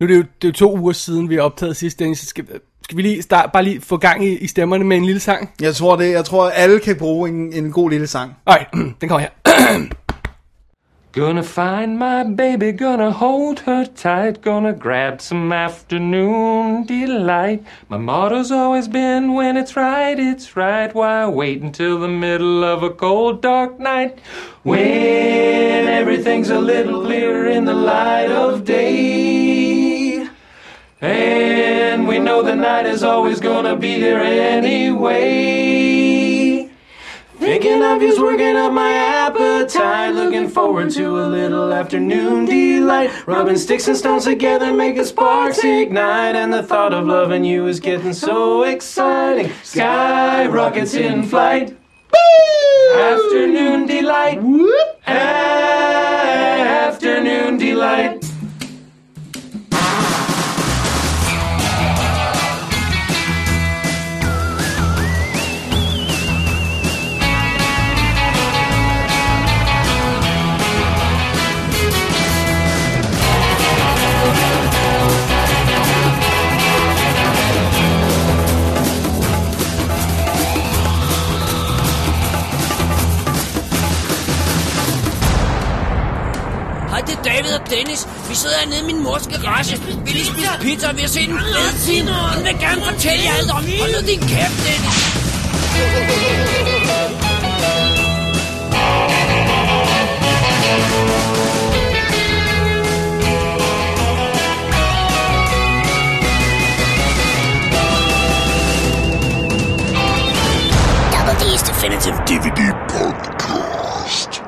Nu er det jo, det er jo to uger siden, vi har optaget sidst, Dennis. Så skal, skal vi lige start, bare lige få gang i, i stemmerne med en lille sang? Jeg tror det. Jeg tror, alle kan bruge en, en god lille sang. Nej, den kommer her. Gonna find my baby, gonna hold her tight, gonna grab some afternoon delight. My motto's always been when it's right, it's right. Why wait until the middle of a cold, dark night? When everything's a little clearer in the light of day. And we know the night is always gonna be here anyway. Thinking of you's working up my appetite. Looking forward to a little afternoon delight. Rubbing sticks and stones together, making sparks ignite. And the thought of loving you is getting so exciting. Sky rockets in flight. Afternoon delight. Afternoon delight. David og Dennis. Vi sidder hernede i min mors garage. Vi lige spise pizza, og vi har set en fed film. Hun vil gerne fortælle jer alt om. Hold nu din kæft, Dennis. Double D's Definitive DVD Podcast.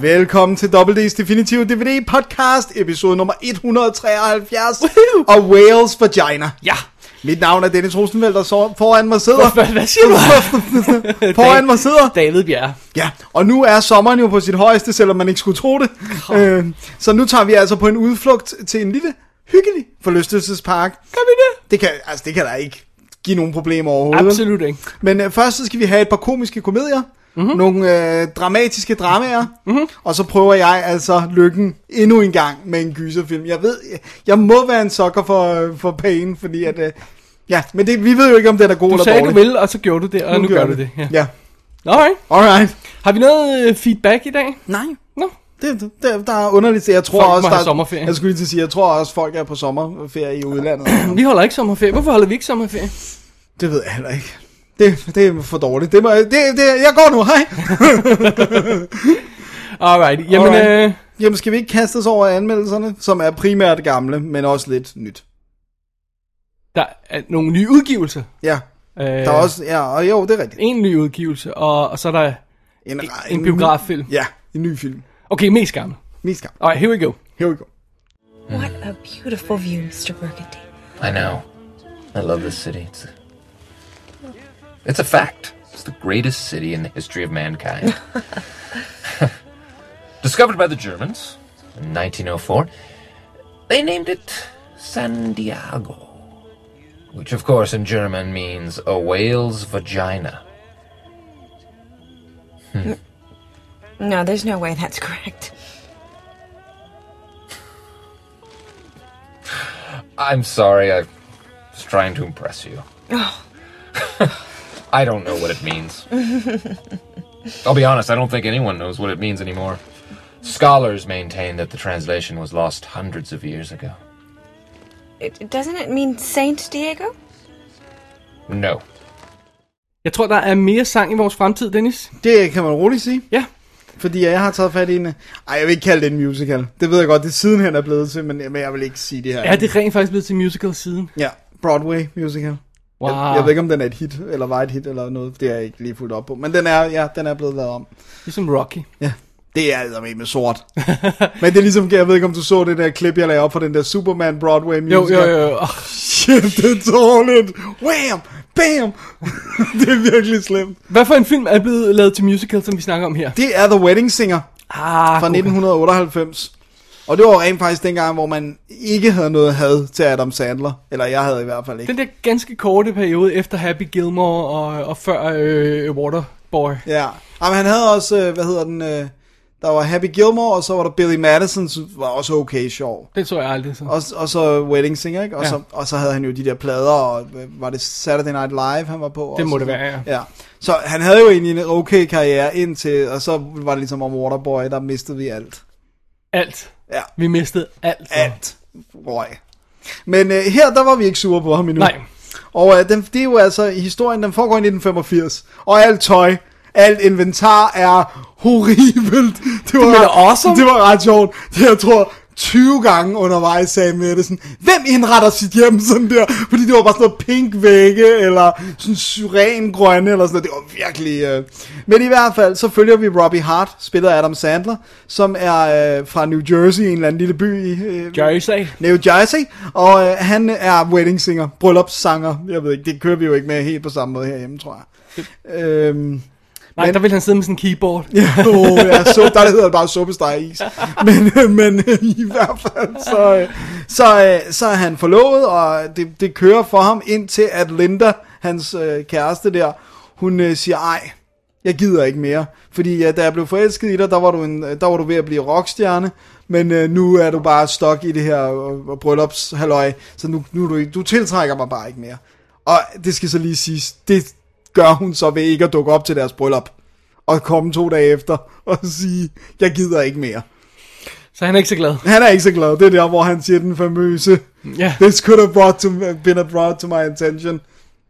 Velkommen til WD's Definitive DVD Podcast, episode nummer 173 og Wales Vagina. Ja. Mit navn er Dennis Rosenfeldt, og så foran mig sidder... Hvad, hvad siger du? foran mig sidder... David Bjerre. Ja, og nu er sommeren jo på sit højeste, selvom man ikke skulle tro det. Øh, så nu tager vi altså på en udflugt til en lille, hyggelig forlystelsespark. Kan vi det? Det kan, altså, det kan der ikke give nogen problemer overhovedet. Absolut ikke. Men øh, først så skal vi have et par komiske komedier. Mhm. Mm-hmm. Nogle øh, dramatiske dramaer. Mm-hmm. Og så prøver jeg altså lykken endnu en gang med en gyserfilm. Jeg ved, jeg, jeg må være en sokker for, øh, for pain, fordi at... Øh, ja, men det, vi ved jo ikke, om den er god Du eller sagde, dårlig. du vil, og så gjorde du det, og nu, gør du det. Ja. Ja. Alright. Alright. Har vi noget øh, feedback i dag? Nej. Nå. Det, det, det, der er underligt. Jeg tror Folk også, der, sommerferie. Jeg skulle lige til at sige, jeg tror også, folk er på sommerferie i udlandet. Vi holder ikke sommerferie. Hvorfor holder vi ikke sommerferie? det ved jeg heller ikke. Det, det er for dårligt. Det, må, det, det, jeg går nu, hej. Alright. Jamen, Alright. øh, Jamen, skal vi ikke kaste os over anmeldelserne, som er primært gamle, men også lidt nyt? der er nogle nye udgivelser. Ja, Øh, der er også, ja, og jo, det er rigtigt. En ny udgivelse, og, og så er der En, en biograffilm. Ja, en ny film. Okay, mest gammel. Mest gang. Alright, here we go. Here we go. What a beautiful view, Mr. Burgundy. I know. I love this city. It's it's a fact. It's the greatest city in the history of mankind. Discovered by the Germans in 1904, they named it San Diego, which of course in German means a whale's vagina. Hmm. No, there's no way that's correct. I'm sorry, I was trying to impress you. Oh. I don't know what it means. I'll be honest, I don't think anyone knows what it means anymore. Scholars maintain that the translation was lost hundreds of years ago. It, doesn't it mean Saint Diego? No. Jeg tror, der er mere sang i vores fremtid, Dennis. Det kan man roligt sige, Ja. fordi jeg har taget fat i en... Ej, jeg vil ikke kalde det en musical. Det ved jeg godt, det er sidenhen er blevet til, men jeg vil ikke sige det her. Er det rent faktisk blevet til musical siden? Ja, Broadway musical. Wow. Jeg, jeg ved ikke, om den er et hit, eller var et hit, eller noget. Det er jeg ikke lige fuldt op på. Men den er, ja, den er blevet lavet om. Ligesom Rocky. Ja. Det er altså med sort. Men det er ligesom, jeg ved ikke, om du så det der klip, jeg lagde op for den der Superman Broadway Jo, musical. jo, jo. Oh, Shit, det er dårligt. Wham! Bam! det er virkelig slemt. Hvad for en film er blevet lavet til musical, som vi snakker om her? Det er The Wedding Singer Ah, fra 1998. Og det var rent faktisk dengang, hvor man ikke havde noget had til Adam Sandler. Eller jeg havde i hvert fald ikke. Den der ganske korte periode efter Happy Gilmore og, og før øh, Waterboy. Ja. Jamen, han havde også, øh, hvad hedder den, øh, Der var Happy Gilmore, og så var der Billy Madison, som var også okay sjov. Det så jeg aldrig så. Og, og så Wedding Singer, ikke? Og, Ja. så, og så havde han jo de der plader, og øh, var det Saturday Night Live, han var på? Det må det være, ja. ja. Så han havde jo egentlig en okay karriere indtil, og så var det ligesom om Waterboy, der mistede vi alt. Alt. Ja, Vi mistede alt. alt røg. Men øh, her, der var vi ikke sure på ham endnu. Nej. Og øh, den, det er jo altså, historien den foregår i 1985, og alt tøj, alt inventar er horribelt. Det var, men awesome. Det var ret sjovt. Det jeg tror, 20 gange undervejs sagde Mette sådan, hvem indretter sit hjem sådan der? Fordi det var bare sådan noget pink vægge, eller sådan syrengrønne, eller sådan noget. Det var virkelig... Øh... Men i hvert fald, så følger vi Robbie Hart, spillet af Adam Sandler, som er øh, fra New Jersey, en eller anden lille by i... Øh, Jersey. New Jersey, og øh, han er wedding singer, bryllupssanger. Jeg ved ikke, det kører vi jo ikke med helt på samme måde herhjemme, tror jeg. øhm, Nej, Men- der vil han sidde med sådan en keyboard. ja, oh, ja, så, der hedder det bare suppesteg is. Men, men øh, i hvert fald, så, øh, så, øh, så er han forlovet, og det, det kører for ham indtil at Linda, hans øh, kæreste der, hun øh, siger, ej, jeg gider ikke mere. Fordi øh, da jeg blev forelsket i dig, der var du, en, der var du ved at blive rockstjerne, men øh, nu er du bare stok i det her øh, bryllupshalløj, så nu, nu er du, ikke- du tiltrækker mig bare ikke mere. Og det skal så lige siges, det gør hun så ved ikke at dukke op til deres bryllup, og komme to dage efter og sige, jeg gider ikke mere. Så han er ikke så glad. Han er ikke så glad, det er der, hvor han siger den famøse, Ja. this could have brought to, been brought to my attention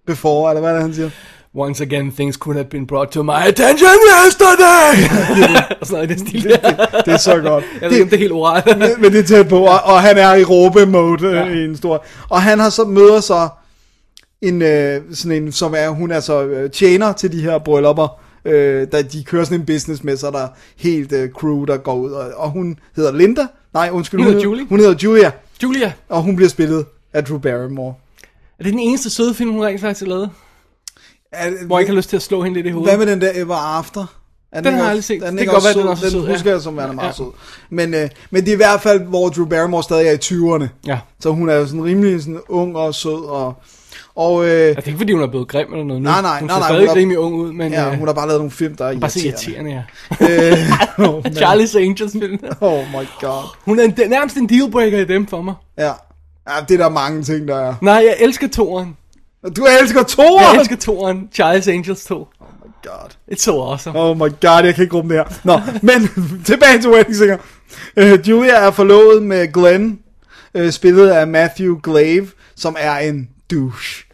before, eller hvad det, han siger? Once again, things could have been brought to my attention yesterday! sådan den stil der. Det er så godt. Jeg ved ikke, det er helt ordet. men, men det er tæt på, og, og han er i råbe-mode ja. i en stor... Og han har så møder så en, øh, sådan en, som er, hun er så øh, tjener til de her bryllupper, øh, da de kører sådan en business med, så er der helt øh, crew, der går ud, og, og hun hedder Linda, nej undskyld, Hun hedder Julie. hun hedder Julia, Julia, og hun bliver spillet af Drew Barrymore. er det den eneste søde film, hun rent faktisk har lavet? Er, Hvor jeg ikke har lyst til at slå hende lidt i hovedet. Hvad med den der Ever After? Er Den har jeg aldrig også- set. den Det kan godt også være, den er sød? også Den husker ja. jeg som værende meget Ja. sød. Men, øh, men det er i hvert fald, hvor Drew Barrymore stadig er i 20'erne. Ja. Så hun er jo sådan rimelig sådan ung og sød. Og, og øh, Altså, det er ikke fordi, hun er blevet grim eller noget nu. Nej, nej, hun nej, ser nej, stadig hun er- rimelig ung ud, men ja, øh, hun har bare lavet nogle film, der er bare så irriterende. irriterende, ja. Øh, oh. Charlie's Angels film. oh my god. Hun er en, nærmest en dealbreaker i dem for mig. Ja. ja, det er der mange ting, der er. Nej, jeg elsker toeren. Du elsker toeren! Jeg elsker toeren. Charlie's Angels 2. God. It's so awesome. Oh my god, jeg kan ikke rumme det her. Nå, men tilbage til Wedding Singer. Uh, Julia er forlovet med Glenn, uh, spillet af Matthew Glave, som er en douche.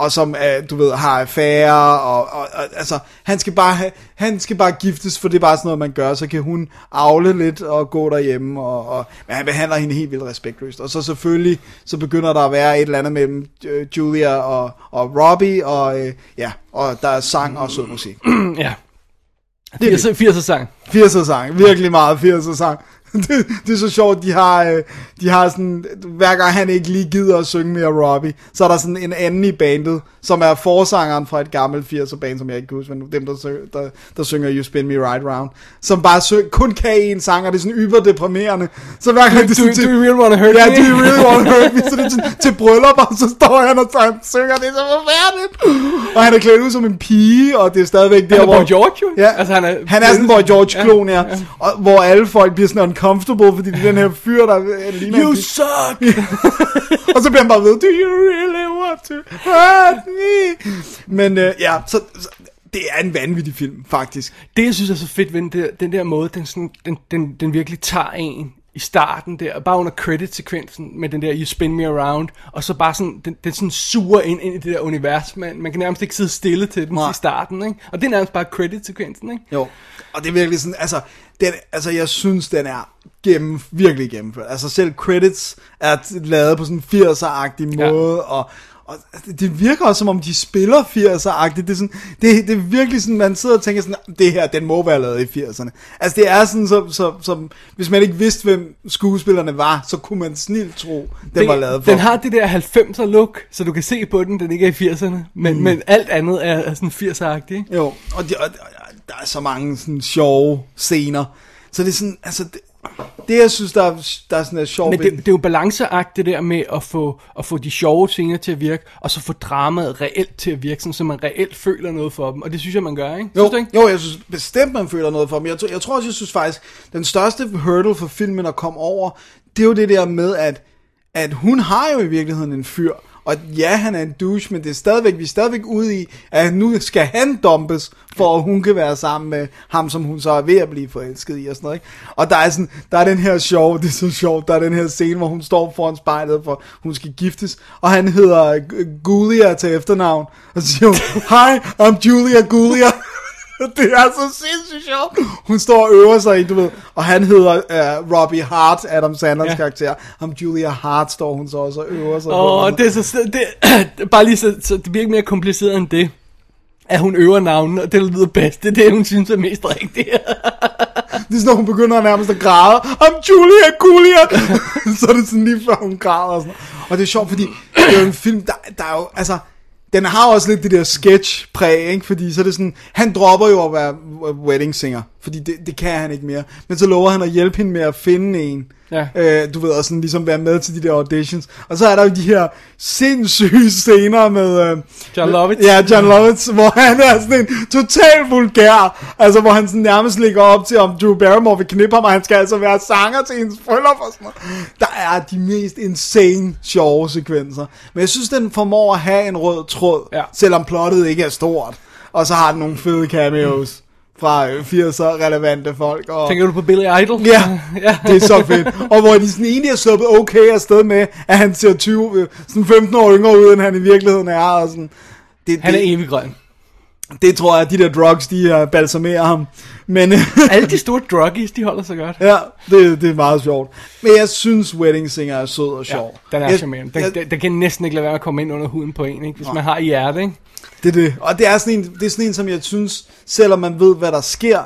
Og som, uh, du ved, har affære, og, og, og altså, han skal, bare han skal bare giftes, for det er bare sådan noget, man gør. Så kan hun afle lidt og gå derhjemme, og, og, men han behandler hende helt vildt respektløst. Og så selvfølgelig, så begynder der at være et eller andet mellem uh, Julia og, og Robbie, og uh, ja, og der er sang og sød musik. ja. 80, 80 sang. 80'er sang, virkelig meget 80'er sang. Det, det er så sjovt, de har, øh, de har sådan, hver gang han ikke lige gider at synge mere Robbie, så er der sådan en anden i bandet, som er forsangeren fra et gammelt 80'er band, som jeg ikke kan huske, men dem, der, synger, der, der synger You Spin Me Right Round, som bare syng, kun kan en sang, og det er sådan yberdeprimerende. Så hver gang det er Do, sådan do you really wanna hurt Ja, me? do you really want to hurt me? Så det er sådan, til bryllupper, så står han og han synger, det er så forfærdeligt. Og han er klædt ud som en pige, og det er stadigvæk der, Han er hvor... Boy George, jo. Ja, Altså, han er- han er sådan en Boy George-klon, ja. Og, hvor alle folk bliver sådan uncomfortable, fordi det er den her fyr, der ligner en You pige. suck! Og så bliver han bare ved, do you really want to hurt me? Men øh, ja, så, så det er en vanvittig film, faktisk. Det, jeg synes er så fedt ved den der, den der måde, den, sådan, den, den, den virkelig tager en i starten der, bare under credit-sekvensen med den der You Spin Me Around, og så bare sådan, den, den sådan suger ind, ind i det der univers, man, man kan nærmest ikke sidde stille til den Nej. i starten, ikke? Og det er nærmest bare credit-sekvensen, ikke? Jo, og det er virkelig sådan, altså, den, altså jeg synes, den er gennem, virkelig gennemført. Altså selv credits er lavet på sådan en 80'er-agtig Ja. måde, og, og altså, det virker også, som om de spiller 80'er-agtigt. Det er, sådan, det, det er virkelig sådan, man sidder og tænker sådan, det her, den må være lavet i 80'erne. Altså det er sådan, så, så, så, hvis man ikke vidste, hvem skuespillerne var, så kunne man snilt tro, den Den, var lavet for. den har det der 90'er look, så du kan se på den, den ikke er i 80'erne, men, mm. men alt andet er, er sådan 80'er-agtigt, ikke? Jo, og, de, og, og der er så mange sådan sjove scener. Så det er sådan, altså, det, det jeg synes, der er, der er sådan en sjov Men det, det er jo balanceagt det der med at få, at få de sjove scener til at virke, og så få dramaet reelt til at virke, sådan, så man reelt føler noget for dem. Og det synes jeg, man gør, ikke? Jo, Synes du ikke? jo, jeg synes bestemt, man føler noget for dem. Jeg, tror- jeg tror også, jeg synes faktisk, den største hurdle for filmen at komme over, det er jo det der med, at, at hun har jo i virkeligheden en fyr. Og ja, han er en douche, men det er stadigvæk, vi er stadigvæk ude i, at nu skal han dumpes, for at hun kan være sammen med ham, som hun så er ved at blive forelsket i og sådan noget. Ikke? Og der er, sådan, der er den her sjov, det er så sjovt, der er den her scene, hvor hun står foran spejlet, for hun skal giftes, og han hedder Gulia til efternavn, og så siger hun, Hi, I'm Julia Gulia. Det er så sindssygt sjovt. Hun står og øver sig i, du ved, og han hedder uh, Robbie Hart, Adam Sandlers Ja. karakter. Ham Julia Hart står hun så også og øver sig Åh, på. det er så, det, bare lige så, så det bliver ikke mere kompliceret end det, at hun øver navnene, og det lyder bedst. Det er det, hun synes er mest rigtigt. Det er sådan, hun begynder nærmest at græde. Ham Julia Julia. så er det sådan lige før hun græder og sådan. Og det er sjovt, fordi det er jo en film, der, der er jo, altså, den har også lidt det der sketch-præg, ikke? Fordi så er det sådan, han dropper jo at være wedding singer, fordi det, det kan han ikke mere. Men så lover han at hjælpe hende med at finde en. Ja. Øh, du ved, og sådan ligesom være med til de der auditions. Og så er der jo de her sindssyge scener med... Øh, John Lovitz. Ja, John Lovitz, hvor han er sådan en total vulgær. Altså, hvor han sådan nærmest ligger op til, om Drew Barrymore vil knippe ham, og han skal altså være sanger til hendes bryllup og sådan noget. Der er de mest insane sjove sekvenser. Men jeg synes, den formår at have en rød tråd, Ja. selvom plottet ikke er stort. Og så har den nogle fede cameos fra øh, 80'er relevante folk. Og... Tænker du på Billy Idol? Ja, ja. det er så fedt. Og hvor de sådan egentlig er sluppet okay afsted med, at han ser 20, øh, sådan 15 år yngre ud, end han i virkeligheden er. Og sådan. Det, Han er det, evig grøn. det tror jeg, at de der drugs, de uh, balsamerer ham. Men Alle de store druggies, de holder sig godt. ja, det, det er meget sjovt. Men jeg synes, Wedding Singer er sød og sjov. Ja, den er jeg, charmerende. Den, jeg, den, den kan næsten ikke lade være at komme ind under huden på en, ikke? hvis man har i hjerte. Ikke? Det er det. Og det er, sådan en, det er sådan en, som jeg synes, selvom man ved, hvad der sker,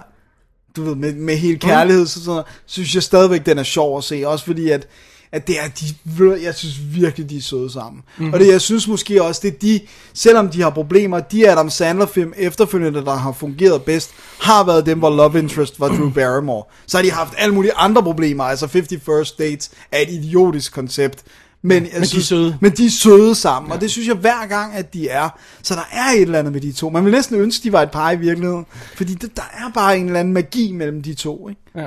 du ved, med, med hele kærlighed, så sådan, noget, synes jeg stadigvæk, den er sjov at se. Også fordi, at, at det er de, jeg synes virkelig, de er søde sammen. Mm. Og det, jeg synes måske også, det er de, selvom de har problemer, de Adam Sandler film efterfølgende, der har fungeret bedst, har været dem, hvor love interest var Drew Barrymore. Så har de haft alle mulige andre problemer, altså 50 First Dates er et idiotisk koncept. Men, jeg de er synes, søde. Men de er søde sammen, ja. og det synes jeg hver gang, at de er. Så der er et eller andet med de to. Man vil næsten ønske, de var et par i virkeligheden. Fordi det, der er bare en eller anden magi mellem de to. Ikke? Ja.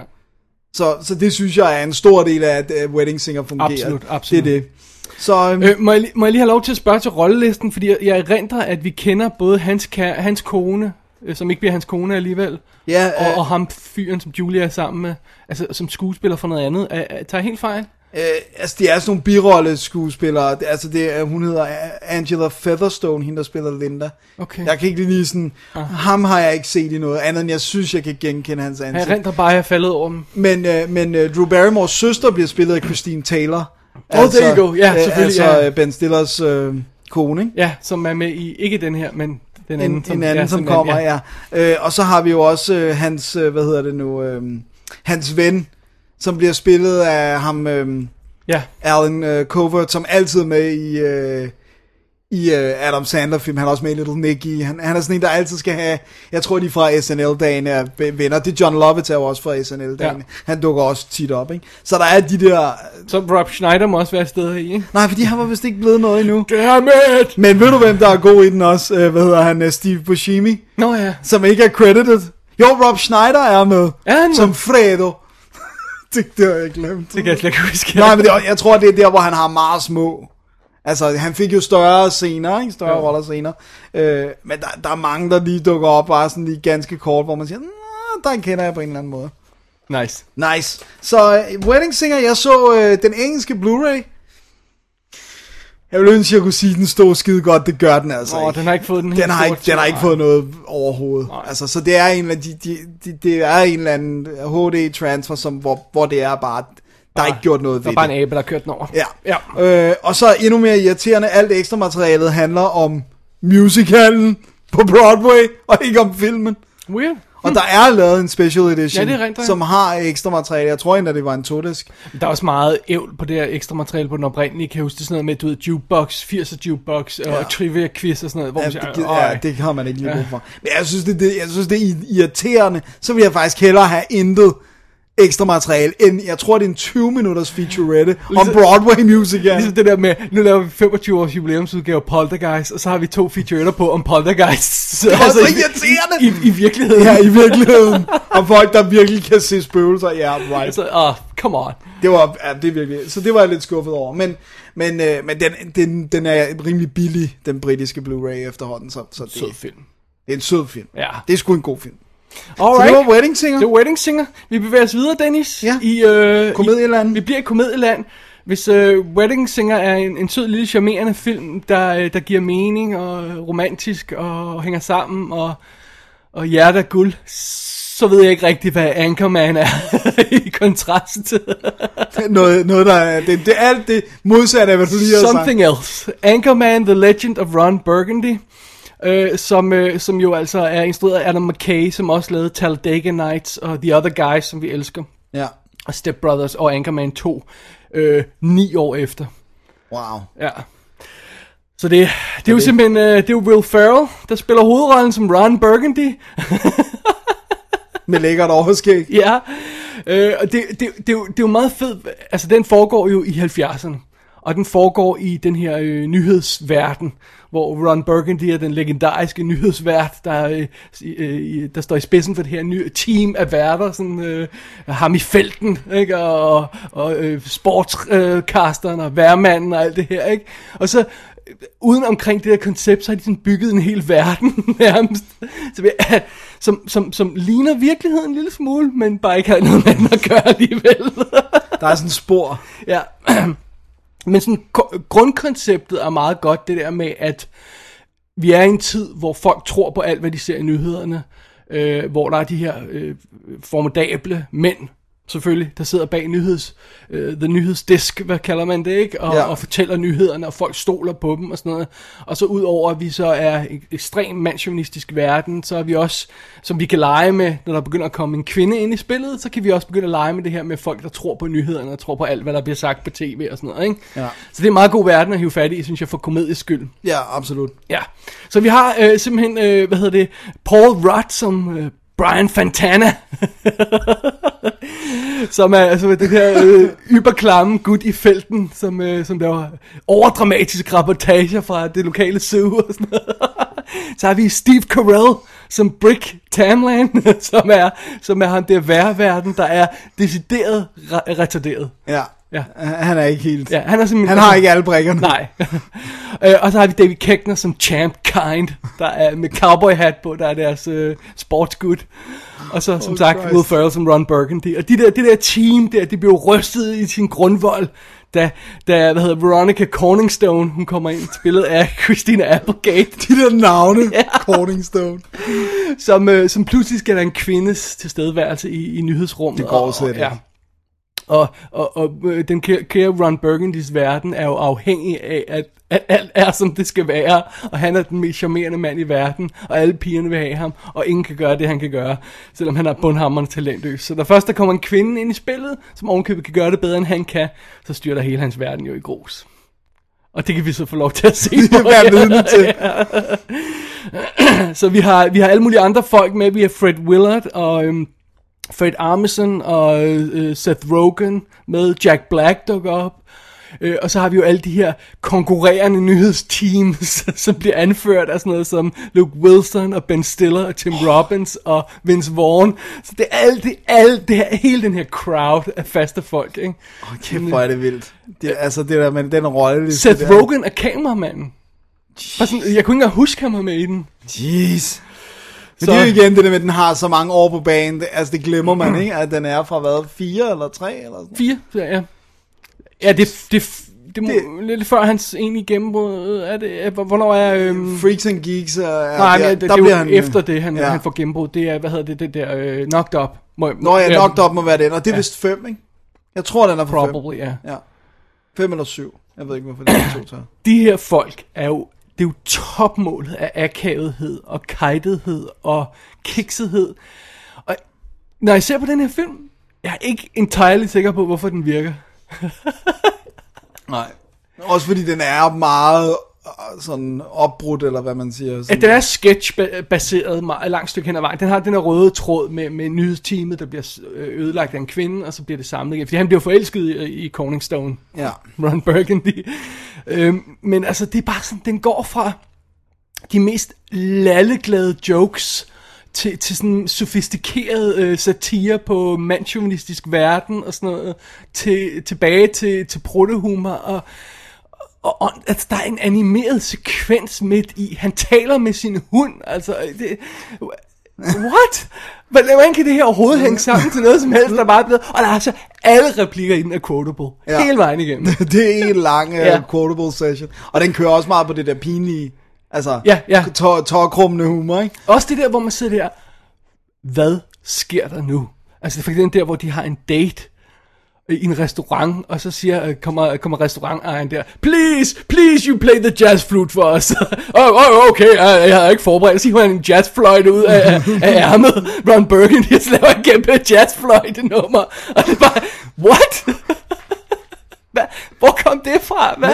Så, så det synes jeg er en stor del af, at uh, Wedding Singer fungerer. Absolut, absolut. Det er det. Så øhm, Øh, må, jeg, lige- må jeg lige have lov til at spørge til rollelisten, fordi jeg, jeg erindrer, at vi kender både hans, hans kone, øh, som ikke bliver hans kone alligevel, ja, og, øh, og ham fyren, som Julia er sammen med, altså som skuespiller for noget andet. Er, er, tager jeg helt fejl? Øh, altså, det er sådan nogle birolle skuespillere. Altså, det hun hedder Angela Featherstone, hende der spiller Linda. Okay. Jeg kan ikke lige sådan, ham har jeg ikke set i noget andet, end jeg synes, jeg kan genkende hans ansigt. erindrer bare, at jeg faldet over dem. Men, øh, men øh, Drew Barrymores søster bliver spillet af Christine Taylor. Oh, there you go. Ja, øh, selvfølgelig, Altså ja. øh, Ben Stillers øh, kone, ikke? Ja, som er med i, ikke den her, men den anden, En, som, en anden, ja, som den kommer, ja. Øh, og så har vi jo også øh, hans, øh, hvad hedder det nu, øh, hans ven, som bliver spillet af ham, øh, Ja, Alan øh, Covert, som altid er med i, øh, i øh, Adam Sandler film. Han er også med i Little Nicky. Han, han er sådan en, der altid skal have, jeg tror de fra SNL-dagen er venner. Det er John Lovitz er jo også fra SNL-dagen. Ja. Han dukker også tit op, ikke? Så der er de der, så Rob Schneider må også være afsted i, ikke? nej, fordi han var vist ikke blevet noget endnu. Damn it! Men ved du, hvem der er god i den også? Øh, hvad hedder han? Øh, Steve Buscemi, Nå ja. som ikke er credited. Jo, Rob Schneider er med. Er han med? Som Fredo. det, det har jeg glemt. Det kan jeg slet ikke huske. Nej, men det, jeg tror, det er der, hvor han har meget små. Altså, han fik jo større scener, ikke? Større Jo. roller senere. Øh, men der, der er mange, der lige dukker op, bare sådan lige ganske kort, hvor man siger, "Nå, der kender jeg på en eller anden måde. Nice. Nice. Så uh, Wedding Singer, jeg så uh, den engelske Blu-ray. Jeg ville ønske, jeg kunne sige, at den stod skide godt. Det gør den altså ikke. den har ikke fået den den har ikke, den har ikke fået noget overhovedet. Nej. Altså, så det er en eller anden, de, de, de, det er en eller anden HD transfer, som, hvor, hvor det er bare, der er ikke gjort noget Der ved er bare det. en abe, der har kørt den over. Ja. Ja. Øh, og så endnu mere irriterende, alt ekstra materialet handler om musicalen på Broadway, og ikke om filmen. Weird. Og der er lavet en special edition, Ja, det er rigtigt. som har ekstra materiale. Jeg tror endda, det var en todisk. Der er også meget ævl på det her ekstra materiale på den oprindelige. Kan jeg huske det sådan noget med, du ved, jukebox, 80'er jukebox, og Ja. trivia quiz og sådan noget. Hvor Ja, det, siger, ja, det har man ikke lige Ja. for. Men jeg synes, det, det, jeg synes, det er irriterende. Så vil jeg faktisk hellere have intet ekstra materiale, end jeg tror, det er en 20 minutters featurette om Broadway musical. Ligesom det der med, nu laver vi 25 års jubilæumsudgave Poltergeist, og så har vi to featuretter på om Poltergeist. Så, er så irriterende. I, i, i virkeligheden. Ja, i virkeligheden. Og folk, der virkelig kan se spøgelser. Ja, right. Altså, ah, come on. Det var, ja, det er virkelig, så det var jeg lidt skuffet over. Men, men, øh, men den, den, den er rimelig billig, den britiske Blu-ray efterhånden. Så, så det, Sød film. det er en sød film. Ja. Det er sgu en god film. Alright. Så det var Wedding Singer. Det var Wedding Singer. Vi bevæger os videre, Dennis. Ja. I, øh, Komedieland. I, vi bliver i komedieland. Hvis øh, Wedding Singer er en, en sød, lille, charmerende film, der, øh, der giver mening og romantisk og hænger sammen og, og hjertet er guld, så ved jeg ikke rigtigt, hvad Anchorman er i kontrast noget, noget, der er, det, det er alt det modsatte af, hvad du lige har sagt. something else. Anchorman, The Legend of Ron Burgundy, øh, som, øh, som jo altså er instrueret af Adam McKay, som også lavede Talladega Nights og The Other Guys, som vi elsker, Ja. og Step Brothers og Anchorman 2, øh, ni år efter. Wow. Ja. Så det, det er jo simpelthen, øh, det er Will Ferrell, der spiller hovedrollen som Ron Burgundy. Med lækkert overskæg. Ja, øh, og det, det, det, er jo, det er jo meget fedt, altså den foregår jo i 70'erne, og den foregår i den her øh, nyhedsverden, hvor Ron Burgundy er den legendariske nyhedsvært, der, øh, øh, der står i spidsen for det her nye team af værter, sådan øh, ham i felten, ikke? og, og øh, sportscasteren og værmanden og alt det her, ikke? og så øh, uden omkring det her koncept, så har de sådan bygget en hel verden nærmest, vi, som, som, som ligner virkeligheden en lille smule, men bare ikke har noget med den at gøre alligevel. Der er sådan spor. ja. Men sådan, grundkonceptet er meget godt, det der med, at vi er i en tid, hvor folk tror på alt, hvad de ser i nyhederne, øh, hvor der er de her øh, formidable mænd, selvfølgelig, der sidder bag nyheds, øh, the nyhedsdisk, hvad kalder man det, ikke? Og, ja. og fortæller nyhederne, og folk stoler på dem og sådan noget. Og så udover, at vi så er en ekstrem mandsjournalistisk verden, så er vi også, som vi kan lege med, når der begynder at komme en kvinde ind i spillet, så kan vi også begynde at lege med det her med folk, der tror på nyhederne, og tror på alt, hvad der bliver sagt på tv og sådan noget, ikke? Ja. Så det er en meget god verden at hive fat i, synes jeg, for komedisk skyld. Ja, absolut. Ja, så vi har øh, simpelthen, øh, hvad hedder det, Paul Rudd som øh, Brian Fantana. som er altså det her øh, yberklamme gut i felten, som, øh, som laver overdramatiske rapportager fra det lokale zoo og sådan noget. Så har vi Steve Carell som Brick Tamland, som er, som er ham der værverden, der er decideret re- retarderet. Ja. Ja. Han er ikke helt... Ja, han er simpelthen... Han har ikke alle brækkerne. Nej. øh, og så har vi David Keckner som Champ Kind, der er med cowboy hat på, der er deres øh, sportsgood. Og så som Oh, sagt Christ. Will Ferrell som Ron Burgundy. Og de der, det der team der, de bliver jo rystet i sin grundvold, da, da hvad hedder Veronica Corningstone, hun kommer ind spillet af Christina Applegate, De der navne. ja. Corningstone. som, øh, som pludselig skal der en kvindes tilstedeværelse i, i nyhedsrummet. Det går slet og, ja. Og, og, og øh, den kære, Ron Burgundys verden er jo afhængig af, at, at alt er, som det skal være, og han er den mest charmerende mand i verden, og alle pigerne vil have ham, og ingen kan gøre det, han kan gøre, selvom han er bundhammerende talentløs. Så der først der kommer en kvinde ind i spillet, som ovenkøbet kan gøre det bedre, end han kan, så styrter hele hans verden jo i grus. Og det kan vi så få lov til at se på. Være vidne til. Så vi har, vi har alle mulige andre folk med. Vi har Fred Willard og øhm, Fred Armisen og øh, Seth Rogen med. Jack Black dukker op. Øh, og så har vi jo alle de her konkurrerende nyhedsteams, som bliver anført af sådan noget som Luke Wilson og Ben Stiller og Tim Robbins og Vince Vaughn. Så det er alt det, alt det her, hele den her crowd af faste folk, ikke? Åh, kæft, hvor er det vildt. Det, altså, det der med den rolle. Seth. Rogen er kameramanden. Sådan, jeg kunne ikke engang huske, var med i den. Jeez. Men Så- det er jo igen det der med, at den har så mange år på banen. Det, altså, det glemmer man, ikke? At den er fra hvad? Fire eller tre? Eller sådan. Fire, ja. Ja, det, det, det, må, Det- lidt før hans egentlige gennembrud. Er det, hvornår er... Øhm, Freaks and Geeks. Er, er nej, der, det, det der er bliver han, efter det, han, ja. ja. han får gennembrud. Det er, hvad hedder det, det der øh, Knocked Up. Må, Nå ja, Knocked Up må være den, og det er vist fem, ikke? Jeg tror, den er fra fem. Probably, ja. Ja. Fem eller syv. Jeg ved ikke, hvorfor det er to tager. De her folk er jo, det er jo topmålet af akavethed og kajtethed og kiksethed. Og når jeg ser på den her film, jeg er ikke entirely sikker på, hvorfor den virker. Nej. Også fordi den er meget sådan opbrudt, eller hvad man siger. Ja, Sådan. den er sketch-baseret meget- et langt stykke hen ad vejen. Den har den her røde tråd med, med nyhedsteamet, der bliver øh, ødelagt af en kvinde, og så bliver det samlet igen. Fordi han bliver forelsket i, i Corning Stone, Ja. Ron Burgundy. Øhm, men altså, det er bare sådan, den går fra de mest lalleglade jokes til, til sådan sofistikeret øh, satire på mandsjuvenistisk verden og sådan noget, til, tilbage til, til protohumor og, og, og altså, der er en animeret sekvens midt i. Han taler med sin hund. Altså, det, what? Hvordan kan det her overhovedet hænge sammen til noget som helst, der bare blevet... Og der er altså alle replikker i den er quotable. Ja. Hele vejen igennem. det er en lang uh, Ja. quotable session. Og den kører også meget på det der pinlige, altså, Ja, ja. tår- tårkrummende humor, ikke? Også det der, hvor man sidder der, hvad sker der nu? Altså for eksempel der, hvor de har en date øh, i en restaurant, og så siger, øh, kommer, kommer restaurantejeren der, please, please you play the jazz flute for us. oh, oh, okay, jeg, jeg har ikke forberedt, så hiver han en jazzfløjte ud af, af, af ærmet, Ron Burgundy, så laver en kæmpe jazzfløjte nummer, og det er bare, what? Hvad? Hvor kom det fra? Hvad?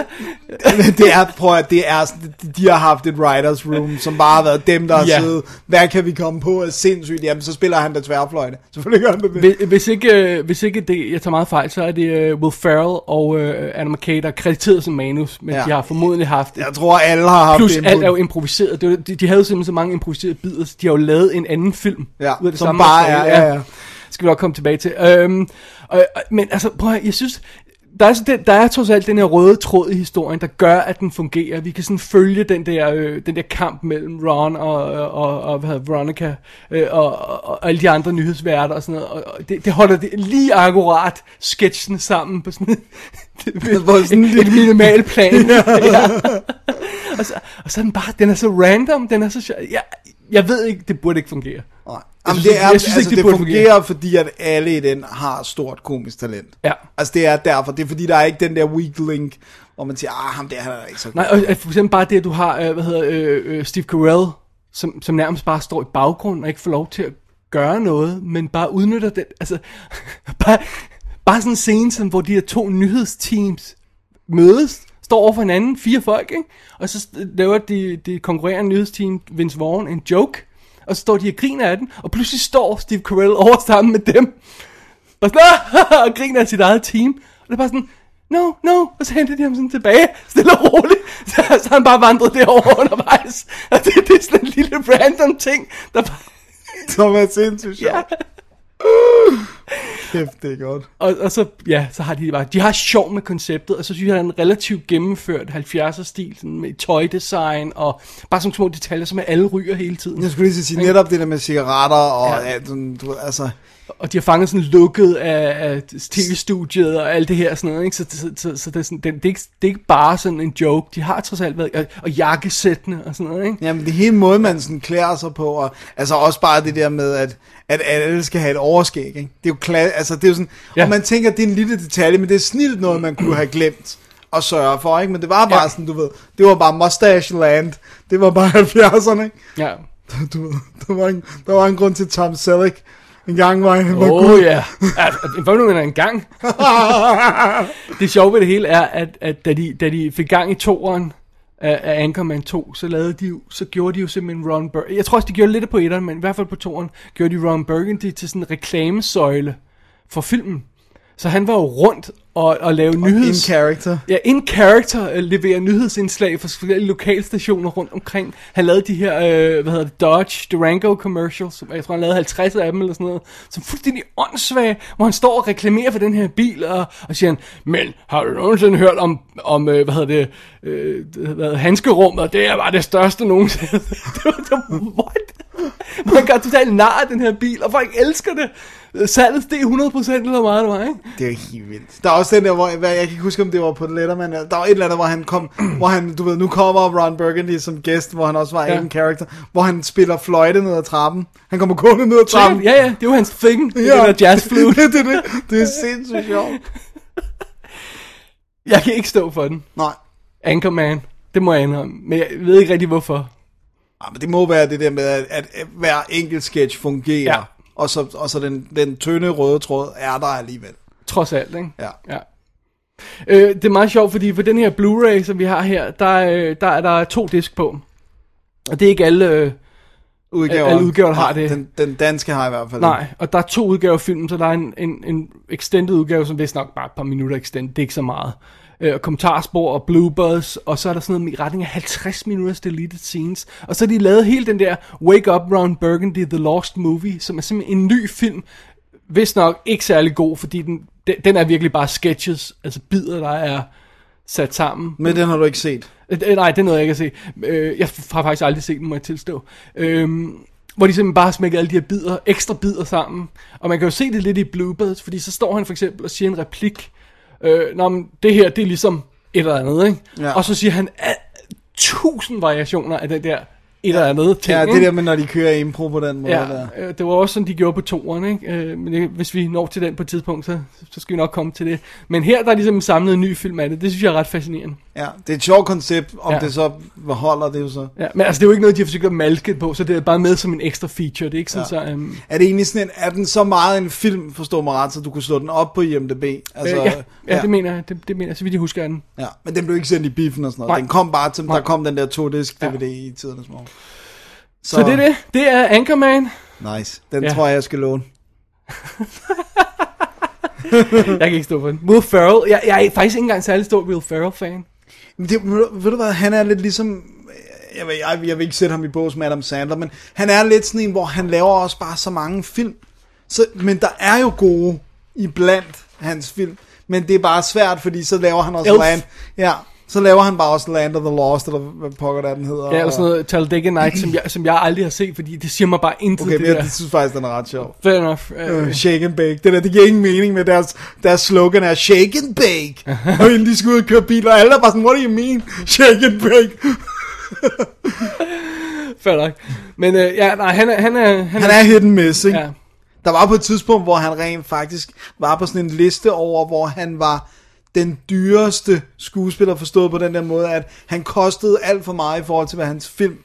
det er, prøv at det er, de har haft et writers room, som bare har været dem, der har Ja. siddet, hvad kan vi komme på af sindssygt, jamen så spiller han da tværfløjte. Selvfølgelig gør han det. Hvis, hvis, ikke, øh, hvis ikke det, jeg tager meget fejl, så er det uh, Will Ferrell og uh, Anna McKay, der er krediteret som manus, men Ja. ja. de har formodentlig haft Jeg tror, alle har haft Plus input. alt er jo improviseret. Det var, de, de havde jo simpelthen så mange improviserede bidder, så de har jo lavet en anden film. Ja, ud af det som samme bare er- ja, ja. Skal vi nok komme tilbage til. Øhm, og, men altså, prøv at, jeg synes, der er, den, der er trods alt den her røde tråd i historien, der gør, at den fungerer. Vi kan sådan følge den der, øh, den der kamp mellem Ron og, og, og, og hvad hedder, Veronica øh, og, og, og alle de andre nyhedsværter og sådan noget. Og, det, det holder det lige akkurat sketchen sammen på sådan, På sådan et, et minimalt plan. ja. og, så, og så er den bare, den er så random, den er så. Jeg, jeg ved ikke, det burde ikke fungere. Nej. Jamen, synes det er, jeg synes altså, ikke, det det, fungerer, fungere. fordi at alle i den har stort komisk talent. Ja. Altså det er derfor, det er fordi, der er ikke den der weak link, hvor man siger, ah, ham der han er ikke så god. Nej, og og for eksempel bare det, at du har, øh, hvad hedder, øh, øh, Steve Carell, som, som nærmest bare står i baggrunden og ikke får lov til at gøre noget, men bare udnytter det, altså, bare, bare sådan en scene, som, hvor de her to nyhedsteams mødes, står over for hinanden, fire folk, ikke? og så laver de, de konkurrerende nyhedsteam, Vince Vaughn, en joke, og så står de og griner af den, og pludselig står Steve Carell over sammen med dem, og, sådan, og griner af sit eget team, og det er bare sådan, no, no, og så henter de ham sådan tilbage, stille og roligt, så, så han bare vandret derover undervejs, og det, det er sådan en lille random ting, der bare, Som er sindssygt sjovt. ja, Kæft, det er godt. og, og så, ja, så har de bare, de har sjov med konceptet, og så synes jeg, at en relativt gennemført 70'er stil, sådan med tøjdesign, og bare sådan små detaljer, som er alle ryger hele tiden. Jeg skulle lige sige, netop det der med cigaretter, og Ja. Ja, sådan, du, altså, Og de har fanget sådan lukket af, af tv-studiet og alt det her sådan noget, ikke? Så, så, så, så det, er sådan, det, det, er ikke, det er ikke bare sådan en joke. De har trods alt været, og, og jakkesættene og sådan noget, ikke? jamen det hele måde, man sådan klæder sig på, og altså også bare det der med, at, at alle skal have et overskæg, ikke? Det er jo klar, altså det er jo sådan, Ja. og man tænker, det er en lille detalje, men det er snilt noget, man kunne have glemt at sørge for, ikke? Men det var bare Ja. ja. sådan, du ved, det var bare mustache land, det var bare 70'erne, ikke? Ja. Du ved, der var, en, der var en grund til Tom Selleck, en gang var han var oh, ja. ja. Hvad nu en gang? det sjove ved det hele er, at, at da, de, da de fik gang i toeren af, Anchorman 2, så, lavede de, så gjorde de jo simpelthen Ron Burgundy. Jeg tror også, de gjorde lidt på etteren, men i hvert fald på toeren, gjorde de Ron Burgundy til sådan en reklamesøjle for filmen. Så han var jo rundt og, og lave in nyheds... character. Ja, in character øh, leverer nyhedsindslag for forskellige lokalstationer rundt omkring. Han lavede de her, øh, hvad hedder det, Dodge Durango commercials, jeg tror han lavede 50 af dem eller sådan noget, som fuldstændig åndssvage, hvor han står og reklamerer for den her bil, og, og siger han, men har du nogensinde hørt om, om øh, hvad hedder det, øh, hvad hedder handskerummet, det er bare det største nogensinde. det var, det var, what? Man gør totalt nar af den her bil, og folk elsker det. Salget steg 100% eller meget det var, ikke? Det er jo helt vildt. Der er også den der, hvor, hvad, jeg kan ikke huske, om det var på Letterman, eller- der var et eller andet, hvor han kom, hvor han, du ved, nu kommer Ron Burgundy som gæst, hvor han også var Ja. en character, hvor han spiller fløjte ned ad trappen. Han kommer gående ned ad trappen. Ja, ja, det var hans thing, det ja. der jazz flute. det, det, det, det er sindssygt sjovt. Jeg kan ikke stå for den. Nej. Anchorman. Det må jeg indrømme. Men jeg ved ikke rigtig hvorfor. Ja, men det må være det der med, at, at hver enkelt sketch fungerer, Ja. Og så, og så den, den tynde røde tråd er der alligevel. Trods alt, ikke? Ja. ja. Øh, det er meget sjovt, fordi på den her Blu-ray, som vi har her, der, øh, der er der to disk på. Og det er ikke alle... Øh, Udgaver. Alle udgaver har det. Den, den danske har i hvert fald. nej, og der er to udgaver af filmen, så der er en, en, en extended udgave, som vist nok bare et par minutter extended, det er ikke så meget. Øh, og kommentarspor og bloopers, og så er der sådan noget i retning af 50 minutters deleted scenes. Og så har de lavet hele den der Wake Up Round Burgundy, The Lost Movie, som er simpelthen en ny film, vist nok ikke særlig god, fordi den, den, den er virkelig bare sketches, altså bidder, der er sat sammen. Men den har du ikke set. Øh, nej, det er noget, jeg kan se. Øh, jeg har faktisk aldrig set den, må jeg tilstå. Øh, hvor de simpelthen bare har smækket alle de her bidder, ekstra bidder sammen. Og man kan jo se det lidt i bloopers, fordi så står han for eksempel og siger en replik. Øh, Nå, men det her, det er ligesom et eller andet, ikke? Ja. Og så siger han ah, tusind variationer af det der et eller andet ting, Ja, det der med, når de kører impro på den måde Ja, der. øh, det var også sådan, de gjorde på toeren, ikke? Øh, men hvis vi når til den på et tidspunkt, så, så skal vi nok komme til det. Men her der er ligesom samlet en ny film af det. Det synes jeg er ret fascinerende. Ja, det er et sjovt koncept, om Ja. det så holder det jo så. Ja, men altså, det er jo ikke noget, de har forsøgt at malke på, så det er bare med som en ekstra feature. Det er ikke sådan, Ja. så... Um, Er det egentlig sådan en, er den så meget en film, forstår mig ret, så du kunne slå den op på IMDb? Altså, øh, ja, ja, det mener jeg. Det, det mener jeg, så vidt jeg husker er den. ja, men den blev ikke sendt i biffen og sådan noget. Nej. Den kom bare til, Nej. der kom den der to-disk Ja. DVD i tidernes morgen. Så, så det er det. Det er Anchorman. Nice. Den Ja. tror jeg, jeg skal låne. Jeg kan ikke stå for den. Will Ferrell. Jeg, jeg er faktisk ikke engang særlig stor Will Ferrell-fan. Det, ved, du- hvad, han er lidt ligesom, jeg vil, jeg, jeg vil ikke sætte ham i bås med Adam Sandler, men han er lidt sådan en, hvor han laver også bare så mange film. Så, men der er jo gode i blandt hans film, men det er bare svært, fordi så laver han også Elf. Land. Ja, så laver han bare også Land of the Lost, eller hvad pokker der den hedder. Ja, eller sådan noget Talladega Nights, som jeg, som jeg aldrig har set, fordi det siger mig bare intet. Okay, det men jeg der. synes faktisk, den er ret sjov. Fair enough. Uh, Uh, shake and bake. Det der, det giver ingen mening med deres, deres slogan er shake and bake. og inden de skal ud og køre biler, og alle er bare sådan, what do you mean? Shake and bake. fair nok. Men uh, ja, nej, han er... Han er, han Han er hit and miss, ikke? Ja. Der var på et tidspunkt, hvor han rent faktisk var på sådan en liste over, hvor han var den dyreste skuespiller, forstået på den der måde, at han kostede alt for meget i forhold til, hvad hans film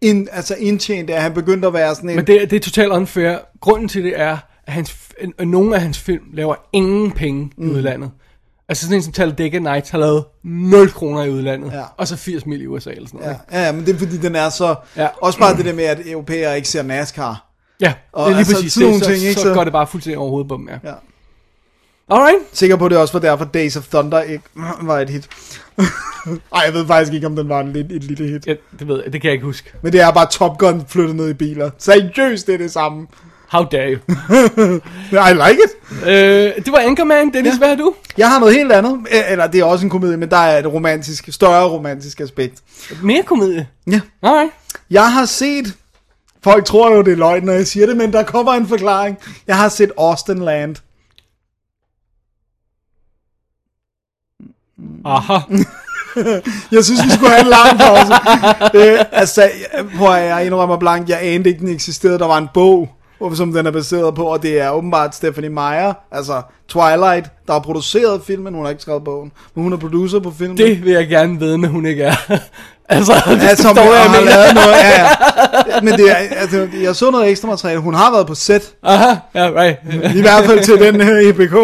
ind, altså indtjente, at han begyndte at være sådan en... Men det, er- det er totalt unfair. Grunden til det er, at, hans, at nogle af hans film laver ingen penge mm. i udlandet. Altså sådan en som Talladega Nights har lavet 0 kroner i udlandet, Ja. og så 80 mil i USA eller sådan noget. Ja, ja, men det er fordi, den er så... Ja. Ja. Også bare det der med, at europæere ikke ser NASCAR. Ja, Og det er lige altså, præcis sådan det, nogle så, ting, ikke? så, Så- går det bare fuldstændig over hovedet på dem, ja. Ja. Alright. Sikker på, det også var derfor Days of Thunder ikke var et hit. Ej, jeg ved faktisk ikke, om den var en, lidt- et lille hit. Ja, det ved jeg, det kan jeg ikke huske. Men det er bare Top Gun flyttet ned i biler. Seriøst, det er det samme. How dare you. I like it. øh, det var Anchorman, Dennis, ja. hvad har du? Jeg har noget helt andet. Eller det er også en komedie, men der er et romantisk, større romantisk aspekt. Mere komedie. Ja. Alright. Jeg har set... Folk tror jo, det er løgn, når jeg siger det, men der kommer en forklaring. Jeg har set Austin Land. Aha. Jeg synes, vi skulle have en lang pause. øh, altså, jeg- prøv at jeg indrømmer blank, jeg anede ikke, den eksisterede. Der var en bog, som den er baseret på, og det er åbenbart Stephanie Meyer, altså Twilight, der har produceret filmen. Hun har ikke skrevet bogen, men hun er producer på filmen. Det vil jeg gerne vide, men hun ikke er. altså, det Altså, forstår hun jeg, har mener. lavet noget, ja, ja. Men det er, altså, jeg så noget ekstra materiale. Hun har været på set, Aha, ja, right. i hvert fald til den her EPK.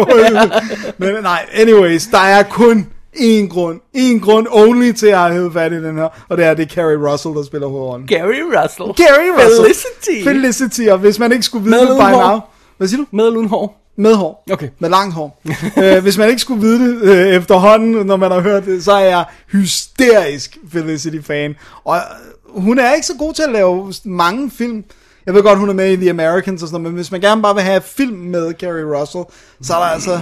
Men nej, anyways, der er kun én grund, én grund only til at have hævet fat i den her, og det er, det er Carrie Russell, der spiller hovedrollen. Gary Russell. Gary Russell. Felicity. Felicity, og hvis man ikke skulle vide Med det by hår? now. Hvad siger du? Med eller uden hår? Med hår. Okay. Med langt hår. øh, hvis man ikke skulle vide det øh, efterhånden, når man har hørt det, så er jeg hysterisk Felicity-fan. Og øh, hun er ikke så god til at lave mange film. Jeg ved godt, hun er med i The Americans og sådan noget, men hvis man gerne bare vil have film med Carrie Russell, så er der altså,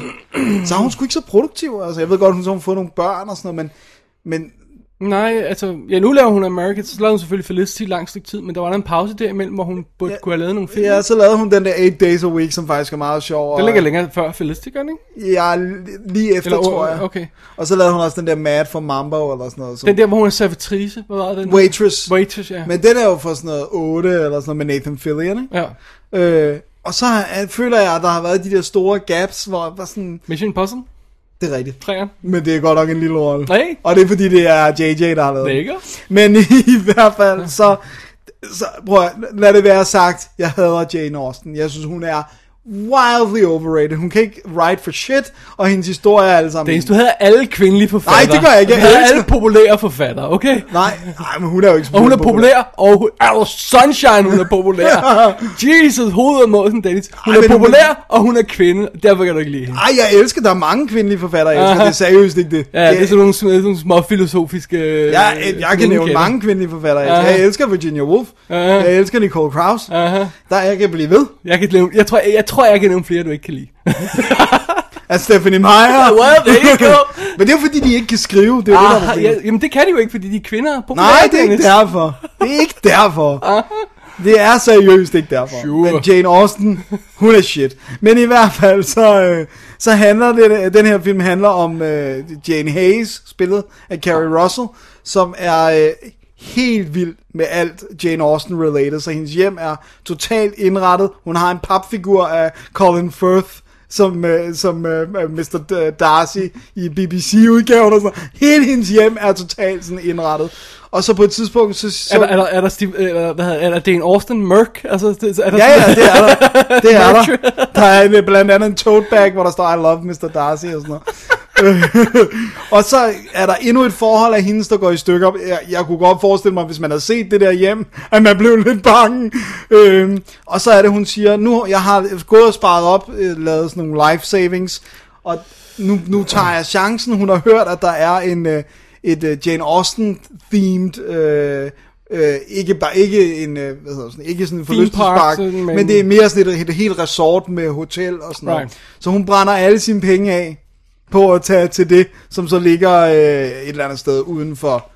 så er hun sgu ikke så produktiv. Altså, jeg ved godt, hun så har fået nogle børn og sådan noget, men, men Nej, altså, ja, nu laver hun American, så lavede hun selvfølgelig Felicity i lang stykke tid, men der var der en pause derimellem, hvor hun burde Ja. kunne have lavet nogle film. ja, så lavede hun den der 8 Days a Week, som faktisk er meget sjov. Den og- ligger længere før Felicity, gør ikke? Ja, li- lige efter, Eller- tror jeg. okay. Og så lavede hun også den der Mad for Mambo, eller sådan noget. Så. Den der, hvor hun er servitrice, hvad var den? Waitress. Waitress, ja. Men den er jo for sådan noget 8, eller sådan noget med Nathan Fillion, ikke? Ja. Øh, og så føler jeg, at der har været de der store gaps, hvor var sådan, Mission Impossible, det er rigtigt. træerne. Men det er godt nok en lille rolle. Nej. Og det er fordi, det er JJ, der har lavet. Lækker. Men i hvert fald, så, så prøv at, lad det være sagt, jeg hader Jane Austen. Jeg synes, hun er wildly overrated. Hun kan ikke write for shit, og hendes historie er alle sammen... Dennis, du havde alle kvindelige forfattere. Nej, det gør jeg ikke. Jeg havde alle populære forfattere, okay? Nej, nej, men hun er jo ikke Og hun er populær, og hun, er sunshine, hun er populær. Jesus, hovedet og måsen, Dennis. Hun Ej, er men hun- populær, og hun er kvinde. Derfor kan du ikke lide hende. Ej, jeg elsker, der er mange kvindelige forfattere, jeg elsker. Aha. Det er seriøst ikke det. Ja, det er sådan nogle, sådan nogle små filosofiske... øh, Jeg, jeg, kan nævne mange kvindelige forfattere. Jeg, jeg elsker Virginia Woolf. Aha. Jeg elsker Nicole Krauss. Aha. Der jeg kan blive ved. Jeg, kan nævne, jeg, tror, jeg, jeg tror, jeg kan nævne flere, du ikke kan lide. Af Stephanie Meyer. well, there you go. Men det er fordi, de ikke kan skrive. Det er jo det, der er Ah, problemet. ja, jamen, det kan de jo ikke, fordi de er kvinder. Populære, Nej, det er ikke derfor. Det er ikke derfor. Det er seriøst ikke derfor. Sure. Men Jane Austen, hun er shit. Men i hvert fald, så, øh, så handler det, den her film handler om øh, Jane Hayes, spillet af Carrie Russell, som er øh, helt vild med alt Jane Austen related. Så hendes hjem er totalt indrettet. Hun har en papfigur af Colin Firth, som, øh, som øh, Mr. D- Darcy i BBC-udgaven og sådan. Hele hendes hjem er totalt sådan indrettet. Og så på et tidspunkt, så... så Er der, er der, er der, Steve, eller, hvad hedder, er der Dane Austin Merc? Altså, er der Ja, ja, det er der. Det er der. Der er blandt andet en tote bag, hvor der står, I love Mr. Darcy og sådan noget. og så er der endnu et forhold af hendes, der går i stykker. Jeg, jeg kunne godt forestille mig, hvis man havde set det der hjem, at man blev lidt bange. Øhm, og så er det, hun siger, nu jeg har gået og sparet op, øh, lavet sådan nogle life savings, og nu, nu tager jeg chancen. Hun har hørt, at der er en, øh, et øh, Jane Austen-themed... Øh, Øh, ikke bare ikke en øh, hvad hedder sådan, ikke sådan en forlystelsespark, men- men det er mere sådan et, et helt resort med hotel og sådan noget. Right. Så hun brænder alle sine penge af på at tage til det, som så ligger øh, et eller andet sted uden for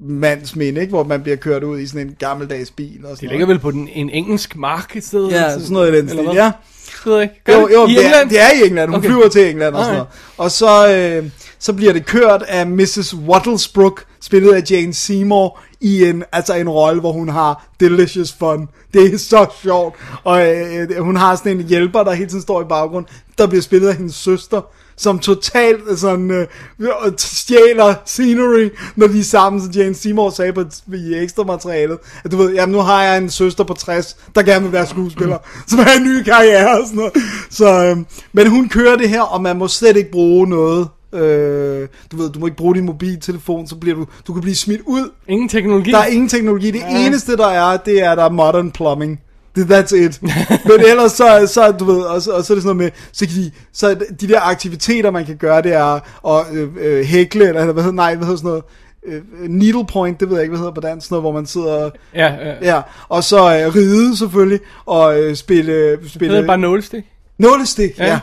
mands minde, ikke? hvor man bliver kørt ud i sådan en gammeldags bil og Det sådan ligger vel på den, en engelsk mark et sted? Ja, sådan noget i den stil, ja. Det ved jeg ikke. Gør Jo, det? jo, I det, er, England? det er i England. Hun Okay. flyver til England og sådan noget. Og så, øh, så bliver det kørt af Mrs. Wattlesbrook, spillet af Jane Seymour, i en, altså en rolle, hvor hun har delicious fun. Det er så sjovt. Og øh, hun har sådan en hjælper, der hele tiden står i baggrund, der bliver spillet af hendes søster, som totalt sådan, øh, stjæler scenery, når de er sammen, så Jane Seymour sagde på, i ekstra materialet, at du ved, jamen nu har jeg en søster på 60, der gerne vil være skuespiller, som har en ny karriere og sådan noget. Så, øh, men hun kører det her, og man må slet ikke bruge noget. Øh, du ved, du må ikke bruge din mobiltelefon, så bliver du, du kan blive smidt ud. Ingen teknologi? Der er ingen teknologi. Det eneste, der er, det er, der er modern plumbing. Det, that's it. Men ellers så, så du ved, og så, og så er det sådan noget med, så, kan de, så de der aktiviteter, man kan gøre, det er at øh, øh, hækle, eller hvad hedder, nej, hvad hedder sådan noget, øh, needle point, det ved jeg ikke, hvad hedder på dansk, sådan noget, hvor man sidder, Ja, ja. ja, og så øh, ride selvfølgelig, og øh, spille, spille Det er bare nålestik. Nålestik, ja. Ja.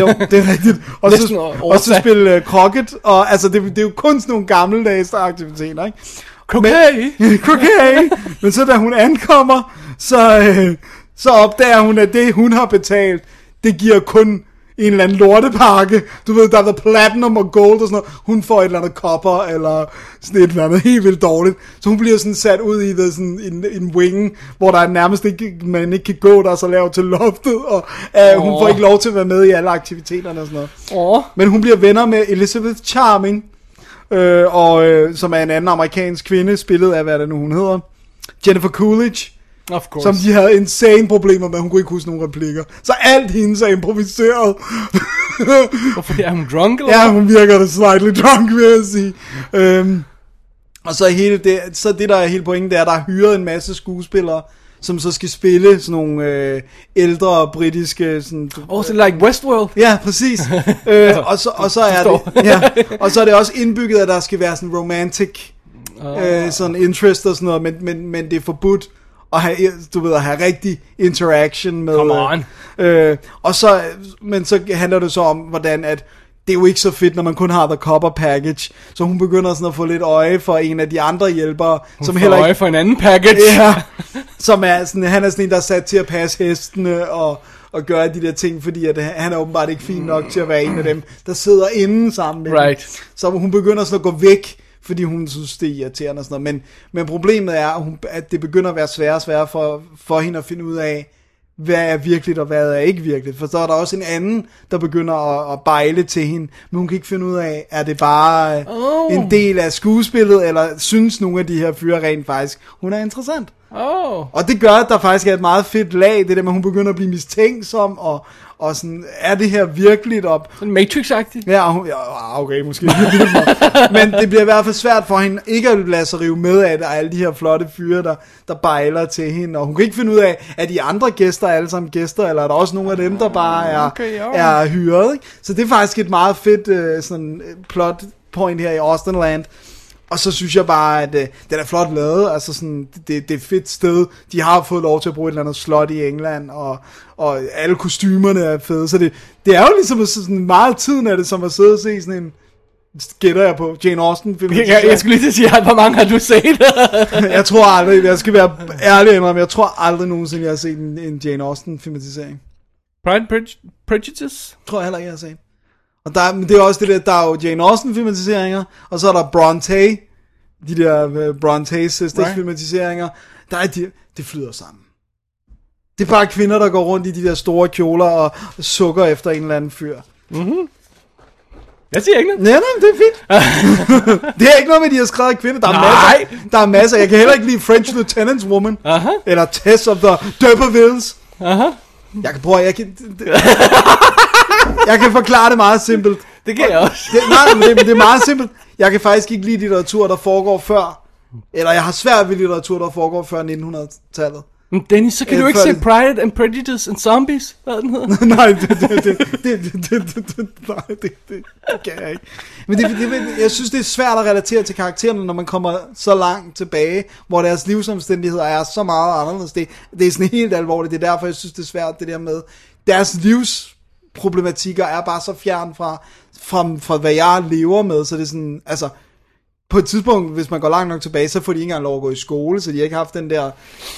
Jo, det er rigtigt. Og så, og så spille uh, croquet, og altså, det, det er jo kun sådan nogle gammeldags aktiviteter, ikke? Croquet? Croquet! Men så da hun ankommer, så, øh, så opdager hun, at det hun har betalt, det giver kun en eller anden lortepakke. Du ved, der er the platinum og gold og sådan noget. Hun får et eller andet copper, eller sådan et eller andet helt vildt dårligt. Så hun bliver sådan sat ud i the, sådan en, en wing, hvor der er nærmest ikke, man ikke kan gå, der er så lavt til loftet, og øh, hun Åh. får ikke lov til at være med i alle aktiviteterne og sådan noget. Åh. Men hun bliver venner med Elizabeth Charming, øh, og, øh, som er en anden amerikansk kvinde, spillet af, hvad er det nu hun hedder, Jennifer Coolidge, Of course. som de havde insane problemer med, hun kunne ikke huske nogen replikker. Så alt hendes er improviseret. Hvorfor er hun drunk, eller ja, hun virker da slightly drunk, vil jeg sige. Øhm, og så hele det, så det der er hele pointen, det er, at der er hyret en masse skuespillere, som så skal spille sådan nogle øh, ældre britiske sådan, Oh, so like Westworld? Ja, præcis. øh, og, så, og så er det, ja, og så er det også indbygget, at der skal være sådan romantic øh, sådan interest og sådan noget, men, men, men det er forbudt at have, du ved, at have rigtig interaction med... Come on. Øh, og så, men så handler det så om, hvordan at det er jo ikke så fedt, når man kun har the copper package. Så hun begynder sådan at få lidt øje for en af de andre hjælpere, Hun som får heller øje ikke for en anden package. Ja, som er sådan, han er sådan en, der er sat til at passe hestene og, og gøre de der ting, fordi at han er åbenbart ikke fin nok til at være en af dem, der sidder inde sammen med dem. Right. Så hun begynder sådan at gå væk, fordi hun synes, det er irriterende og sådan noget. Men, men problemet er, at, hun, at det begynder at være sværere og sværere for, for hende at finde ud af, hvad er virkeligt og hvad er ikke virkeligt. For så er der også en anden, der begynder at, at bejle til hende, men hun kan ikke finde ud af, er det bare Oh. oh. en del af skuespillet, eller synes nogle af de her fyre rent faktisk, hun er interessant. Oh. Og det gør, at der faktisk er et meget fedt lag, det der med, at hun begynder at blive mistænksom, og, og sådan, er det her virkeligt op? Sådan Matrix-agtigt. Ja, og hun, ja, okay, måske. Men det bliver i hvert fald svært for hende ikke at lade sig rive med af det, og alle de her flotte fyre, der, der bejler til hende. Og hun kan ikke finde ud af, at de andre gæster er alle sammen gæster, eller er der også nogle af dem, der bare er, Okay, jo. er hyret. Ikke? Så det er faktisk et meget fedt uh, sådan, øh, plot point her i Austin Land. Og så synes jeg bare, at øh, den er flot lavet, altså sådan, det, det er et fedt sted. De har fået lov til at bruge et eller andet slot i England, og, og alle kostymerne er fede, så det, det er jo ligesom at- sådan meget tiden af det, som at sidde og se sådan en, gætter jeg på, Jane Austen film. Jeg, jeg skulle lige til at sige, hvor mange har du set? jeg tror aldrig, jeg skal være ærlig indrømme, jeg tror aldrig nogensinde, jeg har set en, en Jane Austen filmatisering. Pride Prejudice? Tror jeg heller ikke, jeg har set. Og der, men det er også det der, der er jo Jane Austen filmatiseringer, og så er der Bronte, de der uh, Bronte sisters Right. right. filmatiseringer. Der er de, det flyder sammen. Det er bare kvinder, der går rundt i de der store kjoler og sukker efter en eller anden fyr. Jeg siger ikke noget. Nej, men det er fint. det er ikke noget med, de har skrevet kvinder. Der er, Nej. masser, der er masser. Jeg kan heller ikke lide French Lieutenant's Woman. Aha. Eller Tess of the D'Urbervilles. Aha. Jeg kan prøve, jeg kan... jeg kan forklare det meget simpelt. Det kan jeg også. Det, nej, men det, men det er meget simpelt. Jeg kan faktisk ikke lide litteratur, der foregår før. Eller jeg har svært ved litteratur, der foregår før 1900-tallet. Men Dennis, så kan du ikke se Pride and Prejudice and Zombies, hvad den hedder? nej, det, det, det, det, det, det, det, nej, det, det, det kan jeg ikke. Men det, det, jeg synes, det er svært at relatere til karaktererne, når man kommer så langt tilbage, hvor deres livsomstændigheder er så meget anderledes. Det, det er sådan helt alvorligt. Det er derfor, jeg synes, det er svært, det der med deres livs livsproblematikker er bare så fjern fra, fra, fra hvad jeg lever med, så det er sådan, altså, på et tidspunkt, hvis man går langt nok tilbage, så får de ikke engang lov at gå i skole, så de har ikke haft den der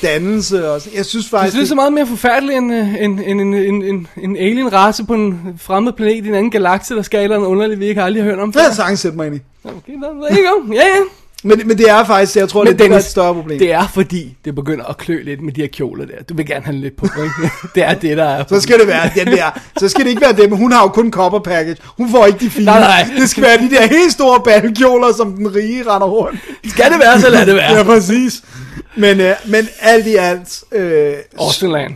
dannelse. Og sådan. Jeg synes faktisk... det er så meget mere forfærdeligt end øh, en, en, en, en, en, en alien-race på en fremmed planet i en anden galakse, der skal et eller andet underligt, vi ikke aldrig har hørt om Det før. har jeg sagtens sætte mig ind i. Okay, der, der you go. Ja, ja. Men, men det er faktisk, jeg tror, Men det, det er Dennis, et større problem. Det er fordi, det begynder at klø lidt med de her kjoler der. Du vil gerne have lidt på, ikke? det er det, der er. Så skal det være den der. Så skal det ikke være dem. Hun har jo kun copper package. Hun får ikke de fine. Nej, nej. Det skal være de der helt store balkjoler, som den rige render rundt. Skal det være, så lad det være. Ja, præcis. Men, øh, men alt i alt, øh, Austinland.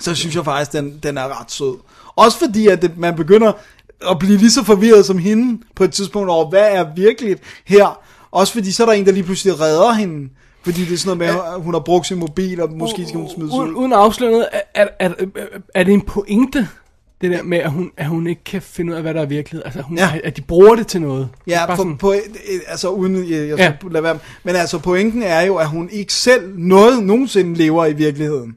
så synes jeg faktisk, den, den er ret sød. Også fordi, at det, man begynder at blive lige så forvirret som hende på et tidspunkt over, hvad er virkeligt her. Også fordi, så er der en, der lige pludselig redder hende. Fordi det er sådan noget med, at hun har brugt sin mobil, og måske skal hun smides Uden, ud. uden at afsløre noget, er, er, er, er det en pointe, det der med, at hun, at hun ikke kan finde ud af, hvad der er virkelighed? Altså, hun, Ja. at de bruger det til noget? Ja, Bare for, sådan- på, altså uden, jeg, jeg Ja. lade være, men altså pointen er jo, at hun ikke selv noget nogensinde lever i virkeligheden.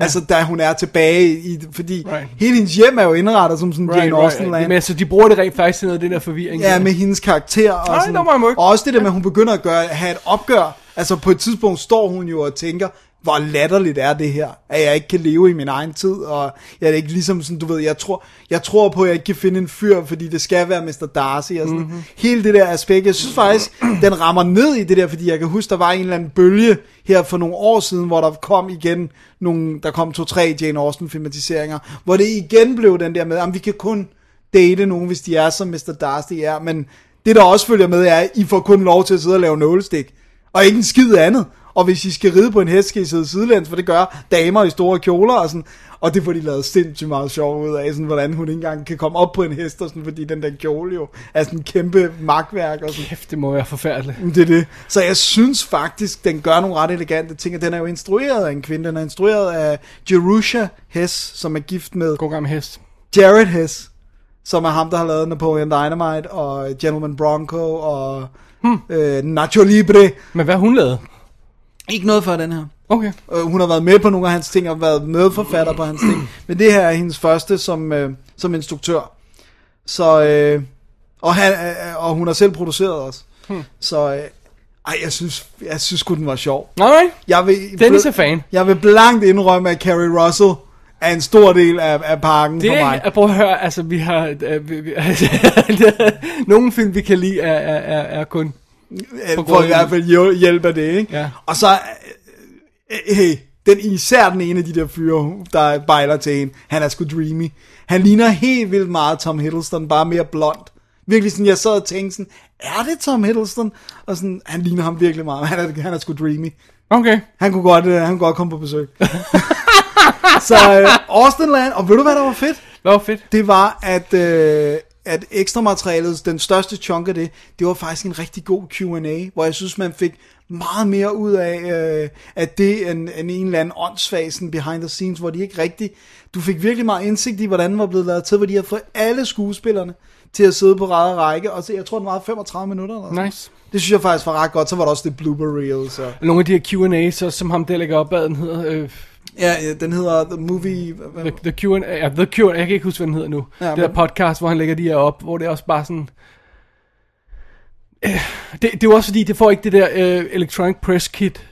Altså, da hun er tilbage i, fordi Right. right. hele hendes hjem er jo indrettet som sådan right, Jane Austen land. Men altså, de bruger det rent faktisk til noget af det der forvirring. Ja, der. med hendes karakter. Og, Nej, sådan, og også det der med, at hun begynder at gøre, have et opgør. Altså på et tidspunkt står hun jo og tænker, hvor latterligt er det her, at jeg ikke kan leve i min egen tid, og jeg er ikke ligesom sådan, du ved, jeg tror, jeg tror på, at jeg ikke kan finde en fyr, fordi det skal være Mr. Darcy, og sådan, Mhm. mm-hmm. hele det der aspekt, jeg synes faktisk, den rammer ned i det der, fordi jeg kan huske, der var en eller anden bølge her for nogle år siden, hvor der kom igen nogle, der kom to-tre Jane Austen filmatiseringer, hvor det igen blev den der med, at vi kan kun date nogen, hvis de er som Mr. Darcy er, men det der også følger med er, at I får kun lov til at sidde og lave nålestik, og ikke en skid andet. Og hvis I skal ride på en hest, skal I sidde sidelæns, for det gør damer i store kjoler og sådan. Og det får de lavet sindssygt meget sjov ud af, sådan, hvordan hun ikke engang kan komme op på en hest, og sådan, fordi den der kjole jo er sådan en kæmpe magtværk. Og sådan. Kæft, det må være forfærdeligt. Det er det. Så jeg synes faktisk, den gør nogle ret elegante ting, og den er jo instrueret af en kvinde. Den er instrueret af Jerusha Hess, som er gift med God gammel hest. Jared Hess, som er ham, der har lavet Napoleon Dynamite, og Gentleman Bronco, og hmm. øh, Nacho Libre. Men hvad hun lavet? Ikke noget for den her. Okay. Øh, hun har været med på nogle af hans ting, og været medforfatter på hans ting. Men det her er hendes første som, øh, som instruktør. Så, øh, og, han, øh, og hun har selv produceret også. Hmm. Så, øh, ej, jeg synes, jeg synes den var sjov. Alright. Jeg vil, Dennis er fan. Jeg vil blankt indrømme, at Carrie Russell er en stor del af, af pakken Det for mig. er, prøv at høre, altså vi har, øh, vi, vi, nogle film vi kan lide er, er, er, er kun, Øh, på for i hvert fald hjæl- hjælp af det, ikke? Ja. Og så, øh, hey, den, især den ene af de der fyre, der bejler til hende, han er sgu dreamy. Han ligner helt vildt meget Tom Hiddleston, bare mere blond. Virkelig sådan, jeg sad og tænkte sådan, er det Tom Hiddleston? Og sådan, han ligner ham virkelig meget, han er, han er sgu dreamy. Okay. Han kunne godt, øh, han kunne godt komme på besøg. så øh, Austin Land, og ved du hvad der var fedt? Hvad var fedt? Det var, at, øh, at ekstra materialet, den største chunk af det, det var faktisk en rigtig god Q&A, hvor jeg synes, man fik meget mere ud af, øh, at det end, end en eller anden åndsfasen behind the scenes, hvor de ikke rigtig... Du fik virkelig meget indsigt i, hvordan den var blevet lavet til, hvor de havde fået alle skuespillerne til at sidde på ræde række, og så, jeg tror, den var 35 minutter. Eller sådan. Nice. Det synes jeg faktisk var ret godt. Så var der også det blooper reel. Så. Nogle af de her Q&A's, som ham der lægger op ad, den hedder... Øh, Ja, ja, den hedder The Movie... hvad- The, the Q&A, ja, The Q&A, jeg kan ikke huske, hvad den hedder nu. Ja, det men- der podcast, hvor han lægger de her op, hvor det er også bare sådan... Øh, det, det er jo også fordi, det får ikke det der øh, electronic press kit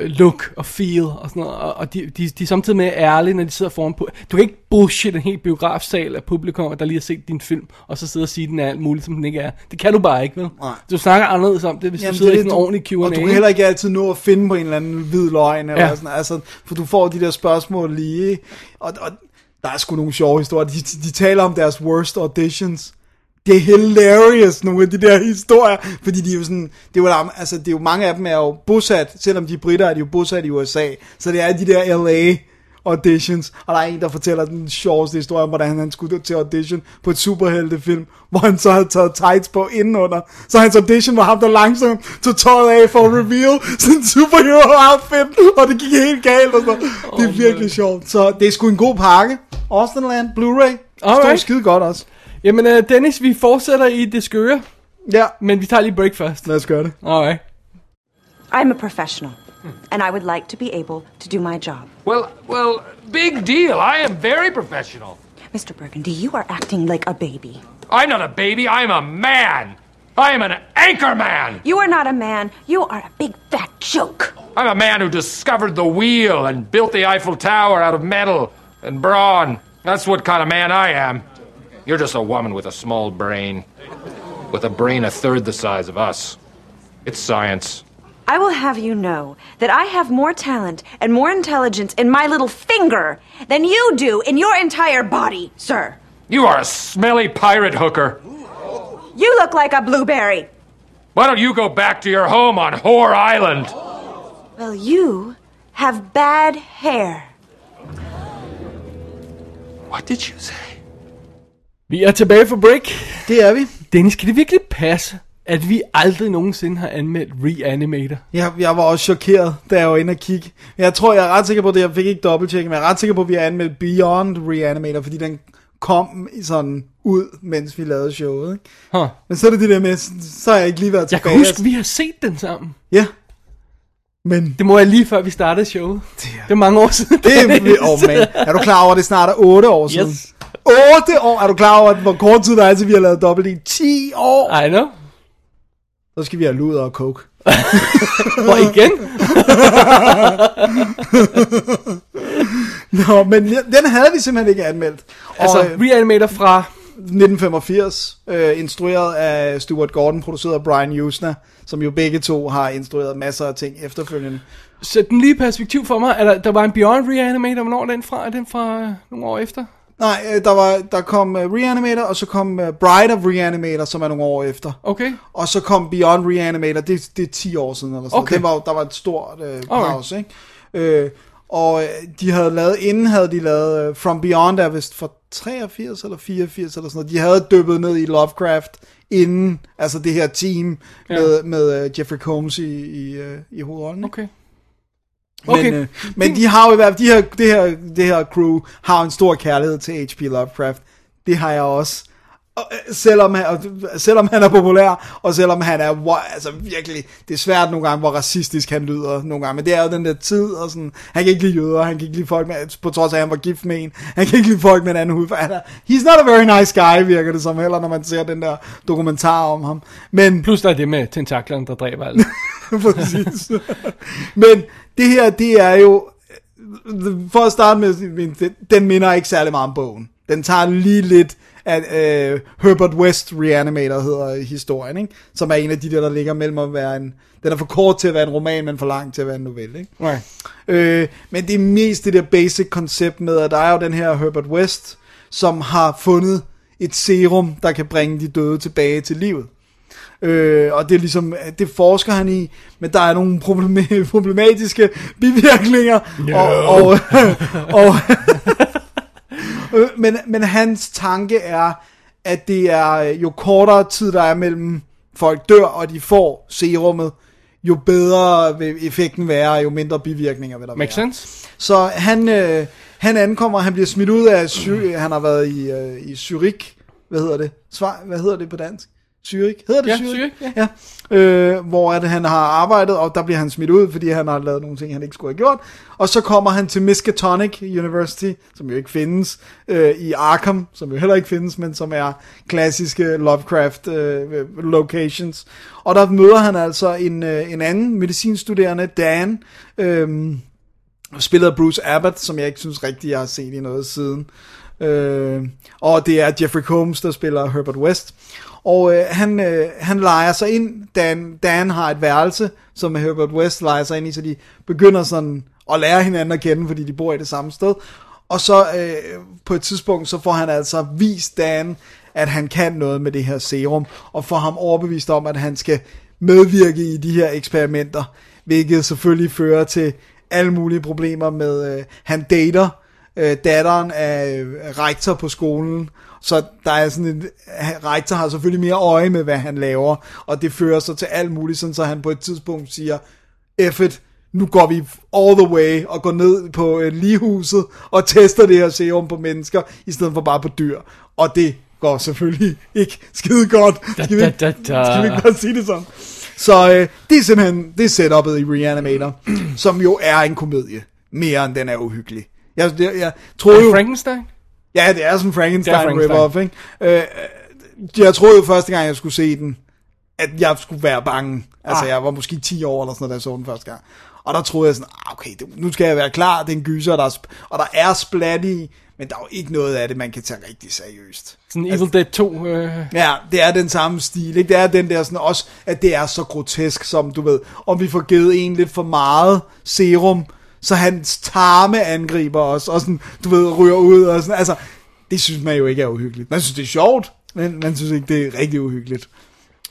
look og feel og sådan noget, og, og de, de, de er samtidig med ærlige, når de sidder foran på. Du kan ikke bullshit en helt biografsal af publikum, der lige har set din film, og så sidde og sige, at den er alt muligt, som den ikke er. Det kan du bare ikke, vel? Nej. Du snakker anderledes om det, hvis Jamen, du sidder det i sådan en ordentlig Q&A. Og du kan heller ikke altid nå at finde på en eller anden hvid løgn, eller ja. sådan, altså, for du får de der spørgsmål lige, og, og der er sgu nogle sjove historier. De, de, de taler om deres worst auditions. Det er hilarious, nogle af de der historier, fordi de er jo sådan, det er jo, altså, det er jo mange af dem er jo bosat, selvom de er britter, er de jo bosat i USA, så det er de der LA auditions, og der er en, der fortæller den sjoveste historie om, hvordan han skulle til audition på et superheltefilm, hvor han så havde taget tights på indenunder, så hans audition var ham, der langsomt tog tøjet af for at reveal en superhero outfit, og det gik helt galt, og så. det er virkelig sjovt, så det er sgu en god pakke, Austin Land, Blu-ray, står Alright. skide godt også. Jamen, uh, Dennis, vi fortsætter i det skøre, Ja, men vi tager lige break først. lad os gøre det. Alright. I'm a professional, and I would like to be able to do my job. Well, well, big deal. I am very professional. Mr. Burgundy, you are acting like a baby. I'm not a baby, I'm a man. I am an anchor man. You are not a man. You are a big fat joke. I'm a man who discovered the wheel and built the Eiffel Tower out of metal and brawn. That's what kind of man I am. You're just a woman with a small brain. With a brain a third the size of us. It's science. I will have you know that I have more talent and more intelligence in my little finger than you do in your entire body, sir. You are a smelly pirate hooker. You look like a blueberry. Why don't you go back to your home on Whore Island? Well, you have bad hair. What did you say? Vi er tilbage for break. Det er vi. Dennis, kan det virkelig passe, at vi aldrig nogensinde har anmeldt Reanimator? Jeg, jeg var også chokeret, da jeg var inde og kigge. Jeg tror, jeg er ret sikker på det. Jeg fik ikke dobbelttjekket, men jeg er ret sikker på, at vi har anmeldt Beyond Reanimator, fordi den kom sådan ud, mens vi lavede showet. Ikke? Huh. Men så er det det der med, så har jeg ikke lige været Jeg tilbage. kan huske, vi har set den sammen. Ja. Men Det må jeg lige før vi startede showet. Det er mange år siden. det er... Oh man, er du klar over, at det snart er 8 år siden? Yes. 8 år! Er du klar over, at hvor kort tid der er, til vi har lavet dobbelt i 10 år? I know. Så skal vi have luder og coke. Og igen. Nå, men den havde vi simpelthen ikke anmeldt. Altså, øh, Reanimator fra... 1985, øh, instrueret af Stuart Gordon, produceret af Brian Usna, som jo begge to har instrueret masser af ting efterfølgende. Sæt den lige perspektiv for mig. Er der, der var en Beyond Reanimator. Hvornår er den fra? Er den fra øh, nogle år efter? Nej, øh, der, var, der kom uh, Reanimator, og så kom uh, Bride of Reanimator, som er nogle år efter. Okay. Og så kom Beyond Reanimator, det, det er 10 år siden eller sådan Okay. okay. det var, Der var et stort øh, pause, ikke? Øh, og øh, de havde lavet, inden havde de lavet, øh, From Beyond er vist fra 83 eller 84 eller sådan noget. De havde dyppet ned i Lovecraft inden, altså det her team Ja. med, med øh, Jeffrey Combs i, i, øh, i hovedrollen. ikke? Okay. Okay. Men, øh, men de har jo i hvert fald, de her, det, her, det her crew har en stor kærlighed til H.P. Lovecraft. Det har jeg også. Og, øh, selvom, han, og, selvom han er populær, og selvom han er wo- altså virkelig, det er svært nogle gange, hvor racistisk han lyder nogle gange, men det er jo den der tid, og sådan, han kan ikke lide jøder, han kan ikke lide folk med, på trods af, at han var gift med en, han kan ikke lide folk med en anden hudfarve, Han er- he's not a very nice guy, virker det som heller, når man ser den der dokumentar om ham, men Plus der er det med tentaklerne, der dræber alt. Præcis. Men det her, det er jo... For at starte med, den minder ikke særlig meget om bogen. Den tager lige lidt af uh, Herbert West Reanimator, hedder historien, ikke? som er en af de der, der ligger mellem at være en... Den er for kort til at være en roman, men for lang til at være en novelle. Ikke? Nej. Øh, men det er mest det der basic koncept med, at der er jo den her Herbert West, som har fundet et serum, der kan bringe de døde tilbage til livet. Øh, og det er ligesom, det forsker han i, men der er nogle problema- problematiske bivirkninger. No. Og, og, og, Øh, men, men hans tanke er, at det er øh, jo kortere tid, der er mellem folk dør, og de får serummet, jo bedre vil effekten være, jo mindre bivirkninger vil der Makes være. sense. Så han, øh, han ankommer, han bliver smidt ud af, Sy- han har været i, øh, i Zürich, hvad hedder det? Svar, hvad hedder det på dansk? Zürich? Hedder det Ja, Zürich? Zürich, ja. Øh, hvor at han har arbejdet, og der bliver han smidt ud, fordi han har lavet nogle ting, han ikke skulle have gjort. Og så kommer han til Miskatonic University, som jo ikke findes, øh, i Arkham, som jo heller ikke findes, men som er klassiske Lovecraft øh, locations. Og der møder han altså en, øh, en anden medicinstuderende, Dan, øh, spillet af Bruce Abbott, som jeg ikke synes rigtig, jeg har set i noget siden. Øh, og det er Jeffrey Combs, der spiller Herbert West. Og øh, han, øh, han leger sig ind, Dan, Dan har et værelse, som Herbert West leger sig ind i, så de begynder sådan at lære hinanden at kende, fordi de bor i det samme sted. Og så øh, på et tidspunkt, så får han altså vist Dan, at han kan noget med det her serum, og får ham overbevist om, at han skal medvirke i de her eksperimenter, hvilket selvfølgelig fører til alle mulige problemer med, øh, han dater øh, datteren af øh, rektor på skolen, så der er sådan en, rektor har selvfølgelig mere øje med, hvad han laver, og det fører så til alt muligt, sådan så han på et tidspunkt siger, F it, nu går vi all the way og går ned på øh, ligehuset og tester det her serum på mennesker, i stedet for bare på dyr. Og det går selvfølgelig ikke skide godt. Skal vi, Da, da, da. skal vi ikke bare sige det sådan? Så øh, det er simpelthen, det er setupet i Reanimator, som jo er en komedie, mere end den er uhyggelig. Jeg, jeg, jeg troede jo... Frankenstein? Ja, det er som Frankenstein, Det er Frankenstein. rip-off, ikke? Øh, jeg troede jo første gang, jeg skulle se den, at jeg skulle være bange. Altså, Ah. jeg var måske 10 år eller sådan noget, da jeg så den første gang. Og der troede jeg sådan, ah, okay, det, nu skal jeg være klar, det er en gyser, der er, og der er splat i, men der er jo ikke noget af det, man kan tage rigtig seriøst. Sådan Evil Dead 2. Øh, Ja, det er den samme stil, ikke? Det er den der sådan også, at det er så grotesk, som du ved, om vi får givet en lidt for meget serum, så hans tarme angriber os, og sådan, du ved, ryger ud, og sådan, altså, det synes man jo ikke er uhyggeligt. Man synes, det er sjovt, men man synes ikke, det er rigtig uhyggeligt.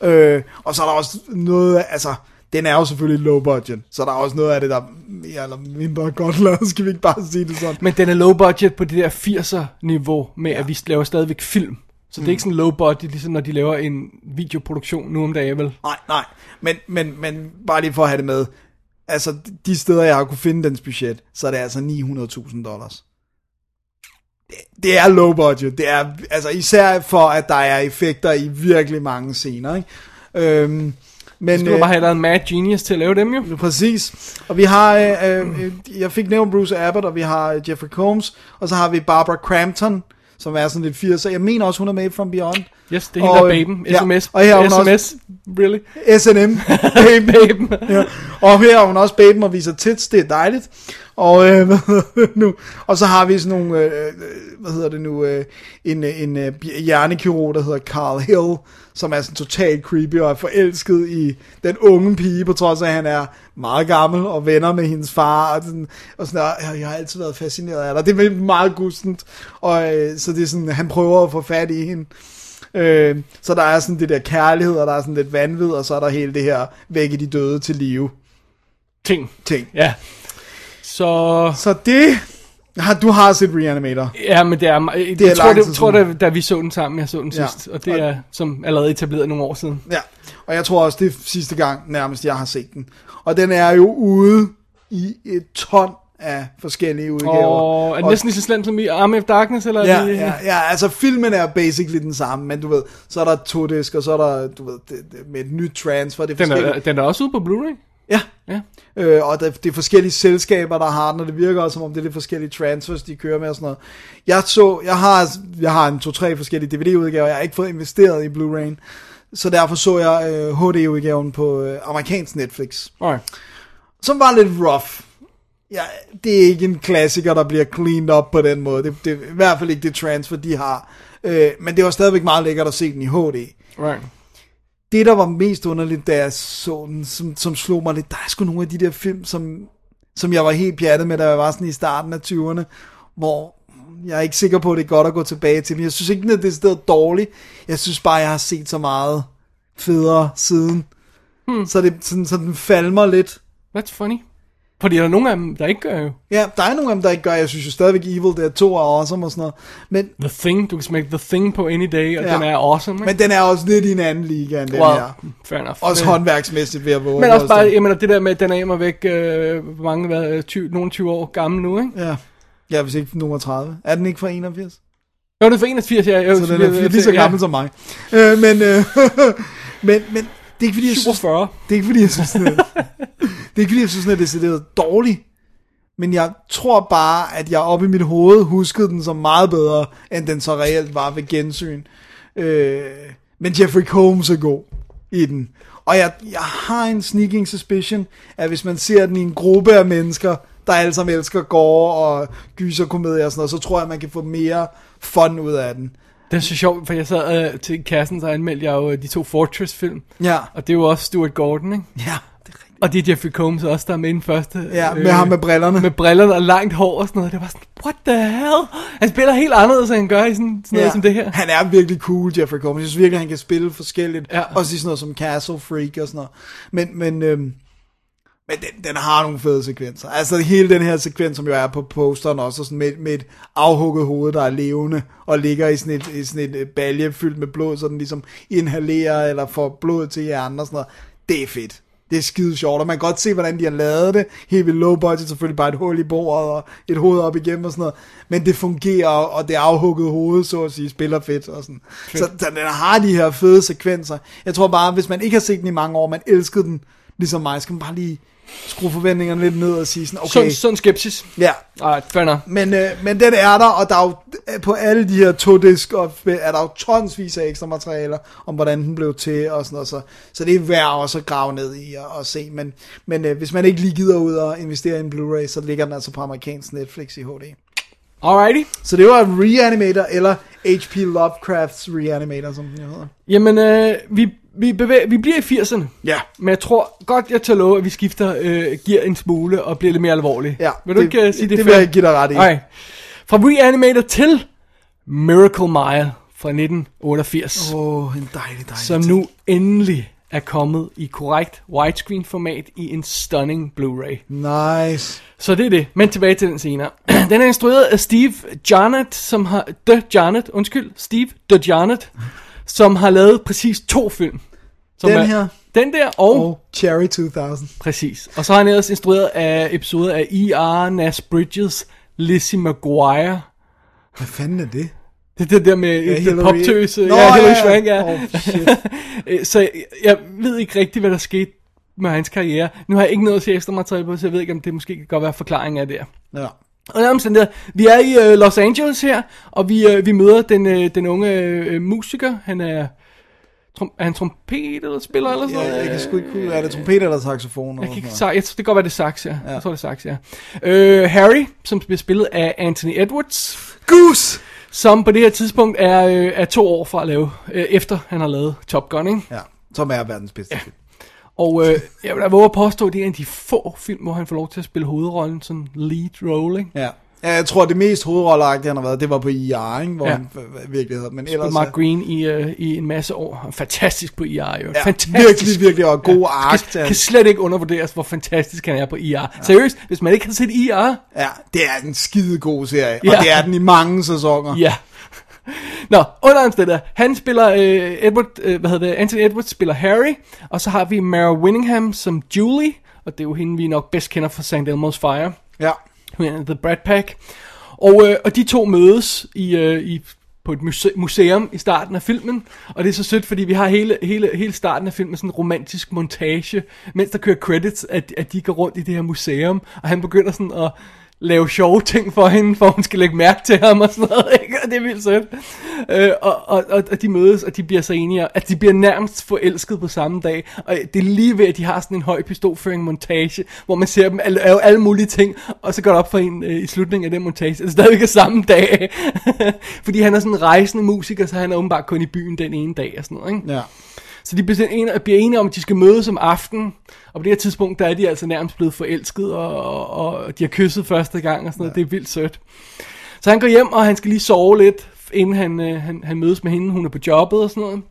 Øh, og så er der også noget, altså, den er jo selvfølgelig low budget, så der er også noget af det, der er mere eller mindre godt lavet, skal vi ikke bare sige det sådan. men den er low budget på det der 80'er niveau med, ja. at vi laver stadigvæk film. Så det er ikke sådan low budget, ligesom når de laver en videoproduktion nu om dagen, vel? Nej, nej. Men, men, men bare lige for at have det med. Altså, de steder, jeg har kunne finde dens budget, så er det altså 900.000 dollars. Det, det er low budget. Det er, altså især for, at der er effekter i virkelig mange scener, ikke? Øhm, men, skal du bare have lavet en mad genius til at lave dem, jo. Præcis. Og vi har, øh, øh, jeg fik nævnt Bruce Abbott, og vi har øh, Jeffrey Combs, og så har vi Barbara Crampton, som er sådan lidt 80'er. Jeg mener også, hun er med From Beyond. Yes, det er hende, der Og, øh, baben. ja, SMS. og her er hun SMS. Really? S&M. Baby. Baben. ja. Og her er hun også baben og viser tits, det er dejligt. Og, øh, hvad hedder det nu? og så har vi sådan nogle, øh, øh, hvad hedder det nu, øh, en, øh, en øh, hjernekirurg, der hedder Carl Hill, som er sådan totalt creepy og er forelsket i den unge pige, på trods af, at han er meget gammel og venner med hendes far. Og sådan, og sådan og jeg har altid været fascineret af dig. Det er meget gustent. Og øh, så det er sådan, han prøver at få fat i hende. Øh, så der er sådan det der kærlighed, og der er sådan lidt vanvid, og så er der hele det her vække de døde til live Ting. ting. Ja. Så... Så det har du har set Reanimator. Ja, men det er... Det er jeg tror, det, tror det, da vi så den sammen, jeg så den Ja. sidst. Og det er som allerede etableret nogle år siden. Ja, og jeg tror også, det er sidste gang nærmest, jeg har set den. Og den er jo ude i et ton af forskellige udgaver. Og er det næsten lige så slemt som i Army of Darkness, eller? er Ja, det, ja, ja, altså filmen er basically den samme, men du ved, så er der to disk, og så er der, du ved, det, det, med et nyt transfer, det er Den er, den er også ude på Blu-ray. Ja, Ja. Øh, og det, det er forskellige selskaber, der har den, og det virker også som om det er lidt forskellige transfers, de kører med og sådan noget. Jeg så, jeg har, jeg har en to-tre forskellige DVD-udgaver, jeg har ikke fået investeret i Blu-ray, så derfor så jeg øh, HD-udgaven på øh, amerikansk Netflix, Alright. som var lidt rough. Ja, det er ikke en klassiker, der bliver cleaned up på den måde. Det, det er i hvert fald ikke det transfer, de har. Øh, men det var stadigvæk meget lækkert at se den i HD Right. Det, der var mest underligt, da jeg så den, som, som slog mig lidt, der er sgu nogle af de der film, som, som jeg var helt pjattet med, da jeg var sådan i starten af 20'erne, hvor, Jeg er ikke sikker på, at det er godt at gå tilbage til den. Jeg synes ikke, den er decideret dårlig. Jeg synes bare, jeg har set så meget federe siden. Hmm. Så, det, sådan, så den falmer lidt. That's funny. Fordi der er nogle af dem, der ikke gør jo. Ja, der er nogle af dem, der ikke gør. Jeg synes jo stadigvæk, Evil er to er awesome og sådan noget. Men, The Thing, du kan smække The Thing på any day, og Ja. ja. den er awesome. Ikke? men den er også lidt i en anden liga end den well, her. fair enough. Også men, håndværksmæssigt ved at våge. men også bare, jeg mener, det der med, at den er immer væk, øh, hvor mange, hvad, 20, nogle 20 år gammel nu, ikke? Ja. Ja, hvis ikke nummer 30. Er den ikke fra 81? Jo, det er for 81, ja. Jo, Så den er lige så gammel som mig. Øh, men, øh, men, men det er ikke fordi, jeg synes, 47. det er ikke fordi, jeg synes, den er, det er ikke fordi, jeg synes, den er decideret dårlig. Men jeg tror bare, at jeg oppe i mit hoved huskede den som meget bedre, end den så reelt var ved gensyn. Øh, men Jeffrey Combs er god i den. Og jeg, jeg har en sneaking suspicion, at hvis man ser den i en gruppe af mennesker, der alle sammen elsker gore og gyserkomedier og sådan noget, så tror jeg, man kan få mere fun ud af den. Det er så sjovt, for jeg sad øh, til kassen, så anmeldte jeg jo øh, de to Fortress-film. Ja, Og det er jo også Stuart Gordon, ikke? ja, det er rigtigt. Og det er Jeffrey Combs også, der er med i den første. øh, Ja, med ham med brillerne. Med brillerne og langt hår og sådan noget. Det var sådan, what the hell? Han spiller helt anderledes, end han gør i sådan, sådan noget som det her. Han er virkelig cool, Jeffrey Combs. Jeg synes virkelig, han kan spille forskelligt. Ja. Også i sådan noget som Castle Freak og sådan noget. Men, men, øhm, men den, den har nogle fede sekvenser. Altså hele den her sekvens, som jo er på posteren også, sådan med, med et afhugget hoved, der er levende, og ligger i sådan et, i sådan et øh, balje fyldt med blod, så den ligesom inhalerer eller får blod til hjernen og sådan noget. Det er fedt. Det er skide sjovt, og man kan godt se, hvordan de har lavet det. Helt vildt low budget, selvfølgelig bare et hul i bordet og et hoved op igennem og sådan noget. Men det fungerer, og det afhuggede hoved, så at sige, spiller fedt og sådan. Så, så den har de her fede sekvenser. Jeg tror bare, hvis man ikke har set den i mange år, man elskede den, ligesom mig, skal man bare lige skrue forventningerne lidt ned og sige sådan, okay, Sådan, sådan skepsis. ja, Alright, fair men, øh, men den er der, og der er jo på alle de her to disk og er der jo tonsvis af ekstra materialer om, hvordan den blev til og sådan noget. Så, så det er værd også at grave ned i og, og se. Men, men øh, hvis man ikke lige gider ud og investere i en Blu-ray, så ligger den altså på amerikansk Netflix i HD. Alrighty. Så det var Reanimator, eller H.P. Lovecrafts Reanimator, som den hedder. Jamen, øh, vi, vi, bevæger, vi bliver i 80'erne. Ja. Men jeg tror godt, jeg tager lov, at vi skifter øh, gear en smule og bliver lidt mere alvorlige. Ja, vil du det- ikke uh, sige det? det vil jeg give dig ret i. Nej. Fra Reanimator til Miracle Mile fra 1988. Åh, oh, en dejlig, dejlig som nu endelig er kommet i korrekt widescreen format i en stunning Blu-ray. Nice. Så det er det, men tilbage til den senere. Den er instrueret af Steve Jarnett, som har... The Jarnett, undskyld, Steve The Jarnett, som har lavet præcis to film. Som Den er, her. Den der, og... Og Cherry 2000. Præcis. Og så har han ellers instrueret af episoder af E.R. Nas Bridges, Lizzie McGuire. Hvad fanden er det? Det er det der med Ja, Hillary- poptøse. Nå, ja, Hillary ja. Swank, ja. Oh, shit. så jeg, jeg ved ikke rigtigt, hvad der skete med hans karriere. Nu har jeg ikke noget at se ekstra materiale på, så jeg ved ikke, om det måske kan godt være forklaring af det. Ja. Og der, vi er i uh, Los Angeles her, og vi, uh, vi møder den, uh, den unge uh, musiker. Han er, trom, er han trompet eller spiller eller sådan Ja, noget? jeg kan sgu ikke kunne, er det trompet eller saxofon? Jeg eller kan ikke, sa- jeg tror, det kan godt være, det er sax, ja. ja. Jeg tror, det er sax, ja. Øh, Harry, som bliver spillet af Anthony Edwards? Goose! som på det her tidspunkt er, øh, er to år fra at lave, øh, efter han har lavet Top Gun, ikke? Ja, som er verdens bedste film. Og øh, jeg vil da våge at påstå, at det er en af de få film, hvor han får lov til at spille hovedrollen, sådan lead role, ikke? Ja. ja. Jeg tror, det mest hovedrolleagtige, han har været, det var på IR, ikke? hvor Ja. han virkelig havde. Men Ellers, Mark Green i, øh, i en masse år. Fantastisk på IR, jo. ja, fantastisk. virkelig, virkelig, og god ja. ark Kan, kan slet ikke undervurderes, hvor fantastisk han er på IR. Ja. Seriøst, hvis man ikke har set IR, Ja, det er en skide god serie, Ja. og det er den i mange sæsoner. Ja. Nå, under omstændigheder. Han spiller, øh, Edward, øh, hvad hedder det, Anthony Edwards spiller Harry, og så har vi Mara Winningham som Julie, og det er jo hende, vi nok bedst kender fra St. Elmo's Fire, Ja. hun er The Brat Pack. Og, øh, og de to mødes i, øh, i på et muse- museum i starten af filmen, og det er så sødt, fordi vi har hele, hele, hele starten af filmen sådan en romantisk montage, mens der kører credits, at, at de går rundt i det her museum, og han begynder sådan at lave sjove ting for hende, for hun skal lægge mærke til ham og sådan noget, ikke? og det er vildt sødt. Øh, og, og, og, og de mødes, og de bliver så enige, at de bliver nærmest forelsket på samme dag, og det er lige ved, at de har sådan en høj pistolføring montage, hvor man ser dem alle, alle, alle mulige ting, og så går det op for en øh, i slutningen af den montage, at det stadigvæk er samme dag, fordi han er sådan en rejsende musiker, så han er åbenbart kun i byen den ene dag og sådan noget, ikke? Ja. Så de bliver, enige, bliver enige om, at de skal mødes om aftenen, og på det her tidspunkt, der er de altså nærmest blevet forelsket, og, og, og de har kysset første gang og sådan noget. Det er vildt sødt. Så han går hjem, og han skal lige sove lidt, inden han, øh, han, han mødes med hende. Hun er på jobbet og sådan noget.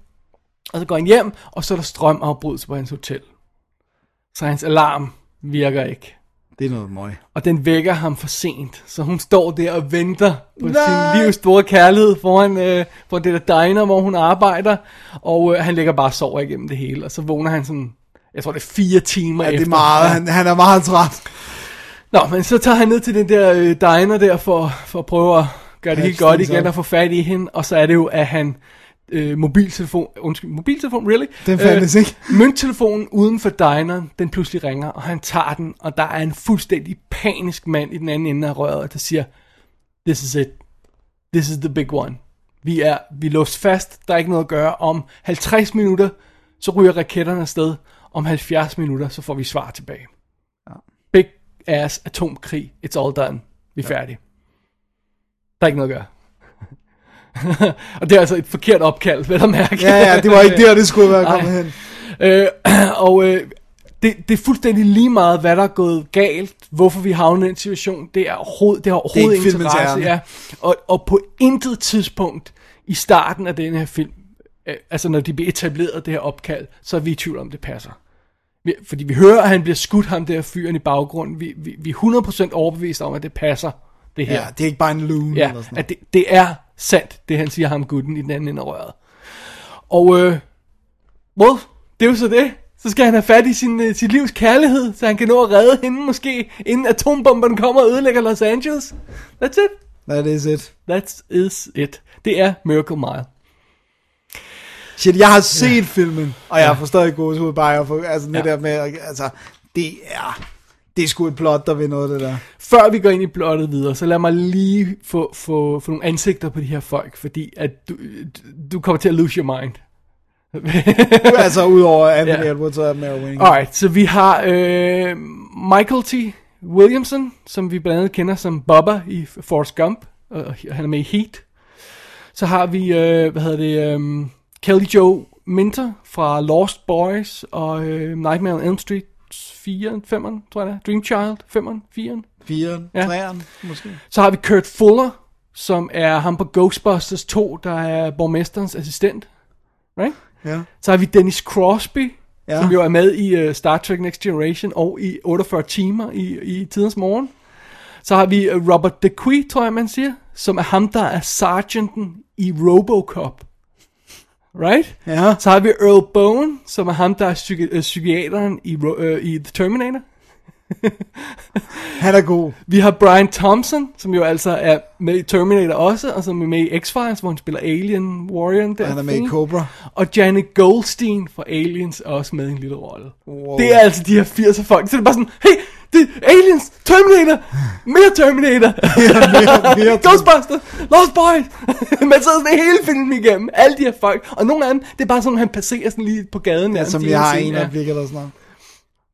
Og så går han hjem, og så er der strømafbrydelse på hans hotel. Så hans alarm virker ikke. Det er noget møg. Og den vækker ham for sent. Så hun står der og venter på Nej. sin livs store kærlighed foran, øh, foran det der diner, hvor hun arbejder. Og øh, han ligger bare og sover igennem det hele. Og så vågner han sådan, jeg tror det er fire timer Ja, det efter. er meget, Ja. han, han er meget træt. Nå, men så tager han ned til den der øh, diner der for, for at prøve at gøre det helt godt igen up. og få fat i hende. Og så er det jo, at han øh, mobiltelefon, undskyld, mobiltelefon, really? Den fandtes ikke. Mønttelefonen uden for dineren, den pludselig ringer, og han tager den, og der er en fuldstændig panisk mand i den anden ende af røret, der siger, this is it. This is the big one. Vi er, vi er låst fast, der er ikke noget at gøre. Om 50 minutter, så ryger raketterne afsted. Om 70 minutter, så får vi svar tilbage. Ja. Big ass atomkrig. It's all done. Vi er ja. færdige. Der er ikke noget at gøre. og det er altså et forkert opkald, vil jeg mærke. Ja, ja, det var ikke der, det skulle være kommet hen. Øh, og øh, det, det er fuldstændig lige meget, hvad der er gået galt, hvorfor vi havner i den situation. Det er overhovedet, det har overhovedet ingen filmens interesse. Ja. Og, og på intet tidspunkt i starten af den her film, øh, altså når de bliver etableret det her opkald, så er vi i tvivl om, det passer. Vi, fordi vi hører, at han bliver skudt ham der fyren i baggrunden. Vi, vi, vi er 100% overbevist om, at det passer, det her. Ja, det er ikke bare en loon Ja, eller sådan noget. at det, det er sandt, det han siger ham gutten i den anden ende af røret. Og øh, well, det er jo så det. Så skal han have fat i sin, øh, sit livs kærlighed, så han kan nå at redde hende måske, inden atombomberne kommer og ødelægger Los Angeles. That's it. That is it. That is it. Det er Miracle Mile. Shit, jeg har set ja. filmen, og jeg har forstået gåsehud bare, jeg får, altså det Ja. der med, altså, det er, det er sgu et plot, der vil noget, det der. Før vi går ind i plottet videre, så lad mig lige få, få, få nogle ansigter på de her folk, fordi at du, du kommer til at lose your mind. altså, udover Anthony Ja. Edwards og Mary Wing. Alright, så vi har øh, Michael T. Williamson, som vi blandt andet kender som Bubba i Forrest Gump, og han er med i Heat. Så har vi, øh, hvad hedder det, øh, Kelly Joe Minter fra Lost Boys og øh, Nightmare on Elm Street 4, 5'eren, tror jeg det er. Dream Child, 5'eren, 4'eren. Firen, Ja. træeren, måske. Så har vi Kurt Fuller, som er ham på Ghostbusters 2, der er borgmesterens assistent. Right? Ja. Så har vi Dennis Crosby, Ja. som jo er med i uh, Star Trek Next Generation og i 48 timer i, i tidens morgen. Så har vi uh, Robert DeQuee, tror jeg man siger, som er ham, der er sergeanten i Robocop. Right? Ja. Så har vi Earl Bowen, som er ham, der er psyki- øh, psykiateren i, øh, i The Terminator. Han er god. Vi har Brian Thompson, som jo altså er med i Terminator også, og som er med i X-Files, hvor han spiller Alien Warrior. Der Han er med i Cobra. Og Janet Goldstein fra Aliens er også med i en lille rolle. Wow. Det er altså de her 80'er folk. Så det er bare sådan, hey, det er Aliens, Terminator, mere Terminator, mere- mere Ghostbusters, Lost Boys. Man sidder sådan hele filmen igennem, alle de her folk. Og nogle af dem, det er bare sådan, han passerer sådan lige på gaden. Ja, som vi har en Ja. øjeblik eller sådan noget.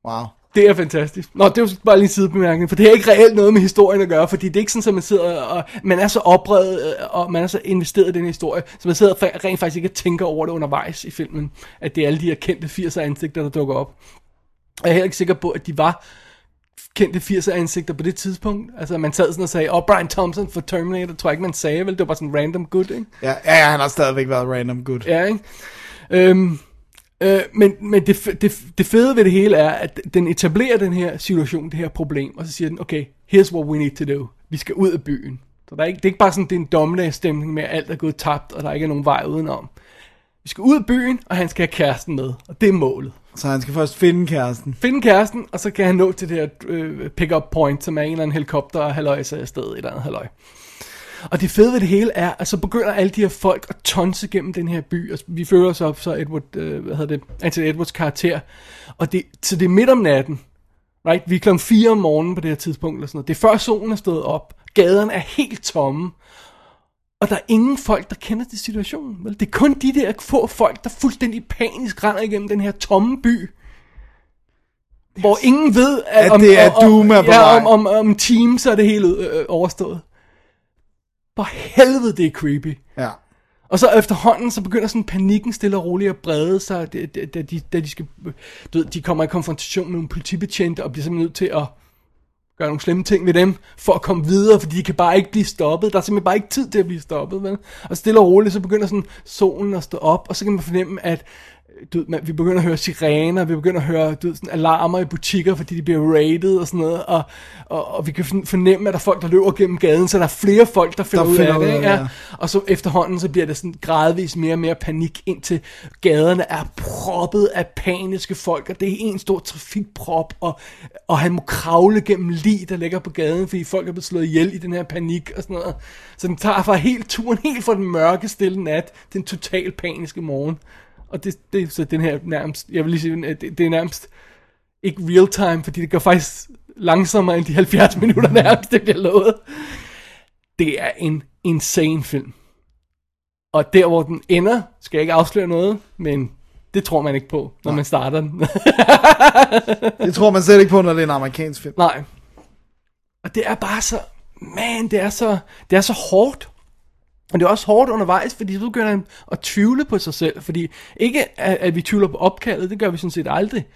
Wow. Det er fantastisk. Nå, det er jo bare lige en sidebemærkning, for det har ikke reelt noget med historien at gøre, fordi det er ikke sådan, at man sidder og man er så oprevet, øh, og man er så investeret i den historie, så man sidder rent faktisk ikke og tænker over det undervejs i filmen, at det er alle de her kendte 80'er ansigter, der dukker op. Og jeg er heller ikke sikker på, at de var kendte 80'er ansigter på det tidspunkt. Altså, man sad sådan og sagde, åh, oh, Brian Thompson for Terminator, tror jeg ikke, man sagde, vel? Det var bare sådan random good, ikke? Ja, ja, ja, han har stadigvæk været random good. Ja, ikke? Øhm, øh, men men det, det, det fede ved det hele er, at den etablerer den her situation, det her problem, og så siger den, okay, here's what we need to do. Vi skal ud af byen. Så der er ikke, det er ikke bare sådan, det er en dommedagsstemning med, at alt er gået tabt, og der ikke er nogen vej udenom. Vi skal ud af byen, og han skal have kæresten med, og det er målet. Så han skal først finde kæresten. Finde kæresten, og så kan han nå til det her øh, pick-up point, som er en eller anden helikopter og halløj så afsted et eller andet halløj. Og det fede ved det hele er, at så begynder alle de her folk at tonse gennem den her by, og vi følger så op så Edward, øh, hvad hedder det, Anthony Edwards karakter, og det, så det er midt om natten, right? Vi er klokken 4 om morgenen på det her tidspunkt, eller sådan noget. Det er før solen er stået op, gaderne er helt tomme, og der er ingen folk, der kender til situationen. Vel? Det er kun de der få folk, der fuldstændig panisk render igennem den her tomme by. Hvor ingen ved, at, At det er Doom er på ja, om, om, om team, så er det hele øh, overstået. For helvede, det er creepy. Ja. Og så efterhånden, så begynder sådan panikken stille og roligt at brede sig, da, da, da, de, da de, skal, du ved, de kommer i konfrontation med nogle politibetjente, og bliver simpelthen nødt til at gøre nogle slemme ting ved dem, for at komme videre, fordi de kan bare ikke blive stoppet. Der er simpelthen bare ikke tid til at blive stoppet, vel? Og stille og roligt, så begynder sådan solen at stå op, og så kan man fornemme, at du, man, vi begynder at høre sirener, vi begynder at høre du, sådan alarmer i butikker, fordi de bliver raided og sådan noget, og, og, og vi kan forn- fornemme, at der er folk, der løber gennem gaden, så der er flere folk, der finder Der ud finder af ud det. af Ikke? det, Ja. ja. Og så efterhånden, så bliver det sådan gradvist mere og mere panik, indtil gaderne er proppet af paniske folk, og det er en stor trafikprop, og, og han må kravle gennem lig, der ligger på gaden, fordi folk er blevet slået ihjel i den her panik og sådan noget. Så den tager fra helt turen, helt fra den mørke, stille nat, til en total paniske morgen. Og det, det så den her nærmest, jeg vil lige sige, det, det er nærmest ikke real time, fordi det går faktisk langsommere end de 70 minutter nærmest, det bliver lovet. Det er en insane film. Og der hvor den ender, skal jeg ikke afsløre noget, men det tror man ikke på, når man starter den. Det tror man slet ikke på, når det er en amerikansk film. Nej. Og det er bare så, man, det er så, det er så hårdt. Og det er også hårdt undervejs, fordi så begynder han at tvivle på sig selv. Fordi ikke at, at vi tvivler på opkaldet, det gør vi sådan set aldrig.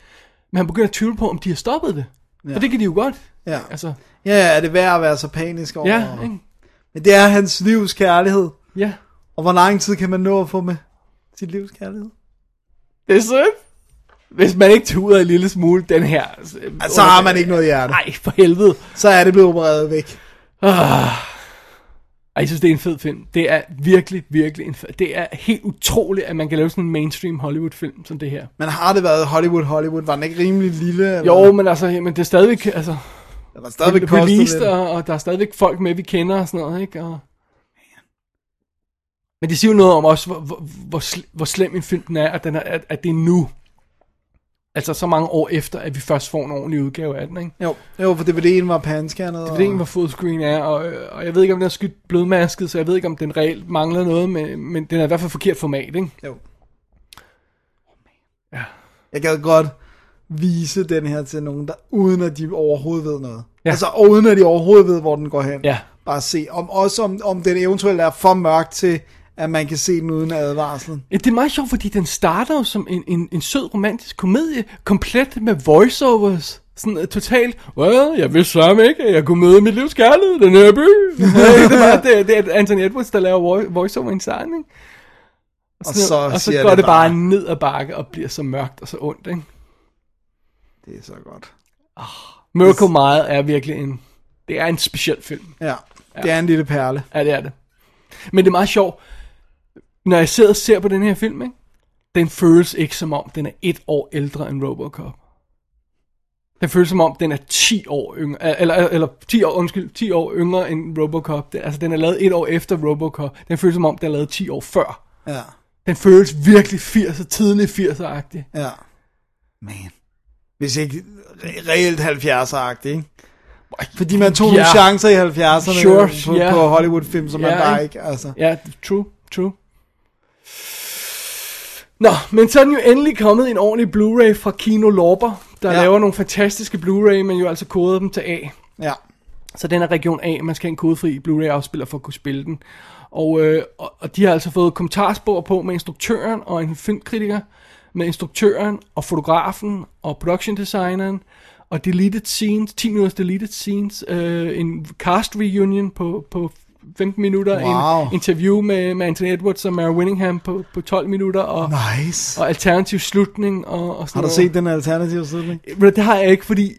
Men han begynder at tvivle på, om de har stoppet det. Ja. For det kan de jo godt. Ja. Altså, ja, er det værd at være så panisk over? ja, ikke? Men det er hans livs kærlighed. Ja. Og hvor lang tid kan man nå at få med sit livs kærlighed? Det er sødt. Hvis man ikke tuder en lille smule den her... Altså, så har man ikke noget hjerte. Nej, for helvede. Så er det blevet opereret væk. Ej, jeg synes, det er en fed film. Det er virkelig, virkelig en fed... Det er helt utroligt, at man kan lave sådan en mainstream Hollywood-film som det her. Men har det været Hollywood, Hollywood? Var den ikke rimelig lille? Eller? Jo, men altså, men det er stadigvæk... Altså, det var stadigvæk det released, lidt. og, og der er stadigvæk folk med, vi kender og sådan noget, ikke? Og... Men det siger jo noget om også, hvor, hvor, hvor slem en film den er, at, den er at, at det er nu. Altså så mange år efter, at vi først får en ordentlig udgave af den, ikke? Jo, jo, for DVD'en var panscannet. Det er ikke, hvor fullscreen er, og, og jeg ved ikke, om den er skudt blødmasket, så jeg ved ikke, om den reelt mangler noget, men, men den er i hvert fald forkert format, ikke? Jo. Ja. Jeg gad godt vise den her til nogen, der uden at de overhovedet ved noget. Ja. Altså, og uden at de overhovedet ved, hvor den går hen. Ja. Bare se, om, også om, om den eventuelt er for mørk til, at man kan se den uden advarslen. Ja, det er meget sjovt, fordi den starter jo som en, en, en sød romantisk komedie, komplet med voiceovers. Sådan uh, totalt, well, jeg vidste samme ikke, at jeg kunne møde mit livs kærlighed i den her by. det, er bare, det, det er Anthony Edwards, der laver vo- voiceover i en sang, ikke? Og, Og så, så og så siger går det det bare bare- ned ad bakke og bliver så mørkt og så ondt, ikke? Det er så godt. Miracle Mile er virkelig en, det er en speciel film. Ja, det er en lille perle. Ja, det er det. Men det er meget sjovt, når jeg sidder og ser på den her film, ikke? den føles ikke som om, den er et år ældre end Robocop. Den føles som om, den er 10 år yngre, eller, eller 10 år, undskyld, 10 år yngre end Robocop. Det, altså, den er lavet et år efter Robocop. Den føles som om, den er lavet 10 år før. Ja, Den føles virkelig 80'er, tidlig 80'er-agtig. ja. Man. Hvis ikke re- reelt 70'er-agtigt, ikke? Fordi man tog nogle Ja. chancer i 70'erne Sure, på, ja. på Hollywood-film, som man Ja, bare ikke? altså. Ja, true, true. Nå, men så er den jo endelig kommet en ordentlig Blu-ray fra Kino Lorber, der Ja. laver nogle fantastiske Blu-ray, men jo altså koder dem til A. Ja. Så den er region A, man skal have en kodefri Blu-ray-afspiller for at kunne spille den. Og, øh, og, og de har altså fået kommentarspor på med instruktøren og en filmkritiker, med instruktøren og fotografen og production designeren, og deleted scenes, 10 minutters deleted scenes, øh, en cast reunion på, på 15 minutter, Wow. en interview med, med Anthony Edwards og Mary Winningham på, på 12 minutter, og, Nice. og alternativ slutning. Og, og sådan Har du noget. set den alternative slutning? Men det har jeg ikke, fordi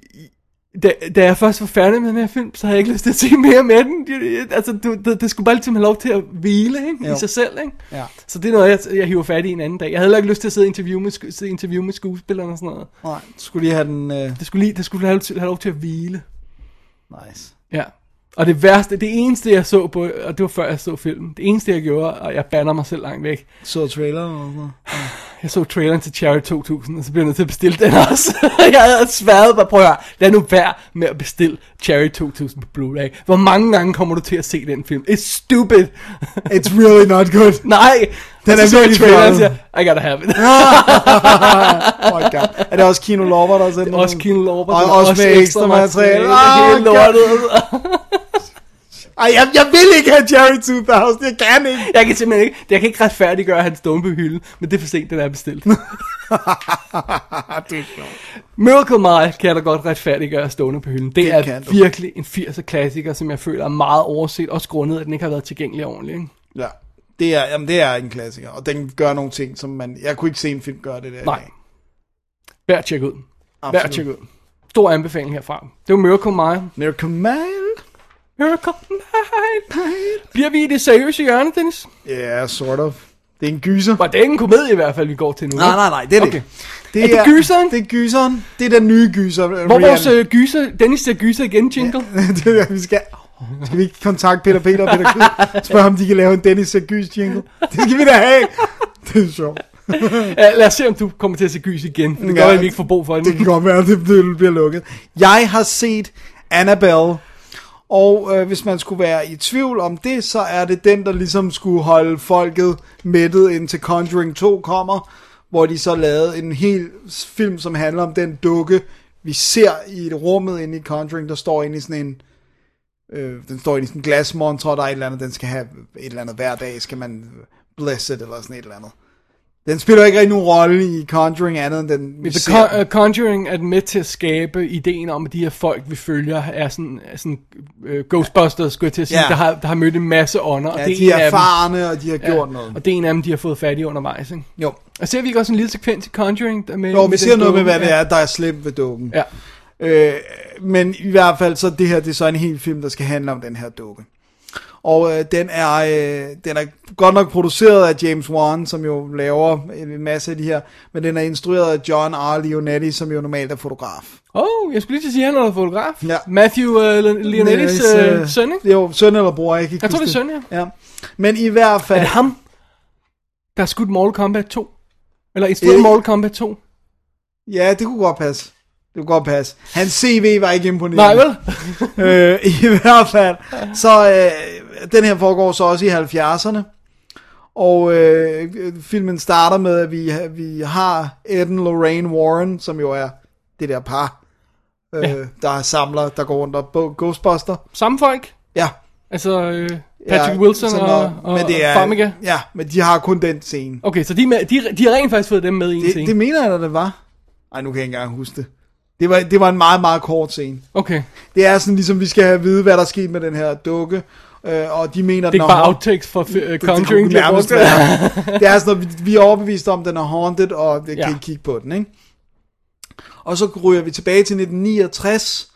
da, da jeg først var færdig med den her film, så havde jeg ikke lyst til at se mere med den. Altså, du, det, det skulle bare ligesom have lov til at hvile ikke? Jo. i sig selv. Ikke? Ja. Så det er noget, jeg, jeg hiver fat i en anden dag. Jeg havde heller ikke lyst til at sidde og interview med, sidde interview med skuespillerne og sådan noget. Nej, skulle lige have den... Uh... Det skulle, lige, det skulle have, lov til, have lov til at hvile. Nice. Ja. Og det værste, det eneste jeg så på, og det var før jeg så filmen, det eneste jeg gjorde, og jeg banner mig selv langt væk, Så traileren og sådan. Jeg så traileren til Cherry 2000, og så blev jeg nødt til at bestille den også. jeg havde sværet mig, prøv at høre, lad nu være med at bestille Cherry 2000 på Blu-ray. Hvor mange gange kommer du til at se den film? It's stupid. It's really not good. Nej, Den er virkelig traileren siger, I gotta have it. Oh my god. Er det også Kino Lorber, der har sendt også? Kino Lorber. Og er også med ekstra materiale. Er Ah, helt God. lortet. Ej, jeg, jeg vil ikke have Jerry 2000, jeg kan ikke. Jeg kan simpelthen ikke, jeg kan ikke retfærdiggøre, at han stående på hylden, men det er for sent, den er bestilt. det er sjovt. Miracle Mile kan jeg da godt retfærdiggøre stående på hylden. Det, Det er kan virkelig en 80'er klassiker, som jeg føler er meget overset, også grundet, at den ikke har været tilgængelig ordentligt. Ikke? Ja, det er, jamen, det er en klassiker, og den gør nogle ting, som man... Jeg kunne ikke se en film gøre det der. Nej. Værd at tjekke ud. Værd at Absolut. tjekke ud. Stor anbefaling herfra. Det var Miracle Mile. Miracle Mile. Miracle Mile. Bliver vi i det seriøse hjørne, Dennis? Ja, yeah, sort of. Det er en gyser. Og det er ikke en komedie i hvert fald, vi går til nu. Nej, nej, nej, det er Okay. det. Det Er det gyseren? Det er gyseren. Det er den nye gyser. Hvor vores øh, gyser, Dennis ser gyser igen, jingle. det er, vi skal... Skal vi ikke kontakte Peter Peter og Peter Kyd? Spørge om de kan lave en Dennis ser gys jingle. Det skal vi da have. Det er sjovt. Ja, lad os se, om du kommer til at se gys igen. Det Ja, gør, at vi ikke får brug for det. Det kan godt være, det bliver lukket. Jeg har set Annabelle, og øh, hvis man skulle være i tvivl om det, så er det den, der ligesom skulle holde folket mættet indtil Conjuring 2 kommer, hvor de så lavede en hel film, som handler om den dukke, vi ser i et rummet inde i Conjuring, der står inde i sådan en øh, den står inde i sådan en glasmontre, og der er et eller andet, den skal have et eller andet hver dag, skal man bless it, eller sådan et eller andet. Den spiller ikke rigtig nogen rolle i Conjuring andet end den vi The ser. Con- uh, Conjuring er med til at skabe ideen om, at de her folk, vi følger, er sådan, er sådan uh, Ghostbusters, skulle jeg til at sige, Ja. der, har, der har mødt en masse ånder. Ja, og det de en er af dem. erfarne, og de har gjort noget. Og det er en af dem, de har fået fat i undervejs. Ikke? Jo. Og ser vi ikke også en lille sekvens i Conjuring? Der med, Nå, vi ser noget med, dukke? hvad det er, der er slemt ved dukken. Ja. Øh, men i hvert fald, så det her, det er så en hel film, der skal handle om den her dukke. Og øh, den, er, øh, den er godt nok produceret af James Wan, som jo laver en masse af de her, men den er instrueret af John R. Leonetti, som jo normalt er fotograf. Oh, jeg skulle lige til at sige, at han er fotograf. Ja. Matthew uh, Leonettis uh, søn, ikke? Jo, søn eller bror, jeg kan ikke Jeg tror, det er søn, ja. ja. Men i hvert fald... Er det ham, der har skudt Mortal Kombat 2? Eller instrueret Øh. Mortal Kombat 2? Ja, det kunne godt passe. Det kunne godt passe. Hans CV var ikke imponerende. Nej, vel? øh, I hvert fald. Så øh, den her foregår så også i 70'erne. Og øh, filmen starter med, at vi, vi har Ed og Lorraine Warren, som jo er det der par, øh, Ja. der er samler, der går rundt og Ghostbuster. Samme folk? Ja. Altså øh, Patrick ja, Wilson og, noget. og, men det er, og Farmiga? Ja, men de har kun den scene. Okay, så de, med, de, de har rent faktisk fået dem med i en Det, scene? det mener jeg, at det var. Ej, nu kan jeg ikke engang huske det. Det var, det var en meget, meget kort scene. Okay, Det er sådan ligesom, vi skal have at vide, hvad der er sket med den her dukke. Øh, og de mener, det er ikke bare outtakes for uh, det Conjuring. bliver nærmest brugt. være. Det er sådan noget, vi, vi er overbevist om, at den er haunted, og vi kan Ja. ikke kigge på den, ikke? Og så ryger vi tilbage til 1969,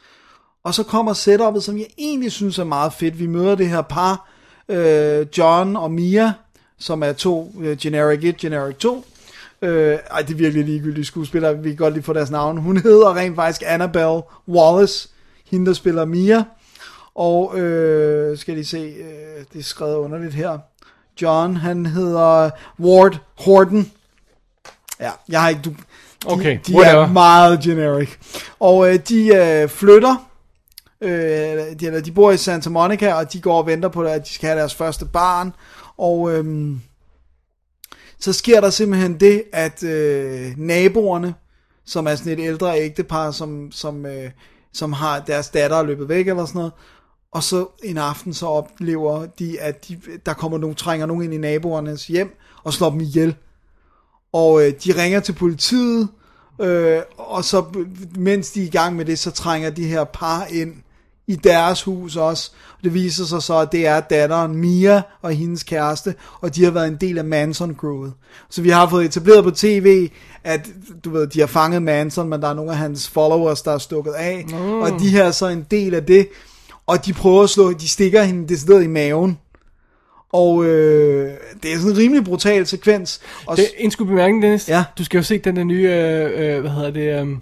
og så kommer setupet, som jeg egentlig synes er meget fedt. Vi møder det her par, øh, John og Mia, som er to, øh, Generic 1, Generic 2. Øh, ej, det er virkelig ligegyldige skuespillere, vi kan godt lige få deres navn. Hun hedder rent faktisk Annabelle Wallace, hende der spiller Mia. Og øh, skal de se, øh, det er skrevet underligt her. John, han hedder Ward Horton. Ja, jeg har ikke... Du, de, Okay, de whatever. er meget generic. Og øh, de øh, flytter, øh, de, eller de bor i Santa Monica, og de går og venter på, at de skal have deres første barn. Og øh, så sker der simpelthen det, at øh, naboerne, som er sådan et ældre ægtepar, som, som, øh, som har deres datter er løbet væk eller sådan noget, og så en aften så oplever de, at de, der kommer nogen, trænger nogen ind i naboernes hjem og slår dem ihjel. Og øh, de ringer til politiet, øh, og så mens de er i gang med det, så trænger de her par ind i deres hus også. Og det viser sig så, at det er datteren Mia og hendes kæreste, og de har været en del af Manson-crewet. Så vi har fået etableret på tv, at du ved, de har fanget Manson, men der er nogle af hans followers, der er stukket af. Mm. Og de her er så en del af det, og de prøver at slå, de stikker hende decideret i maven. Og øh, det er sådan en rimelig brutal sekvens. Og Det en skud bemærkning, Dennis. Ja. Du skal jo se den der nye, øh, øh, hvad hedder det, um,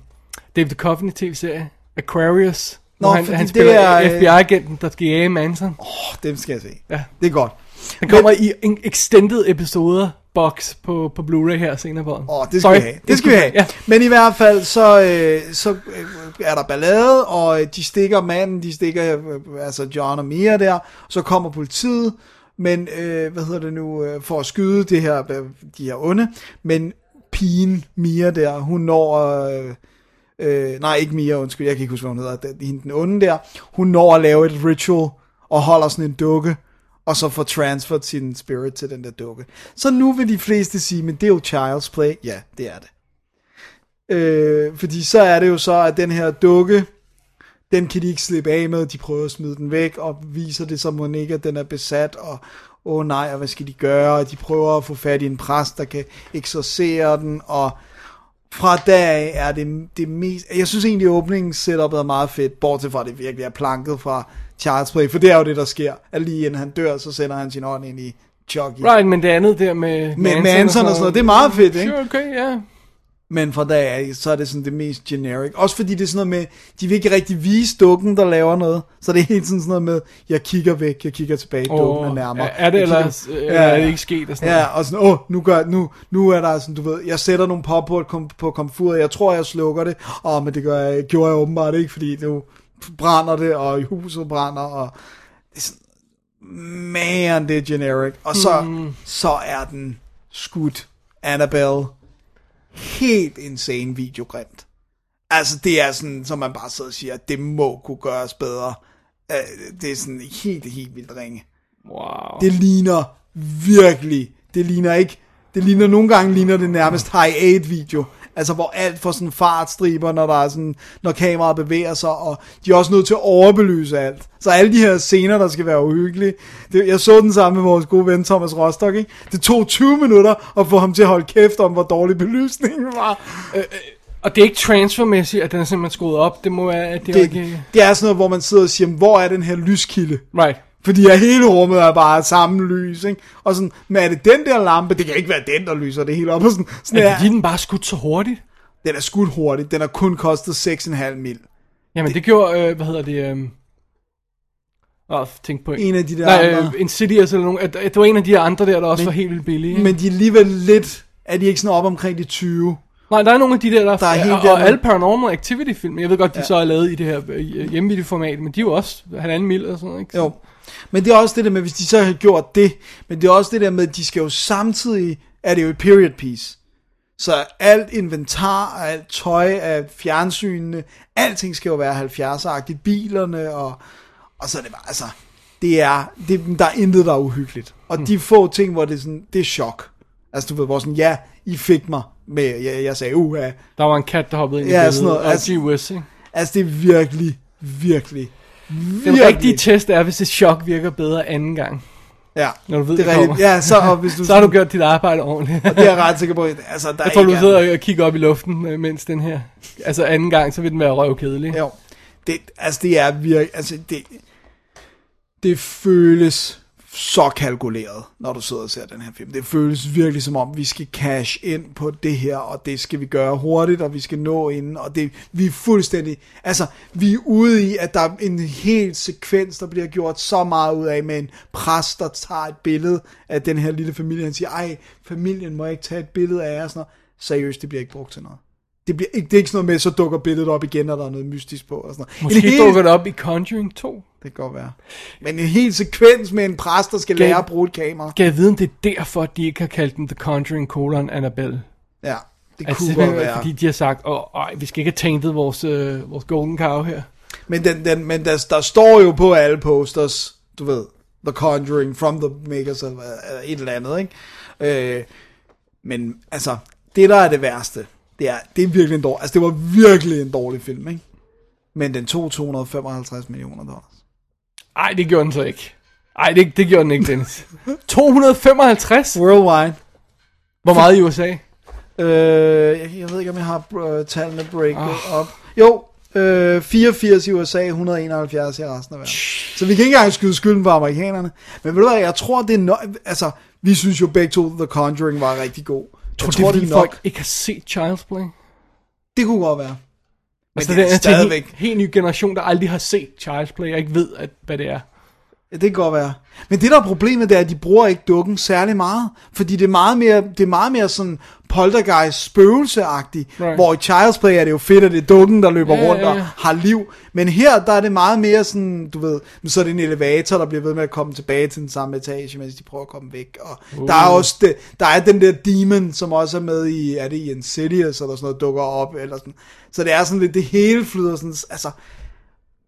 David Duchovny tv-serie, Aquarius. Nå, han, han det spiller er, øh, FBI-agenten, der skal jage Manson. oh, dem skal jeg se. Ja. Det er godt. Den kommer i en extended episoder box på, på Blu-ray her senere på året. Åh, det skal Sorry. vi have. Det skal vi have. Ja. Men i hvert fald, så, øh, så øh, er der ballade, og øh, de stikker manden, de stikker øh, altså John og Mia der, så kommer politiet, men øh, hvad hedder det nu, øh, for at skyde det her, øh, de her onde, men pigen Mia der, hun når, øh, øh, nej ikke Mia, undskyld, jeg kan ikke huske, hvad hun hedder, den, den onde der, hun når at lave et ritual, og holder sådan en dukke, og så får transferet sin spirit til den der dukke. Så nu vil de fleste sige, men det er jo child's play. Ja, det er det. Øh, fordi så er det jo så, at den her dukke, den kan de ikke slippe af med, de prøver at smide den væk, og viser det så må ikke, at den er besat, og åh oh nej, og hvad skal de gøre, og de prøver at få fat i en præst, der kan eksorcere den, og fra dag er det det mest, jeg synes egentlig åbningen setupet er meget fedt, bortset fra at det virkelig er planket fra Child's Play, for det er jo det, der sker, at lige inden han dør, så sender han sin hånd ind i Chucky. Right, men det andet der med Med Manson og sådan noget, det er meget fedt, ikke? Sure, okay, ja. Men fra dag af, så er det sådan det mest generic. Også fordi det er sådan noget med, de vil ikke rigtig vise dukken, der laver noget. Så det er helt sådan sådan noget med, jeg kigger væk, jeg kigger tilbage, dukken er nærmere. er- det ellers- eller er det ikke sket og sådan Ja, noget? og sådan, åh, nu, gør, nu, nu er der sådan, du ved, jeg sætter nogle pop på, kom, på komfuret, jeg tror, jeg slukker det. Åh, men det gør jeg, gjorde jeg åbenbart ikke, fordi nu brænder det, og huset brænder, og det er sådan, man, det er generic. Og så, Hmm. så er den skudt Annabelle helt insane videogrimt. Altså, det er sådan, som man bare sidder og siger, det må kunne gøres bedre. Øh, Det er sådan helt, helt vildt ringe. Wow. Det ligner virkelig, det ligner ikke, det ligner nogle gange ligner det nærmest high 8 video. Altså hvor alt får sådan fartstriber, når der er sådan, når kameraet bevæger sig, og de er også nødt til at overbelyse alt. Så alle de her scener, der skal være uhyggelige. Det, jeg så den sammen med vores gode ven Thomas Rostock, ikke? Det tog 20 minutter at få ham til at holde kæft om, hvor dårlig belysningen var. Og det er ikke transfermæssigt, at den er simpelthen skruet op. Det må være, at det, er Det, ikke... det er sådan noget, hvor man sidder og siger, hvor er den her lyskilde? Right. Fordi at hele rummet er bare samme lys, ikke? Og sådan, men er det den der lampe? Det kan ikke være den, der lyser det hele op. Og sådan, sådan Er er, det, den bare skudt så hurtigt? Den er skudt hurtigt. Den har kun kostet 6,5 mil. Jamen, det, det gjorde, øh, hvad hedder det... Øh... Åh, tænk på En af de der Nej, andre. øh, Insidious eller nogen. At, at det var en af de andre der, der også Men- var helt vildt billige. Men de er alligevel lidt... Er de ikke sådan op omkring de 20? Nej, der er nogle af de der, der, Der er helt og, og alle Paranormal Activity film, jeg ved godt, de ja. så er lavet i det her øh, hjemmevideoformat, men de er jo også halvanden mil og sådan noget, ikke? Jo. Men det er også det der med, hvis de så har gjort det, men det er også det der med, at de skal jo samtidig, er det jo et period piece. Så alt inventar, og alt tøj af fjernsynene, alting skal jo være 70'er-agtigt, bilerne, og, og så er det bare, altså, det er, det, der er intet, der er uhyggeligt. Og Hmm. de få ting, hvor det er sådan, det er chok. Altså du ved, hvor sådan, ja, I fik mig med, jeg, jeg sagde, uha. Der var en kat, der hoppede ind Ja, i sådan noget, billedet, og altså- ikke? Altså det er virkelig, virkelig, Den rigtige test er, hvis et chok virker bedre anden gang. Ja, Når du ved, det det er kommer. Ja, så, og hvis du, Så har du gjort dit arbejde ordentligt. det er jeg ret sikker på. Altså, der Jeg tror, du sidder og kigger op i luften, øh, mens den her... Altså anden gang, så vil den være røvkedelig. Jo. Det, altså, det er virkelig... Altså, det, det føles så kalkuleret, når du sidder og ser den her film. Det føles virkelig som om, vi skal cash ind på det her, og det skal vi gøre hurtigt, og vi skal nå inden, og det, vi er fuldstændig... Altså, vi er ude i, at der er en hel sekvens, der bliver gjort så meget ud af, med en præst, der tager et billede af den her lille familie, han siger, ej, familien må ikke tage et billede af jer, sådan noget. Seriøst, det bliver ikke brugt til noget. Det, bliver ikke, det er ikke sådan noget med, så dukker billedet op igen, og der er noget mystisk på. Og sådan noget. Måske en hel, dukker det op i Conjuring 2. Det kan godt være. Men en hel sekvens med en præst, der skal Gav- lære at bruge et kamera. Skal jeg vide, om det er derfor, de ikke har kaldt den The Conjuring colon Annabelle? Ja, det Altså, kunne det godt være. fordi de har sagt, åh, ej, vi skal ikke have taintet vores, øh, vores golden cow her. Men, den, den, men der, der står jo på alle posters, du ved, The Conjuring, From the Makers, eller hvad- et eller andet, ikke? Øh, men altså, det der er det værste, det er, det er virkelig en dårlig, altså det var virkelig en dårlig film, ikke? Men den tog 255 millioner dollars. Ej, det gjorde den så ikke. Ej, det, det gjorde den ikke, Dennis. 255? Worldwide. Hvor meget i USA? Øh, jeg, jeg ved ikke, om jeg har øh, tallene breaket oh. op. Jo, øh, 84 i USA, 171 i resten af verden. Så vi kan ikke engang skyde skylden på amerikanerne. Men ved du hvad, jeg tror, det er nok... Altså, vi synes jo begge to, The Conjuring var rigtig god. Tror, jeg det er, tror, det er nok... folk ikke har set Child's Play? Det kunne godt være. Men Altså, det er til en stadigvæk... helt, helt ny generation, der aldrig har set Child's Play, og ikke ved, at, hvad det er. Ja, det kan godt være. Men det der er problemet, det er, at de bruger ikke dukken særlig meget. Fordi det er meget mere, det er meget mere sådan poltergeist spøgelseagtigt. Right. Hvor i Child's Play er det jo fedt, at det er dukken, der løber Ja, rundt ja, og har liv. Men her, der er det meget mere sådan, du ved, så er det en elevator, der bliver ved med at komme tilbage til den samme etage, mens de prøver at komme væk. Og uh. der er også det, der er den der demon, som også er med i, er det i Insidious, eller sådan noget, dukker op, eller sådan. Så det er sådan lidt, det hele flyder sådan, altså,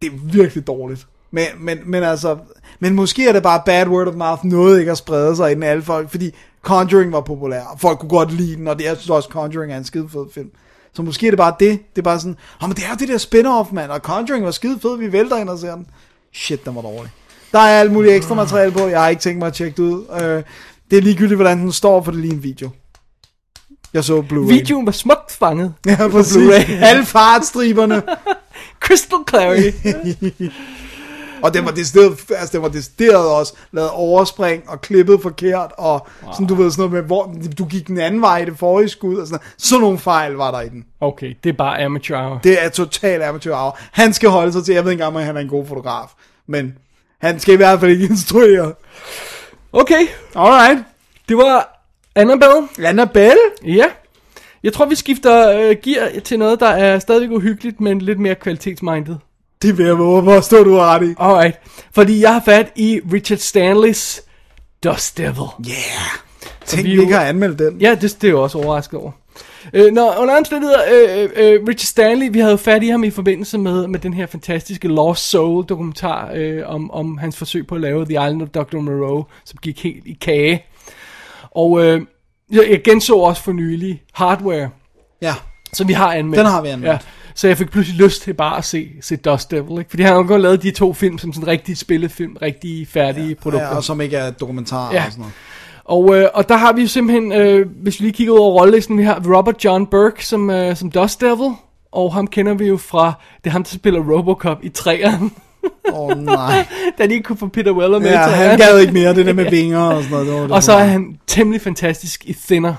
det er virkelig dårligt. Men, men, men altså, men måske er det bare bad word of mouth, noget ikke at sprede sig i den alle folk, fordi Conjuring var populær, og folk kunne godt lide den, og det, jeg synes også, Conjuring er en skide fed film. Så måske er det bare det, det er bare sådan, oh, men det er jo det der spin-off, mand, og Conjuring var skide fed, vi vælter ind og ser den. Shit, den var dårlig. Der er alt muligt ekstra materiale på, jeg har ikke tænkt mig at tjekke det ud. Øh, det er ligegyldigt, hvordan den står, for det er lige en video. Jeg så Blu-ray. Videoen var smukt fanget. Ja, præcis. Blu-ray. Alle fartstriberne. Crystal clarity. Og den var decideret, altså den var decideret også lavet overspring og klippet forkert, og wow. sådan du ved sådan noget med, hvor du gik den anden vej i det forrige skud, og sådan, sådan nogle fejl var der i den. Okay, det er bare amateur hour. Det er totalt amateur hour. Han skal holde sig til, jeg ved ikke engang, om han er en god fotograf, men han skal i hvert fald ikke instruere. Okay, Alright. det var Annabelle. Annabelle? Ja. Jeg tror, vi skifter øh, gear til noget, der er stadigvæk uhyggeligt, men lidt mere kvalitetsmindet. Det vil jeg våge, hvor står du ret i. Alright. Fordi jeg har fat i Richard Stanleys Dust Devil. Yeah. Tænk, vi jo- ikke har anmeldt den. Ja, det, det er jeg også overrasket over. Øh, når, under omstændigheder, øh, øh, Richard Stanley, vi havde jo fat i ham i forbindelse med, med den her fantastiske Lost Soul dokumentar øh, om, om hans forsøg på at lave The Island of Dr. Moreau, som gik helt i kage. Og øh, jeg, jeg genså også for nylig Hardware, Ja. som vi har anmeldt. Den har vi anmeldt. Ja, så jeg fik pludselig lyst til bare at se, se Dust Devil, ikke? Fordi han har jo kun lavet de to film som sådan rigtige spillefilm, rigtige færdige ja, produkter. ja, og som ikke er dokumentar Ja. og sådan noget. Og, øh, og der har vi jo simpelthen, øh, hvis vi lige kigger ud over rollelisten, vi har Robert John Burke som, øh, som Dust Devil, og ham kender vi jo fra, det er ham, der spiller Robocop i træerne, Åh oh, nej. da de ikke kunne få Peter Weller med Ja, han gad ikke mere, det der med vinger og sådan noget. Det var det Og så er han temmelig fantastisk i Thinner.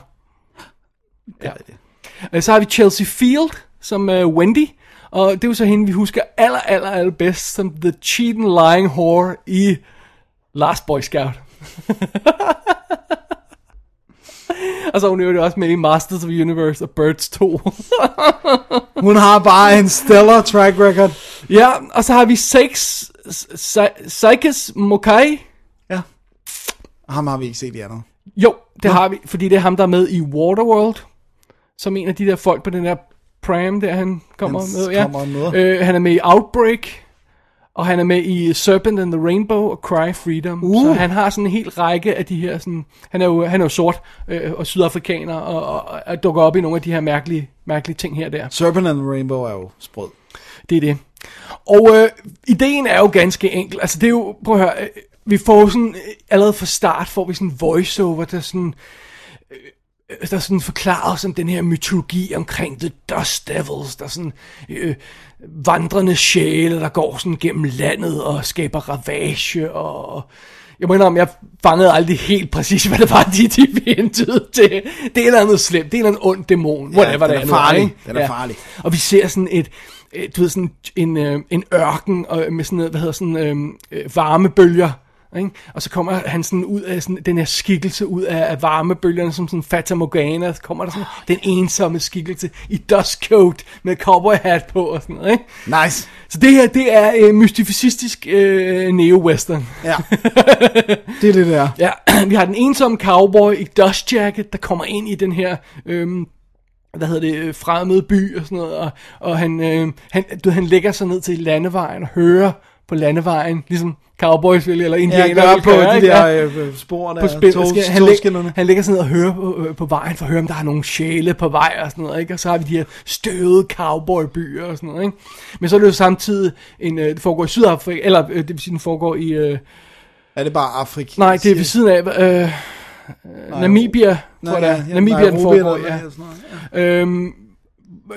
Ja. Så har vi Chelsea Field som øh, Wendy, og det er jo så hende, vi husker aller, aller, aller bedst som The Cheating Lying Whore i Last Boy Scout. og så er hun jo også med i Masters of Universe og Birds 2. Hun har bare en stellar track record. ja, og så har vi Sex Psychus Mokai. Ja. Ham har vi ikke set i andet. Jo, det har vi, fordi det er ham, der er med i Waterworld, som en af de der folk på den der pram, der han kommer Han med. Ja. kommer med. Øh, han er med i Outbreak, og han er med i Serpent and the Rainbow og Cry Freedom. Uh. Så han har sådan en hel række af de her, sådan, han er jo, han er jo sort øh, og sydafrikaner, og, og, og dukker op i nogle af de her mærkelige, mærkelige ting her og der. Serpent and the Rainbow er jo sprød. Det er det. Og øh, ideen er jo ganske enkel. Altså det er jo, prøv at høre, øh, vi får sådan, øh, allerede fra start får vi sådan en voiceover, der sådan, der sådan forklarer os om den her mytologi omkring The Dust Devils, der er sådan øh, vandrende sjæle, der går sådan gennem landet og skaber ravage, og jeg må indrømme, jeg fangede aldrig helt præcis, hvad det var, de, de hentede til. Det er et eller andet slemt, det er en eller anden ond dæmon, Ja, whatever den det er nu farlig. ikke? Den er farlig. Og vi ser sådan et, et du ved, sådan en, øh, en ørken og med sådan noget, hvad hedder sådan, øh, øh, varmebølger. Ikke? Og så kommer han sådan ud af sådan, den her skikkelse ud af, af varmebølgerne, som sådan Fata Morgana. Så kommer der sådan den ensomme skikkelse i dustcoat med cowboy hat på og sådan noget. Ikke? Nice. Så det her, det er øh, mystificistisk øh, neo-western. Ja. det er det der. Ja, vi har den ensomme cowboy i dust jacket, der kommer ind i den her, øhm, hvad hedder det, øh, fremmede by og sådan noget, og, og han, øh, han, du, han lægger sig ned til landevejen og hører på landevejen, ligesom cowboys vil, eller Ja, indianer gør vil på gøre, de ikke? der Ja øh, spor der. på spil. tog- han, togskinnerne. han ligger sådan og hører på, øh, på vejen for at høre, om der er nogle sjæle på vej og sådan noget, ikke? Og så har vi de her støvede cowboybyer og sådan noget, ikke? Men så er det jo samtidig, en, øh, det foregår i Sydafrika, eller øh, det vil sige, den foregår i, øh, Er det bare Afrika? nej, det er ved siden af, øh, Namibia, tror jeg det er. Namibia, den foregår, ja. Øhm,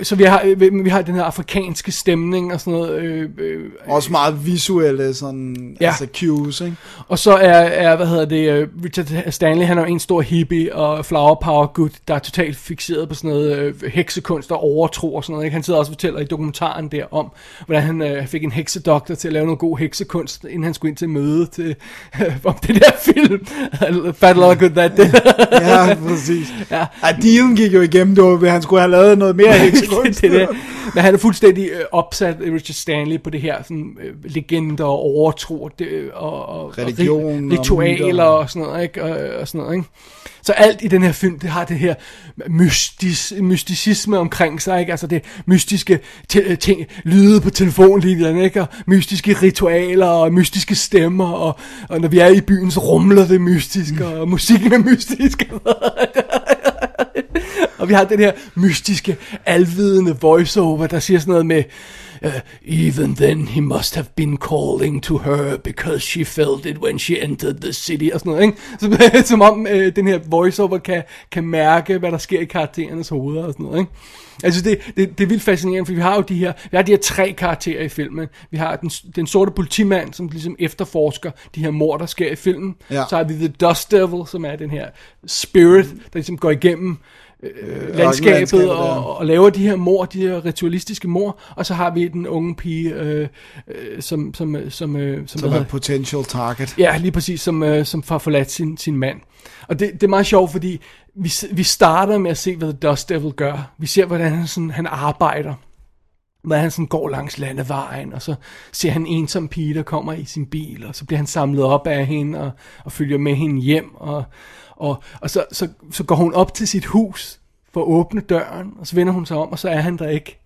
så vi har, vi, har den her afrikanske stemning og sådan noget. Øh, øh, Også meget visuelle sådan, Ja. altså cues, ikke? og så er, er, hvad hedder det, øh, Richard Stanley, han er jo en stor hippie og flower power gut, der er totalt fixeret på sådan noget øh, heksekunst og overtro og sådan noget. Ikke? Han sidder også og fortæller i dokumentaren der om, hvordan han øh, fik en heksedoktor til at lave noget god heksekunst, inden han skulle ind til møde til, øh, om det der film. Fat lot good that day. Ja, præcis. Ja. ja. Dealen gik jo igennem, det var, at han skulle have lavet noget mere heksekunst. det er det. Men han er fuldstændig øh, opsat, øh, Richard Stanley, på det her sådan, øh, legender og overtro det, og, og, Religion og og ri- ritualer og, og sådan noget, ikke? Og, og sådan noget, ikke? Så alt i den her film, det har det her mystis, mysticisme omkring sig, ikke? Altså det mystiske te- ting, lyde på telefonlinjen, ikke? Og mystiske ritualer og mystiske stemmer, og, og når vi er i byen, så rumler det mystisk, og musikken er mystisk. Og vi har den her mystiske, alvidende voiceover, der siger sådan noget med, uh, even then he must have been calling to her, because she felt it when she entered the city, og sådan noget, ikke? Som, som om uh, den her voiceover kan, kan mærke, hvad der sker i karakterernes hoveder og sådan noget, ikke? Altså det, det, det er vildt fascinerende, for vi har jo de her, vi har de her tre karakterer i filmen. Vi har den, den sorte politimand, som ligesom efterforsker de her mord, der sker i filmen. Ja. Så har vi The Dust Devil, som er den her spirit, der ligesom går igennem øh, landskabet og, og laver de her mord, de her ritualistiske mord, og så har vi den unge pige, øh, øh, som, som, øh, som, øh, som, Som er potential target. Ja, lige præcis, som, øh, som har forladt sin, sin mand. Og det, det er meget sjovt, fordi vi, vi starter med at se, hvad The Dust Devil gør. Vi ser, hvordan han, sådan, han arbejder. Hvordan han sådan går langs landevejen, og så ser han en ensom pige, der kommer i sin bil, og så bliver han samlet op af hende, og, og følger med hende hjem, og, og, og så, så, så går hun op til sit hus, for at åbne døren, og så vender hun sig om, og så er han der ikke.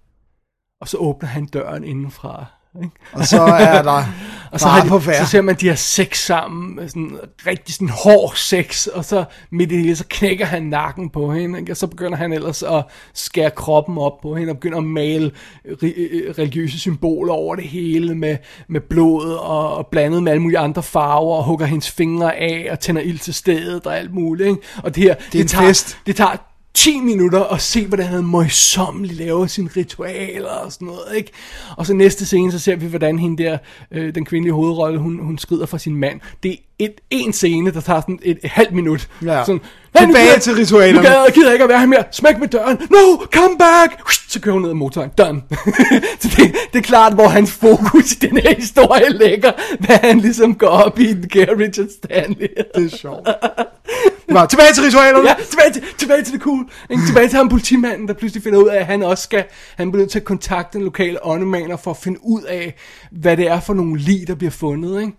Og så åbner han døren indenfra. Ikke? Og så er der Og så, har på de, færd. så ser man de har sex sammen, sådan rigtig sådan hård sex, og så midt i det hele, så knækker han nakken på hende, ikke? og så begynder han ellers at skære kroppen op på hende, og begynder at male ri- øh, religiøse symboler over det hele, med, med blod, og, og blandet med alle mulige andre farver, og hugger hendes fingre af, og tænder ild til stedet, og alt muligt. Ikke? Og det her, det, en tager, fest. det tager 10 minutter at se, hvordan han møjsommeligt laver sine ritualer og sådan noget, ikke? Og så næste scene, så ser vi, hvordan hende der, øh, den kvindelige hovedrolle, hun, hun skrider fra sin mand. Det er et, en scene, der tager sådan et, et halvt minut. Ja. Sådan, Tilbage "Nej, nu gider- til ritualerne." Nu gider jeg gider ikke at være her mere. Smæk med døren. No, come back. Så kører hun ned ad motoren. Done. så det, det er klart, hvor hans fokus i den her historie ligger, hvad han ligesom går op i den kære Richard Stanley. Det er sjovt. Nå, tilbage til ritualerne. Ja, tilbage til, tilbage til det cool. Ikke? Tilbage til ham politimanden, der pludselig finder ud af, at han også skal, han bliver nødt til at kontakte den lokale åndemaner for at finde ud af, hvad det er for nogle lig, der bliver fundet. Ikke?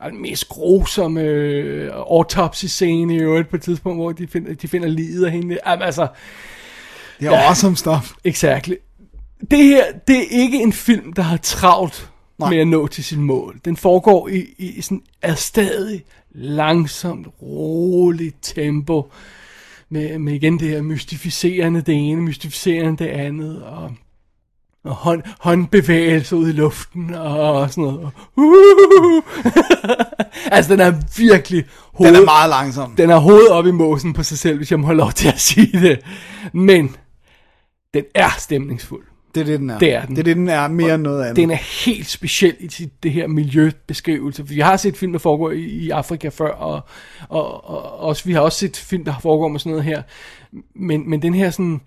Og den mest grusomme øh, autopsy-scene i øvrigt på et tidspunkt, hvor de finder, de finder liget af hende. Jamen, altså, Det er awesome stuff. Exakt. Det her, det er ikke en film, der har travlt Nej. Med at nå til sit mål. Den foregår i, i, sådan et stadig langsomt, roligt tempo. Med, med igen det her mystificerende det ene, mystificerende det andet, og, og hånd, håndbevægelser ud i luften, og sådan noget. Uh! altså, den er virkelig hoved, Den er meget langsom. den er hovedet op i måsen på sig selv, hvis jeg må have lov til at sige det. Men den er stemningsfuld. Det er det, den er. Det er den. Det er det, den er mere end noget andet. Den er helt speciel i sit, det her miljøbeskrivelse. Vi har set film, der foregår i, i Afrika før, og, og, og også, vi har også set film, der foregår med sådan noget her. Men, men den her sådan,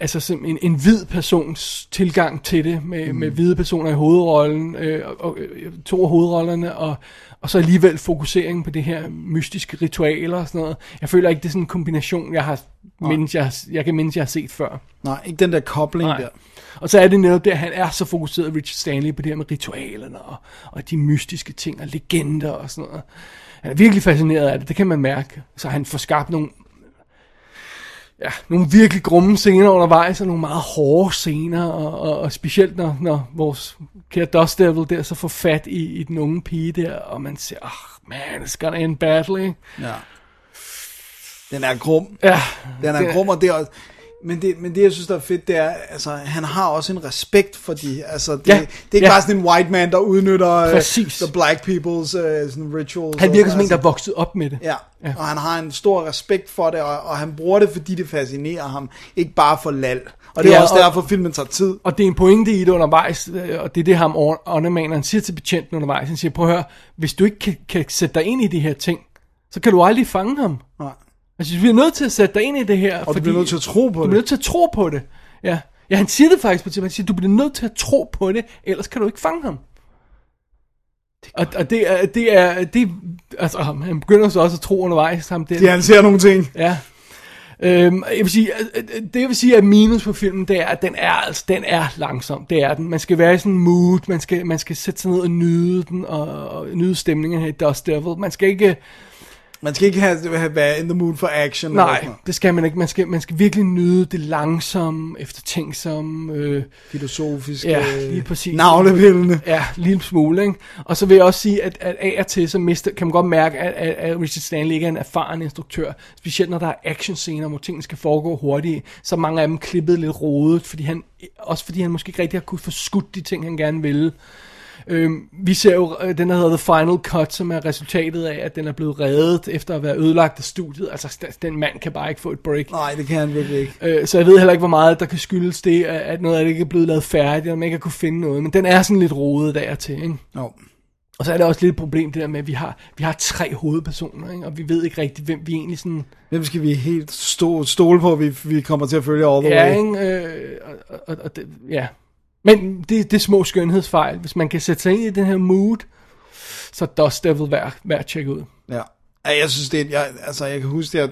altså som en, en hvid persons tilgang til det, med, mm. med hvide personer i hovedrollen, øh, og, og, øh, to af hovedrollerne, og, og så alligevel fokuseringen på det her mystiske ritualer og sådan noget. Jeg føler ikke, det er sådan en kombination, jeg har mindes, jeg, jeg kan mindes, jeg har set før. Nej, ikke den der kobling Nej. der. Og så er det netop der, han er så fokuseret, Richard Stanley, på det her med ritualerne og, og de mystiske ting og legender og sådan noget. Han er virkelig fascineret af det, det kan man mærke. Så han får skabt nogle, ja, nogle virkelig grumme scener undervejs, og nogle meget hårde scener, og, og, og specielt når, når vores kære Dust Devil der så får fat i, i den unge pige der, og man siger, oh, man, it's gonna end badly. Ja. Den er grum. Ja, Den er Det- grum, og det er. Men det, men det, jeg synes, der er fedt, det er, altså, han har også en respekt for de, altså, det, Ja, det er ikke ja. bare sådan en white man, der udnytter Præcis. uh, the black people's uh, sådan rituals. han virker og, som en, der er altså, vokset op med det. Ja, Ja. og han har en stor respekt for det, og, og han bruger det, fordi det fascinerer ham, ikke bare for lal. Og det er Ja, også og- derfor, filmen tager tid. Og det er en pointe i det undervejs, øh, og det er det ham åndemaneren siger til betjenten undervejs. Han siger, prøv at høre, hvis du ikke kan, kan sætte dig ind i de her ting, så kan du aldrig fange ham. Nej. Altså, du bliver nødt til at sætte dig ind i det her. Og du bliver nødt til at tro på Du det. bliver nødt til at tro på det. Ja. ja, han siger det faktisk på tidspunkt. Han siger, du bliver nødt til at tro på det, ellers kan du ikke fange ham. Og, og det er, det er, det, altså, han begynder så også at tro undervejs. Ham, det, Ja, han ser nogle ting. Ja. Øhm, jeg vil sige, øh, øh, det jeg vil sige er minus på filmen, det er, at den er, altså, den er langsom. Det er den. Man skal være i sådan en mood, man skal, man skal sætte sig ned og nyde den, og, og nyde stemningen her i Dust Devil. Man skal ikke... Man skal ikke have, have være in the mood for action. Nej, det skal man ikke. Man skal, man skal virkelig nyde det langsomme, eftertænksomme, øh, Filosofiske, Ja, lige præcis. navlepillende. Ja, lige en smule, ikke? Og så vil jeg også sige, at, at af og til, så mister, kan man godt mærke, at, at, at Richard Stanley ikke er en erfaren instruktør. Specielt når der er actionscener, hvor tingene skal foregå hurtigt. Så mange af dem klippet lidt rodet, fordi han, også fordi han måske ikke rigtig har kunne få skudt de ting, han gerne ville. Øhm, vi ser jo øh, den, der hedder The Final Cut, som er resultatet af, at den er blevet reddet efter at være ødelagt af studiet. Altså, den mand kan bare ikke få et break. Nej, det kan han virkelig ikke. Øh, så jeg ved heller ikke, hvor meget der kan skyldes det, at noget af det ikke er blevet lavet færdigt, og man ikke har kunne finde noget. Men den er sådan lidt rodet der til, ikke? No. Og så er det også lidt et problem det der med, at vi har, vi har tre hovedpersoner, ikke? og vi ved ikke rigtig, hvem vi egentlig sådan... Hvem skal vi helt stole på, at vi, vi kommer til at følge all the Ja, way? ikke? Øh, og, og, og det, ja. Men det, det er små skønhedsfejl. Hvis man kan sætte sig ind i den her mood, så Dust Devil værd, værd at tjekke ud. Ja. jeg synes, det er, jeg, altså, jeg kan huske, at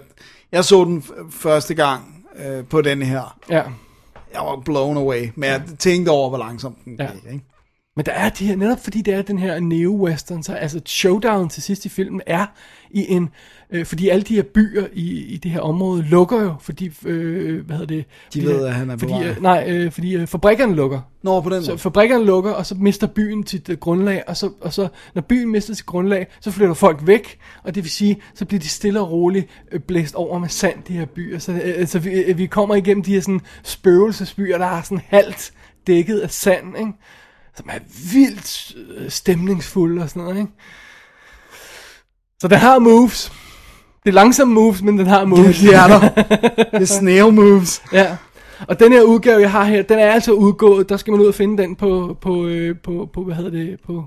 jeg så den første gang øh, på den her. Ja. Jeg var blown away, men jeg tænkte over, hvor langsomt den Ja. gik. Ikke? Men der er de her, netop fordi det er den her neo-western, så altså showdown til sidst i filmen er i en, øh, fordi alle de her byer i, i det her område lukker jo, fordi, øh, hvad hedder det? De fordi, ved, at han er på fordi, vej. øh, Nej, øh, fordi øh, fabrikkerne lukker. Nå, på den Så måde. fabrikkerne lukker, og så mister byen sit øh, grundlag, og så, og så når byen mister sit grundlag, så flytter folk væk, og det vil sige, så bliver de stille og roligt øh, blæst over med sand, de her byer. Så øh, altså, vi, øh, vi kommer igennem de her sådan spøgelsesbyer, der er sådan halvt dækket af sand, ikke? Som er vildt øh, stemningsfulde og sådan noget. Ikke? Så den har moves. Det er langsomme moves, men den har moves. De er der. Det er snail moves. Ja. Og den her udgave, jeg har her, den er altså udgået. Der skal man ud og finde den på, på, øh, på, på hvad hedder det, på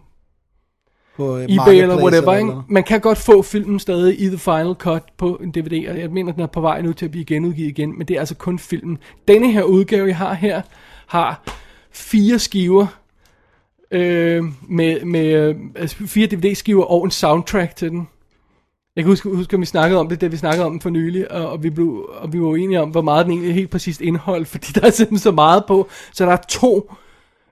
På, øh, eBay eller whatever. eller Ikke? Man kan godt få filmen stadig i The Final Cut på en DVD, og jeg mener, den er på vej nu til at blive genudgivet igen, men det er altså kun filmen. Denne her udgave, jeg har her, har fire skiver, øh, med, med øh, altså fire DVD-skiver og en soundtrack til den. Jeg kan huske, huske, at vi snakkede om det, da vi snakkede om den for nylig, og, og, vi, blev, og vi var enige om, hvor meget den egentlig helt præcist indhold, fordi der er simpelthen så meget på. Så der er to,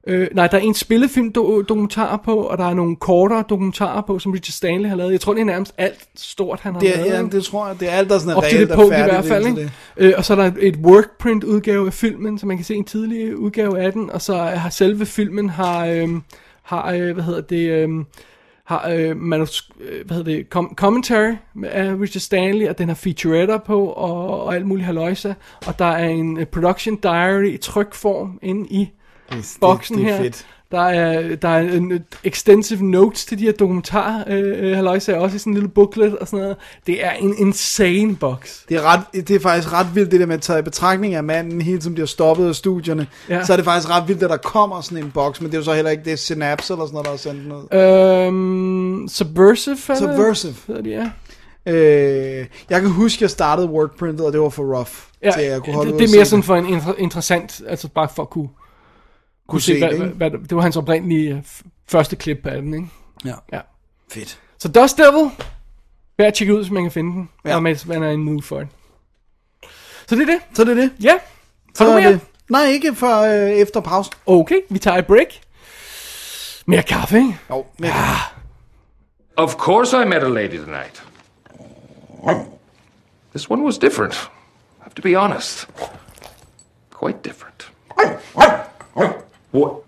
øh, nej, der er en spillefilm-dokumentar på, og der er nogle kortere dokumentarer på, som Richard Stanley har lavet. Jeg tror, det er nærmest alt stort, han har Det er, lavet. ja, det tror jeg. Det er alt, der sådan er Op til det punkt i hvert fald, ikke? Øh, og så er der et workprint udgave af filmen, så man kan se en tidlig udgave af den, og så har selve filmen har, øhm, har øh, hvad hedder det, øhm, har øh, manus, øh, hvad hedder det, com- commentary af Richard Stanley, og den har featuretter på, og, og alt muligt haløjse, og der er en øh, production diary i trykform inde i Det- boksen det er her. fedt. Der er, der er en extensive notes til de her dokumentarer, øh, øh, haløjse, også i sådan en lille booklet og sådan noget. Det er en insane box. Det er, ret, det er faktisk ret vildt, det der med at tage i betragtning af manden, hele tiden bliver stoppet af studierne. Ja. Så er det faktisk ret vildt, at der kommer sådan en boks, men det er jo så heller ikke det er Synapse eller sådan noget, der har sendt noget. Øhm, Subversive, er det? Subversive. Hedder de, ja. Øh, jeg kan huske, at jeg startede workprintet, og det var for rough. ja til jeg kunne holde det, det er mere sådan for en inter- interessant, altså bare for at kunne, kunne se, se hvad, det, hvad, ikke? hvad, det var hans oprindelige øh, første klip af den, ikke? Ja. Ja. Fedt. Så Dust Devil, værd at tjekke ud, hvis man kan finde den, ja. Og mens man er i en mood for det. Så det er det. Så det er det. Ja. Så er mere? det. Nej, ikke for øh, efter pausen. Okay, vi tager et break. Mere kaffe, ikke? Jo, men Of course I met a lady tonight. This one was different. I have to be honest. Quite different. What?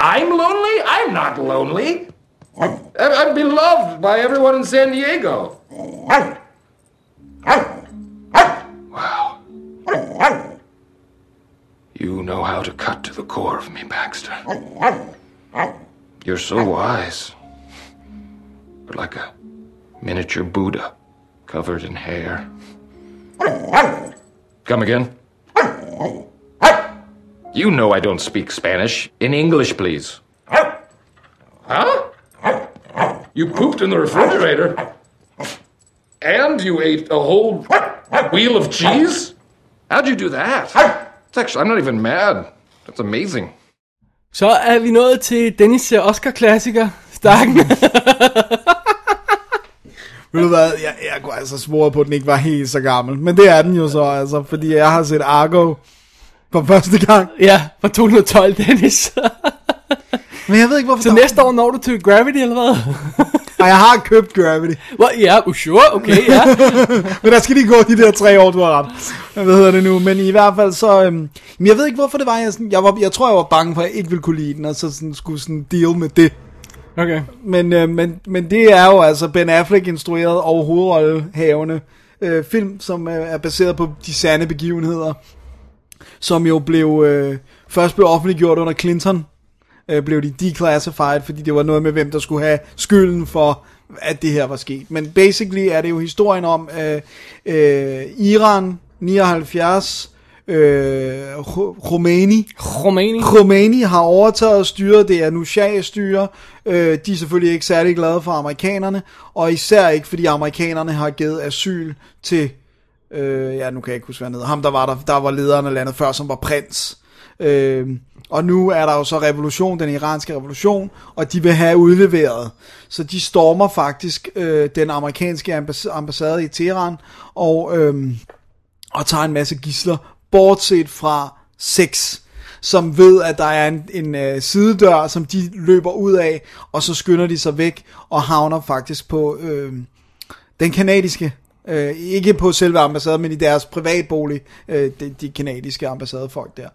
I'm lonely? I'm not lonely. I- I'm beloved by everyone in San Diego. Wow. You know how to cut to the core of me, Baxter. You're so wise. You're like a miniature Buddha covered in hair. Come again. You know I don't speak Spanish. In English, please. Huh? You pooped in the refrigerator? And you ate a whole wheel of cheese? How'd you do that? It's actually, I'm not even mad. That's amazing. Så er vi nået til Dennis' Oscar-klassiker, Stakken. Ved du hvad, jeg, jeg kunne altså svore på, at den ikke var helt så gammel. Men det er den jo så, altså, fordi jeg har set Argo for første gang. Ja, fra 2012, Dennis. Men jeg ved ikke, hvorfor Så der- næste år når du til Gravity, eller hvad? Og jeg har købt Gravity. Well, ja, yeah, sure, okay, ja. Men der skal lige gå de der tre år, du har ret. Hvad hedder det nu? Men i hvert fald så... Øhm, men jeg ved ikke, hvorfor det var. Jeg, sådan, jeg, var, jeg tror, jeg var bange for, at jeg ikke ville kunne lide den, og så sådan, skulle sådan deal med det. Okay. Men, øh, men, men det er jo altså Ben Affleck instrueret og hovedrollehavende øh, film, som øh, er baseret på de sande begivenheder, som jo blev øh, først blev offentliggjort under Clinton, øh, blev de declassified, fordi det var noget med, hvem der skulle have skylden for, at det her var sket. Men basically er det jo historien om øh, øh, Iran 79, øh, Khomeini, Romani. Khomeini har overtaget styret, det er nu Shah-styre. Øh, de er selvfølgelig ikke særlig glade for amerikanerne, og især ikke, fordi amerikanerne har givet asyl til, øh, ja, nu kan jeg ikke huske, hvad han hedder, ham der var der, der var lederen af landet før, som var prins. Øh, og nu er der jo så revolution, den iranske revolution, og de vil have udleveret. Så de stormer faktisk øh, den amerikanske ambass- ambassade i Teheran, og... Øh, og tager en masse gisler, bortset fra seks, som ved, at der er en, en øh, sidedør, som de løber ud af, og så skynder de sig væk, og havner faktisk på øh, den kanadiske, øh, ikke på selve ambassaden, men i deres privatbolig, øh, de, de kanadiske ambassadefolk der.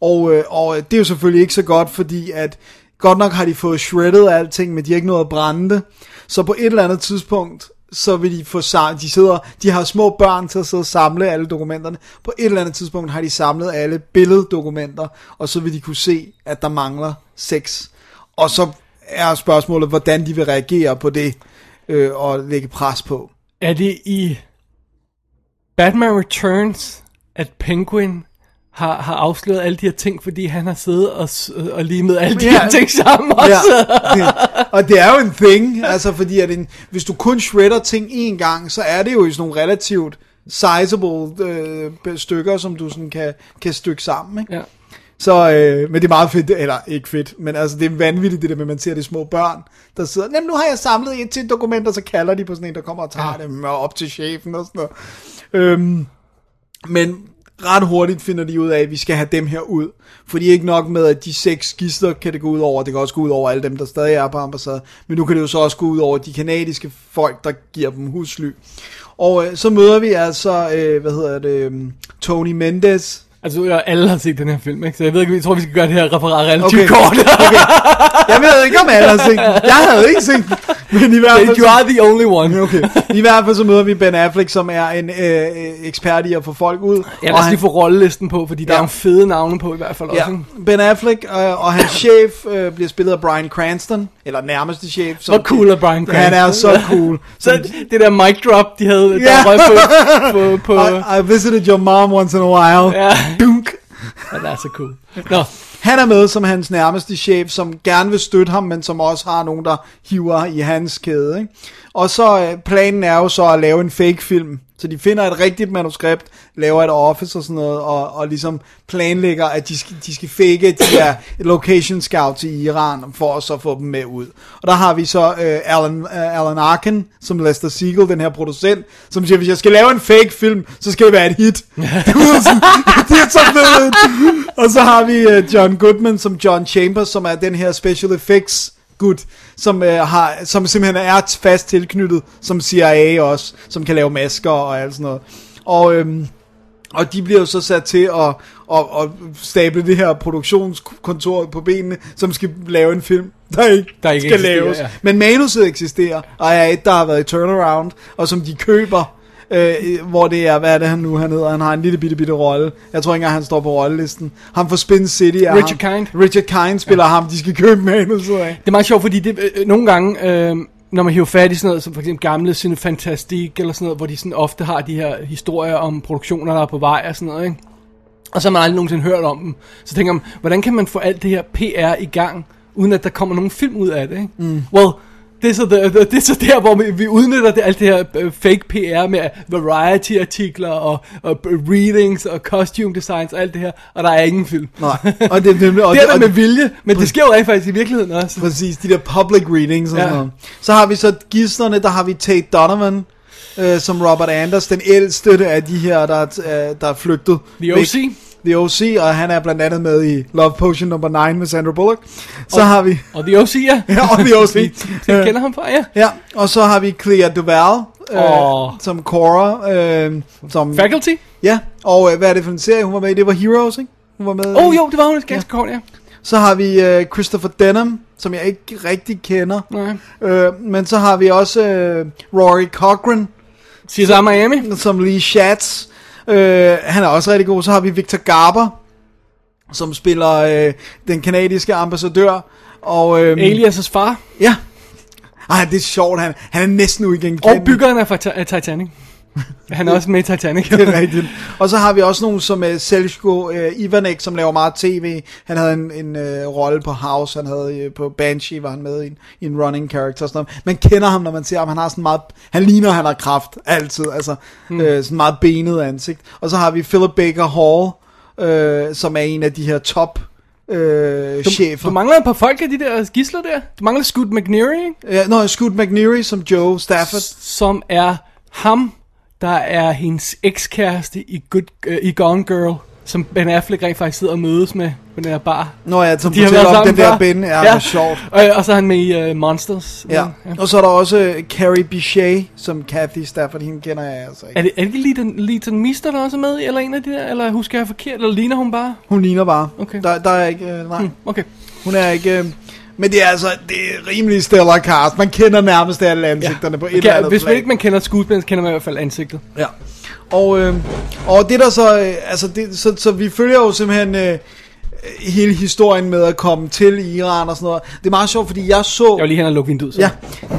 Og, øh, og det er jo selvfølgelig ikke så godt, fordi at godt nok har de fået shredded alting, men de har ikke noget at brænde det. Så på et eller andet tidspunkt, så vil de få samlet, de sidder, de har små børn til at sidde og samle alle dokumenterne. På et eller andet tidspunkt har de samlet alle billeddokumenter, og så vil de kunne se, at der mangler seks. Og så er spørgsmålet, hvordan de vil reagere på det, øh, og lægge pres på. Er det i Batman Returns, at Penguin har, har afsløret alle de her ting, fordi han har siddet og, s- og limet alle de Ja. her ting sammen også? Ja. og det er jo en thing, altså fordi at en, hvis du kun shredder ting én gang, så er det jo i sådan nogle relativt sizable øh, stykker, som du sådan kan, kan stykke sammen, ikke? Ja. Så, øh, men det er meget fedt, eller ikke fedt, men altså det er vanvittigt det der med, at man ser de små børn, der sidder, Jamen, nu har jeg samlet et til dokumenter, så kalder de på sådan en, der kommer og tager ja. dem og op til chefen og sådan noget. Øhm, men ret hurtigt finder de ud af, at vi skal have dem her ud. For det er ikke nok med, at de seks gidsler kan det gå ud over. Det kan også gå ud over alle dem, der stadig er på ambassaden. Men nu kan det jo så også gå ud over de kanadiske folk, der giver dem husly. Og øh, så møder vi altså, øh, hvad hedder det, øh, Tony Mendes, Altså, jeg- alle har set den her film, ikke? Så jeg ved ikke, jeg tror, vi skal gøre det her referat relativt Okay. kort. Jeg ved ikke, om alle har set den. Jeg havde ikke set den. Men i hvert fald... you are the only one. Okay. I hvert fald så møder vi Ben Affleck, som er en øh, øh, ekspert i at få folk ud. Jeg og lad os lige få rollelisten på, fordi der Ja. er nogle fede navne på i hvert fald også. Ja, ikke? Ben Affleck øh, og hans chef øh, bliver spillet af Brian Cranston, eller nærmeste chef. Som, Hvor cool er Bryan Han er Cranston? så cool. Så det der mic drop, de havde, der Ja. røg på, på, på I, I visited your mom once in a while. Ja. Dunk. ja, det er så cool. Nå, han er med som hans nærmeste chef, som gerne vil støtte ham, men som også har nogen, der hiver i hans kæde. Ikke? Og så øh, planen er jo så at lave en fake film. Så de finder et rigtigt manuskript, laver et office og sådan noget, og, og ligesom planlægger, at de skal, de skal fake de her location scouts i Iran, for at så få dem med ud. Og der har vi så øh, Alan, øh, Alan Arkin, som Lester Siegel, den her producent, som siger, hvis jeg skal lave en fake film, så skal det være et hit. Det er så fedt. Og så har vi øh, John Goodman som John Chambers, som er den her special effects gut, som, øh, har, som simpelthen er fast tilknyttet som CIA også, som kan lave masker og alt sådan noget. Og, øhm, og de bliver jo så sat til at, at, at stable det her produktionskontor på benene, som skal lave en film, der ikke, Der ikke skal laves. ja. Men manuset eksisterer, og er et, der har været i turnaround, og som de køber, øh, hvor det er, hvad er det han nu, han hedder, han har en lille bitte bitte rolle. Jeg tror ikke engang, han står på rollelisten. Ham fra Spin City er Richard ham. Kind. Richard Kind spiller ja. ham, de skal købe manuset af. det er meget sjovt, fordi det, øh, nogle gange, øh, når man hiver fat i sådan noget, som for eksempel gamle Cine Fantastique, eller sådan noget, hvor de sådan ofte har de her historier om produktioner, der er på vej og sådan noget, ikke? Og så har man aldrig nogensinde hørt om dem. Så tænker man, hvordan kan man få alt det her PR i gang, uden at der kommer nogen film ud af det, ikke? Mm. Well, Det er, så der, det er så der, hvor vi, vi udnytter det, alt det her øh, fake PR med variety-artikler og, og readings og costume designs og alt det her, og der er ingen film. Nej, og det er nemlig... Og det er der med vilje, men det sker jo rent faktisk i virkeligheden også. Præcis, de der public readings og Ja. sådan noget. Så har vi så gidslerne, der har vi Tate Donovan, øh, som Robert Anders, den ældste af de her, der, er- øh, der er flygtet. The væk. The OC, og han er blandt andet med i Love Potion nummer 9 med Sandra Bullock. Så har vi... Og The OC, ja. Ja, og The OC. Jeg kender ham fra, ja. Ja, og så har vi Clea Duval, øh, som Cora, øh, som... Faculty? Ja, og øh, hvad er det for en serie, hun var med i? Det var Heroes, ikke? Hun var med Åh oh, jo, det var hun ganske kort, ja. Så har vi øh, Christopher Denham, som jeg ikke rigtig kender. Nej. Øh, men så har vi også øh, Rory Cochran, CSI Miami. som Lee Schatz. Øh, han er også rigtig god. Så har vi Victor Garber, som spiller øh, den kanadiske ambassadør. Og, øh, Alias' far. Ja. Ej, det er sjovt. Han, han er næsten Og uigenkendelig. byggeren fra Ti- af Titanic. Han er også med i Titanic. Det er rigtigt. Og så har vi også nogen som uh, Selsko uh, Ivanek, som laver meget tv. Han havde en, en uh, rolle på House, han havde uh, på Banshee, var han med i en, i en running character. Sådan noget. Man kender ham, når man ser ham. Han har sådan meget, han ligner, han har kraft altid. Altså, mm. uh, sådan meget benet ansigt. Og så har vi Philip Baker Hall, uh, som er en af de her top uh, chefer. Du mangler et par folk af de der gisler der. Du mangler Scoot McNeary, ikke? Ja, Nå, Scoot McNeary som Joe Stafford. som er ham, der er hendes ekskæreste i, Good, uh, i Gone Girl, som Ben Affleck rent faktisk sidder og mødes med på den her bar. Nå ja, som De har været om den der. Ben. Ja, ja. sjovt. Og, og så er han med i uh, Monsters. Ja. og så er der også uh, Carrie Bichet, som Kathy Stafford, hende kender jeg altså ikke. Er det, er det ikke Leighton, Leighton Meester, der også er med eller en af de der, eller husker jeg forkert, eller ligner hun bare? Hun ligner bare. Okay. Der, der er ikke, øh, nej, Hmm, okay. hun er ikke... Øh, men det er altså, det er rimelig stellar cast. Man kender nærmest alle ansigterne ja. på et eller Okay, andet hvis man ikke man kender skuespilleren, så kender man i hvert fald ansigtet. Ja. Og, øh, og det der så, øh, altså det, så, så vi følger jo simpelthen øh, hele historien med at komme til Iran og sådan noget. Det er meget sjovt, fordi jeg så... Jeg vil lige hen og lukke vinduet. Så. Ja,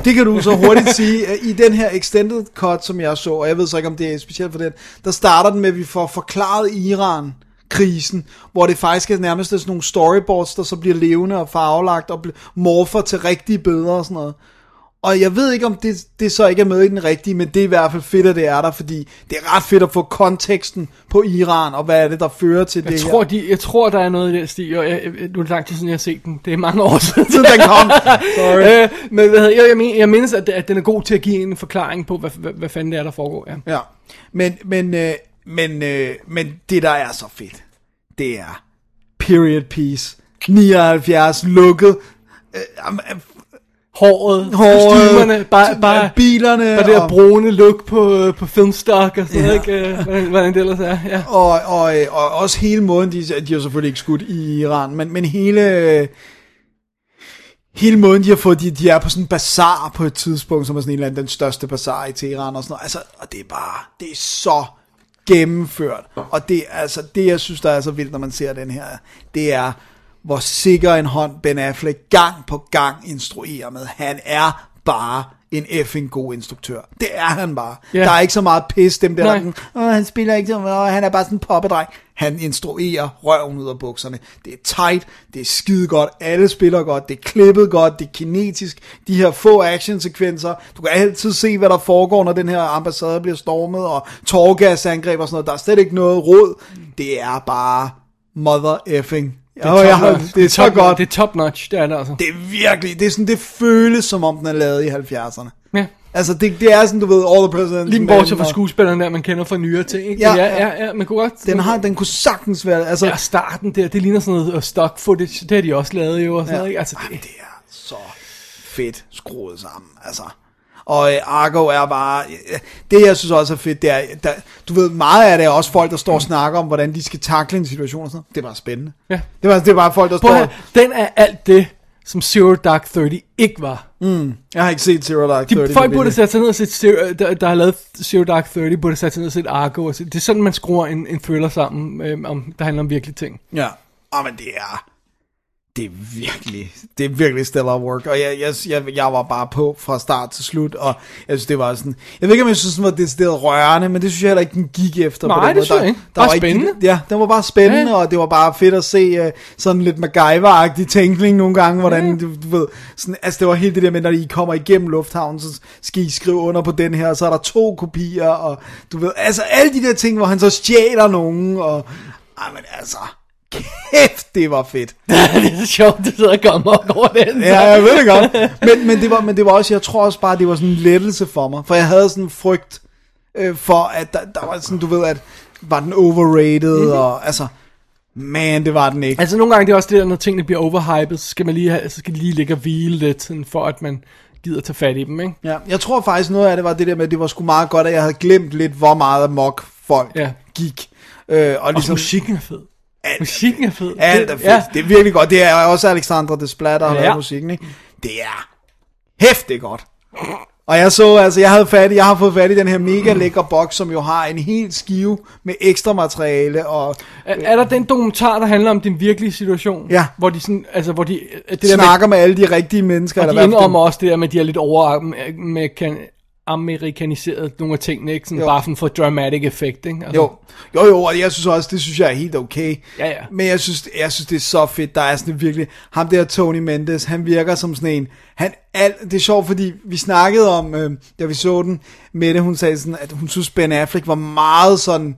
det kan du så hurtigt sige. Øh, I den her extended cut, som jeg så, og jeg ved så ikke, om det er specielt for den, der starter den med, at vi får forklaret Iran krisen, hvor det faktisk er nærmest sådan nogle storyboards, der så bliver levende og farvelagt og morfer til rigtige billeder og sådan noget. Og jeg ved ikke, om det, det så ikke er med i den rigtige, men det er i hvert fald fedt, at det er der, fordi det er ret fedt at få konteksten på Iran, og hvad er det, der fører til Jeg det tror, her. de, jeg tror, der er noget i den stil, og jeg, nu er det lang tid siden, jeg har set den. Det er mange år siden. Siden den kom. Sorry. øh, men hvad hedder, jeg, jeg, men, jeg mindes, at, at den er god til at give en forklaring på, hvad, hvad, hvad fanden det er, der foregår. Ja. Ja, men, men, øh, men, øh, men det, der er så fedt, det er period piece, 79, lukket, øh, øh, Håret, håret, kostymerne, bare, bare, bilerne, bare det der og, brune look på, på filmstock og sådan noget, ikke? Øh, Hvordan, hvordan det ellers er, ja. og, og, øh, og også hele måden, de, de har selvfølgelig ikke skudt i Iran, men, men hele, øh, hele måden, de har fået, de, de er på sådan en bazar på et tidspunkt, som er sådan en eller anden, den største bazar i Teheran og sådan noget, altså, og det er bare, det er så gennemført, og det, er altså, det jeg synes, der er så vildt, når man ser den her, det er, hvor sikker en hånd Ben Affleck gang på gang instruerer med. Han er bare en effing god instruktør. Det er han bare. Ja. Der er ikke så meget pis, dem der, Nej. der han spiller ikke så meget, han er bare sådan en poppedreng. Han instruerer røven ud af bukserne. Det er tight, det er skide godt, alle spiller godt, det er klippet godt, det er kinetisk. De her få actionsekvenser, du kan altid se, hvad der foregår, når den her ambassade bliver stormet, og tårgasangreb og sådan noget. Der er slet ikke noget råd. Det er bare mother effing. Det top jeg, notch. det er så top, godt. Det er top notch, det er det altså. Det er virkelig, det er sådan, det føles som om den er lavet i 70'erne. Altså, det, det er sådan, du ved, All the President's Lige bortset fra skuespilleren der, man kender fra nyere ting, ikke? Ja. Ja, ja, ja, man kunne godt... Den, har, den kunne sagtens være, altså, Ja, starten der, det ligner sådan noget uh, stock footage, det har de også lavet jo, og sådan Ja. noget, ikke? Altså, det, det er så fedt skruet sammen, altså. Og øh, Argo er bare, øh, det jeg synes også er fedt, det er, der, du ved, meget af det er også folk, der står og snakker om, hvordan de skal takle en situation og sådan noget. Det er bare spændende. Ja. Det, er bare, det er bare folk, der Prøv står, høre, den er alt det, som Zero Dark 30 ikke var. jeg har ikke set Zero Dark De 30. folk med burde sætte sig ned og Zero, der, der har lavet Zero Dark 30, burde sætte sig ned og se Argo. Og se, det er sådan, man skruer en, en thriller sammen, øh, om, der handler om virkelige ting. Ja, oh, men det er, det er virkelig, det er virkelig stellar work, og jeg, jeg, jeg, jeg var bare på fra start til slut, og jeg synes, det var sådan, jeg ved ikke, om jeg synes, den var decideret rørende, men det synes jeg heller ikke, den gik efter. Nej, på den det måde. synes jeg Der- ikke. Der Bare var ikke- spændende. Ja, den var bare spændende, Ja. og det var bare fedt at se uh, sådan lidt MacGyver-agtig tænkning nogle gange, hvordan, du, du ved, sådan, altså det var helt det der med, når I kommer igennem lufthavnen, så skal I skrive under på den her, og så er der to kopier, og du ved, altså alle de der ting, hvor han så stjæler nogen, og, ej, men altså, kæft, det var fedt. det er så sjovt, du sidder og kommer over den. Ja, jeg ved det godt. Men, men, det var, men det var også, jeg tror også bare, det var sådan en lettelse for mig. For jeg havde sådan en frygt øh, for, at der, der var sådan, du ved, at var den overrated, Mhm. mm-hmm. og altså, man, det var den ikke. Altså nogle gange det er også det der, når tingene bliver overhypet, så skal man lige, have, så skal de lige ligge og hvile lidt, sådan, for at man gider tage fat i dem, ikke? Ja, jeg tror faktisk noget af det var det der med, at det var sgu meget godt, at jeg havde glemt lidt, hvor meget amok folk Ja. gik. Øh, og Også ligesom, musikken er fed. Musikken er fed. alt er fedt. Ja. Det er virkelig godt. Det er også Alexandra Desplat, der har Ja. lavet musikken, ikke? Det er hæftigt godt. Og jeg så, altså jeg havde fat i, jeg har fået fat i den her mega lækre boks, som jo har en helt skive med ekstra materiale, og Er, er der den dokumentar, der handler om din virkelige situation? Ja. Hvor de sådan, altså hvor de, det der snakker med alle de rigtige mennesker. med, og eller de indrømmer også det der med, at de er lidt over med, kan, amerikaniseret nogle af tingene, ikke? Sådan Jo. bare sådan for dramatic effect, ikke? Altså, Jo, jo, jo, og jeg synes også, det synes jeg er helt okay. Ja, ja. Men jeg synes, jeg synes, det er så fedt, der er sådan virkelig, ham der Tony Mendes, han virker som sådan en, han, alt, det er sjovt, fordi vi snakkede om, øh, da vi så den, Mette, hun sagde sådan, at hun synes, Ben Affleck var meget sådan,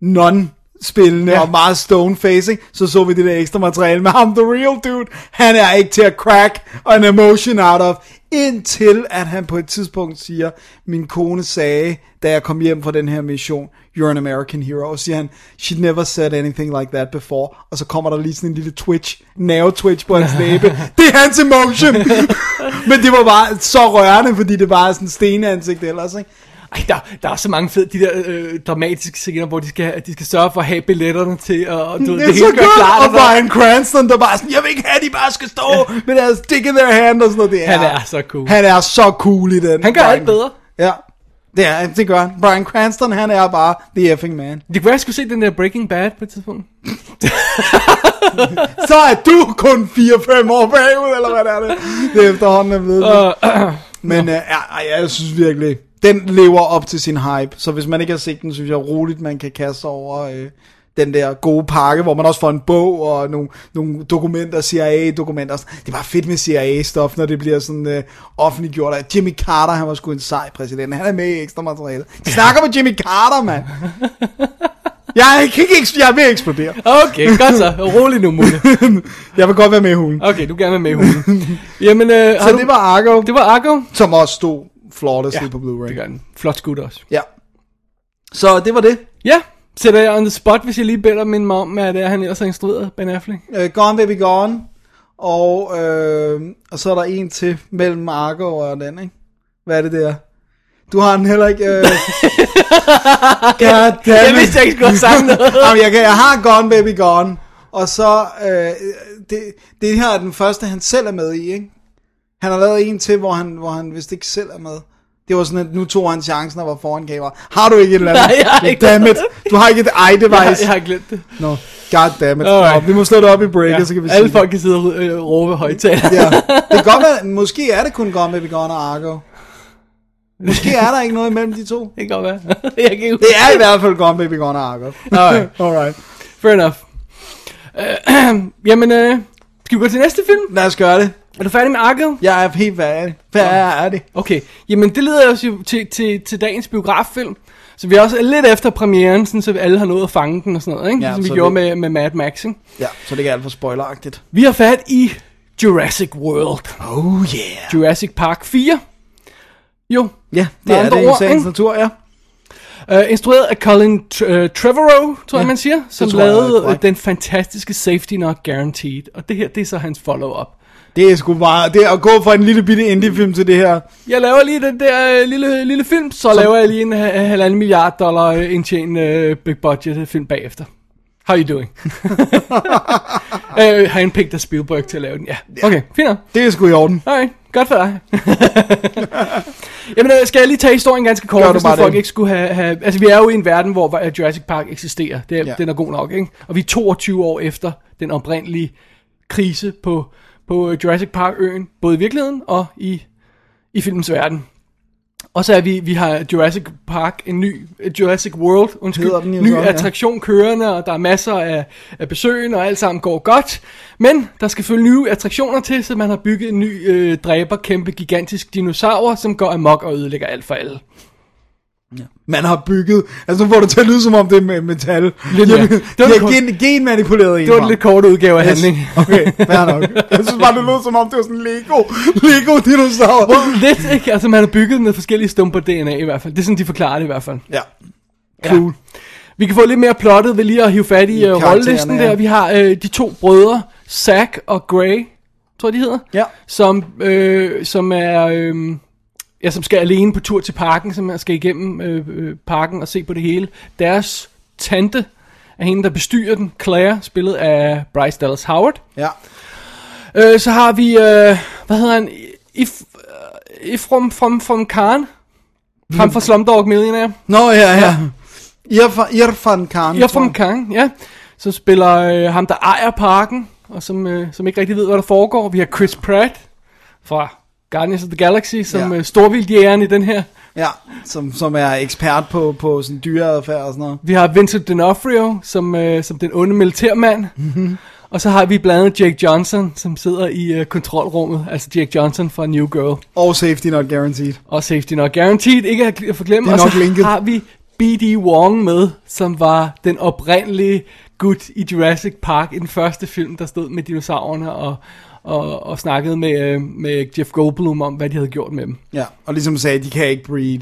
non spillende Ja. og meget stone facing, så så vi det der ekstra materiale med ham, the real dude, han er ikke til at crack an emotion out of, indtil at han på et tidspunkt siger, min kone sagde, da jeg kom hjem fra den her mission, you're an American hero, og siger han, she never said anything like that before, og så kommer der lige sådan en lille twitch, nerve twitch på hans læbe, det er hans emotion, men det var bare så rørende, fordi det var sådan en stenansigt ellers, ikke? Ej, der, der er så mange fede, de der øh, dramatiske scener, hvor de skal, de skal sørge for at have billetterne til, og, og du, Det er så hele godt, klart, og Brian Cranston, der bare sådan, jeg vil ikke have, at de bare skal stå med deres dick in their hand og sådan noget. Det Han er så cool. Han er så cool i den. Han gør Brian. alt bedre. Ja, det, er, det gør han. Brian Cranston, han er bare the effing man. Det kunne være, jeg skulle se den der Breaking Bad på et tidspunkt. Så er du kun 4-5 år bagud, eller hvad det er det? Det er efterhånden er blevet. Uh, Men uh, ja, jeg synes virkelig, den lever op til sin hype. Så hvis man ikke har set den, synes jeg roligt, man kan kaste over øh, den der gode pakke, hvor man også får en bog og nogle, nogle dokumenter, CIA-dokumenter. Det er bare fedt med CIA-stof, når det bliver sådan øh, offentliggjort. At Jimmy Carter, han var sgu en sej præsident. Han er med i ekstra materiale. De snakker med Jimmy Carter, mand. Jeg kan ikke, jeg vil eksplodere. okay, godt så. Rolig nu, Mulle. Jeg vil godt være med i hulen. Okay, du er gerne med med i hulen. Jamen, øh, Så du, det var Argo, det var Argo. som også stod flawlessly Ja, på Blu-ray. Det gør den. Flot skud også. Ja. Så det var det. Ja, sætter jeg on the spot, hvis jeg lige beder min mig om, hvad det er, han ellers har instrueret, Ben Affleck. Uh, Gone Baby Gone. Og, øh, og så er der en til mellem Argo og den, ikke? Hvad er det der? Du har den heller ikke... Øh... God damn Jeg vidste, jeg ikke skulle have sagt noget. Jamen, jeg, kan, jeg har Gone Baby Gone. Og så... Øh, det, det her er den første, han selv er med i, ikke? Han har lavet en til, hvor han, hvor han vist ikke selv er med. Det var sådan, at nu tog han chancen og var foran kamera. Har du ikke et eller andet? Nej, jeg har ikke. Damn it. Du har ikke et i-device. Jeg, jeg har glemt det. Nå, god damn it. Alright. Nå, vi må slå det op i breaket, Ja, så kan vi alle sige folk kan sidde og øh, råbe højtaler. Ja. Det kan godt være, måske er det kun Gone Baby Gone og Argo. Måske er der ikke noget imellem de to. Det kan godt være. jeg kan ikke Det er i hvert fald Gone Baby Gone og Argo. Alright. Alright. Fair enough. Uh, jamen, øh, skal vi gå til næste film? Lad os gøre det. Er du færdig med Argo? Jeg er helt færdig. Færdig. Okay, jamen det leder os jo til, til, til dagens biograffilm. Så vi er også lidt efter premieren, sådan, så vi alle har nået at fange den og sådan noget, ikke? Ja, Ja, som vi så gjorde vi- med, med Mad Max, ikke? Ja, så det er ikke alt for spoileragtigt. Vi har fat i Jurassic World. Oh yeah. Jurassic Park 4. Jo, Ja, det er det i ord, sagens ikke? natur, ja. Uh, instrueret af Colin Tr- uh, Trevorrow, tror jeg, man siger, som jeg er lavede uh, korrekt. den fantastiske Safety Not Guaranteed. Og det her, det er så hans follow-up. Det er sgu meget. Det er at gå fra en lille bitte indie-film til det her. Jeg laver lige den der uh, lille, lille film, så laver jeg lige en uh, halvanden milliard dollar uh, indtjent uh, big budget film bagefter. How you doing? uh, handpicked af Spielberg til at lave den, ja. Okay, fint nok. Det er sgu i orden. Alright, godt for dig. Jamen, øh, skal jeg lige tage historien ganske kort, hvis bare folk det. ikke skulle have, have... Altså, vi er jo i en verden, hvor øh, Jurassic Park eksisterer. Det er, ja. Den er god nok, ikke? Og vi er 22 år efter den oprindelige krise på, på øh, Jurassic Park-øen, både i virkeligheden og i, i filmens verden. Og så er vi, vi har Jurassic Park, en ny, øh, Jurassic World, undskyld, Hedder den jo ny så, ja. attraktion kørende, og der er masser af, af besøgende, og alt sammen går godt. Men der skal følge nye attraktioner til, så man har bygget en ny øh, dræber, kæmpe, gigantisk dinosaur, som går amok og ødelægger alt for alle. Man har bygget, altså nu får det til at lyde som om det er med metal. Lidt, ja. Det de var kort- gen, genmanipuleret en Det var en lidt kort udgave af handling. Okay, fair nok. Jeg synes bare, det lød som om, det var sådan en Lego, Lego dinosaur. Well, lidt, ikke? Altså, man har bygget med forskellige stumper DNA i hvert fald. Det er sådan, de forklarer det i hvert fald. Ja. Cool. Ja. Vi kan få lidt mere plottet ved lige at hive fat i, I uh, rollelisten ja. der. Vi har øh, de to brødre, Zack og Gray, tror jeg de hedder. Ja. Som, øh, som er... Øh, ja, som skal alene på tur til parken, som skal igennem øh, øh, parken og se på det hele. Deres tante er hende, der bestyrer den, Claire, spillet af Bryce Dallas Howard. Ja. Øh, så har vi, øh, hvad hedder han, If, uh, Ifrom from, from Khan, frem fra Slumdog Millionaire. Nå, ja, ja. Irfan, Irfan Khan. From Khan, ja. Som spiller øh, ham, der ejer parken, og som, øh, som ikke rigtig ved, hvad der foregår. Vi har Chris Pratt fra Guardians of the Galaxy, som Ja. øh, storvildjægeren i den her. Ja, som, som er ekspert på, på sådan dyreadfærd og sådan noget. Vi har Vincent D'Onofrio, som, øh, som den onde militærmand. Mm-hmm. Og så har vi blandt andet Jake Johnson, som sidder i øh, kontrolrummet. Altså Jake Johnson fra New Girl. Og safety not guaranteed. Og Safety Not Guaranteed, ikke at forglemme. Og så linket. har vi B.D. Wong med, som var den oprindelige gut i Jurassic Park i den første film, der stod med dinosaurerne og, og, og snakkede med, øh, med Jeff Goldblum om, hvad de havde gjort med dem. Ja, og ligesom sagde, de kan ikke breed.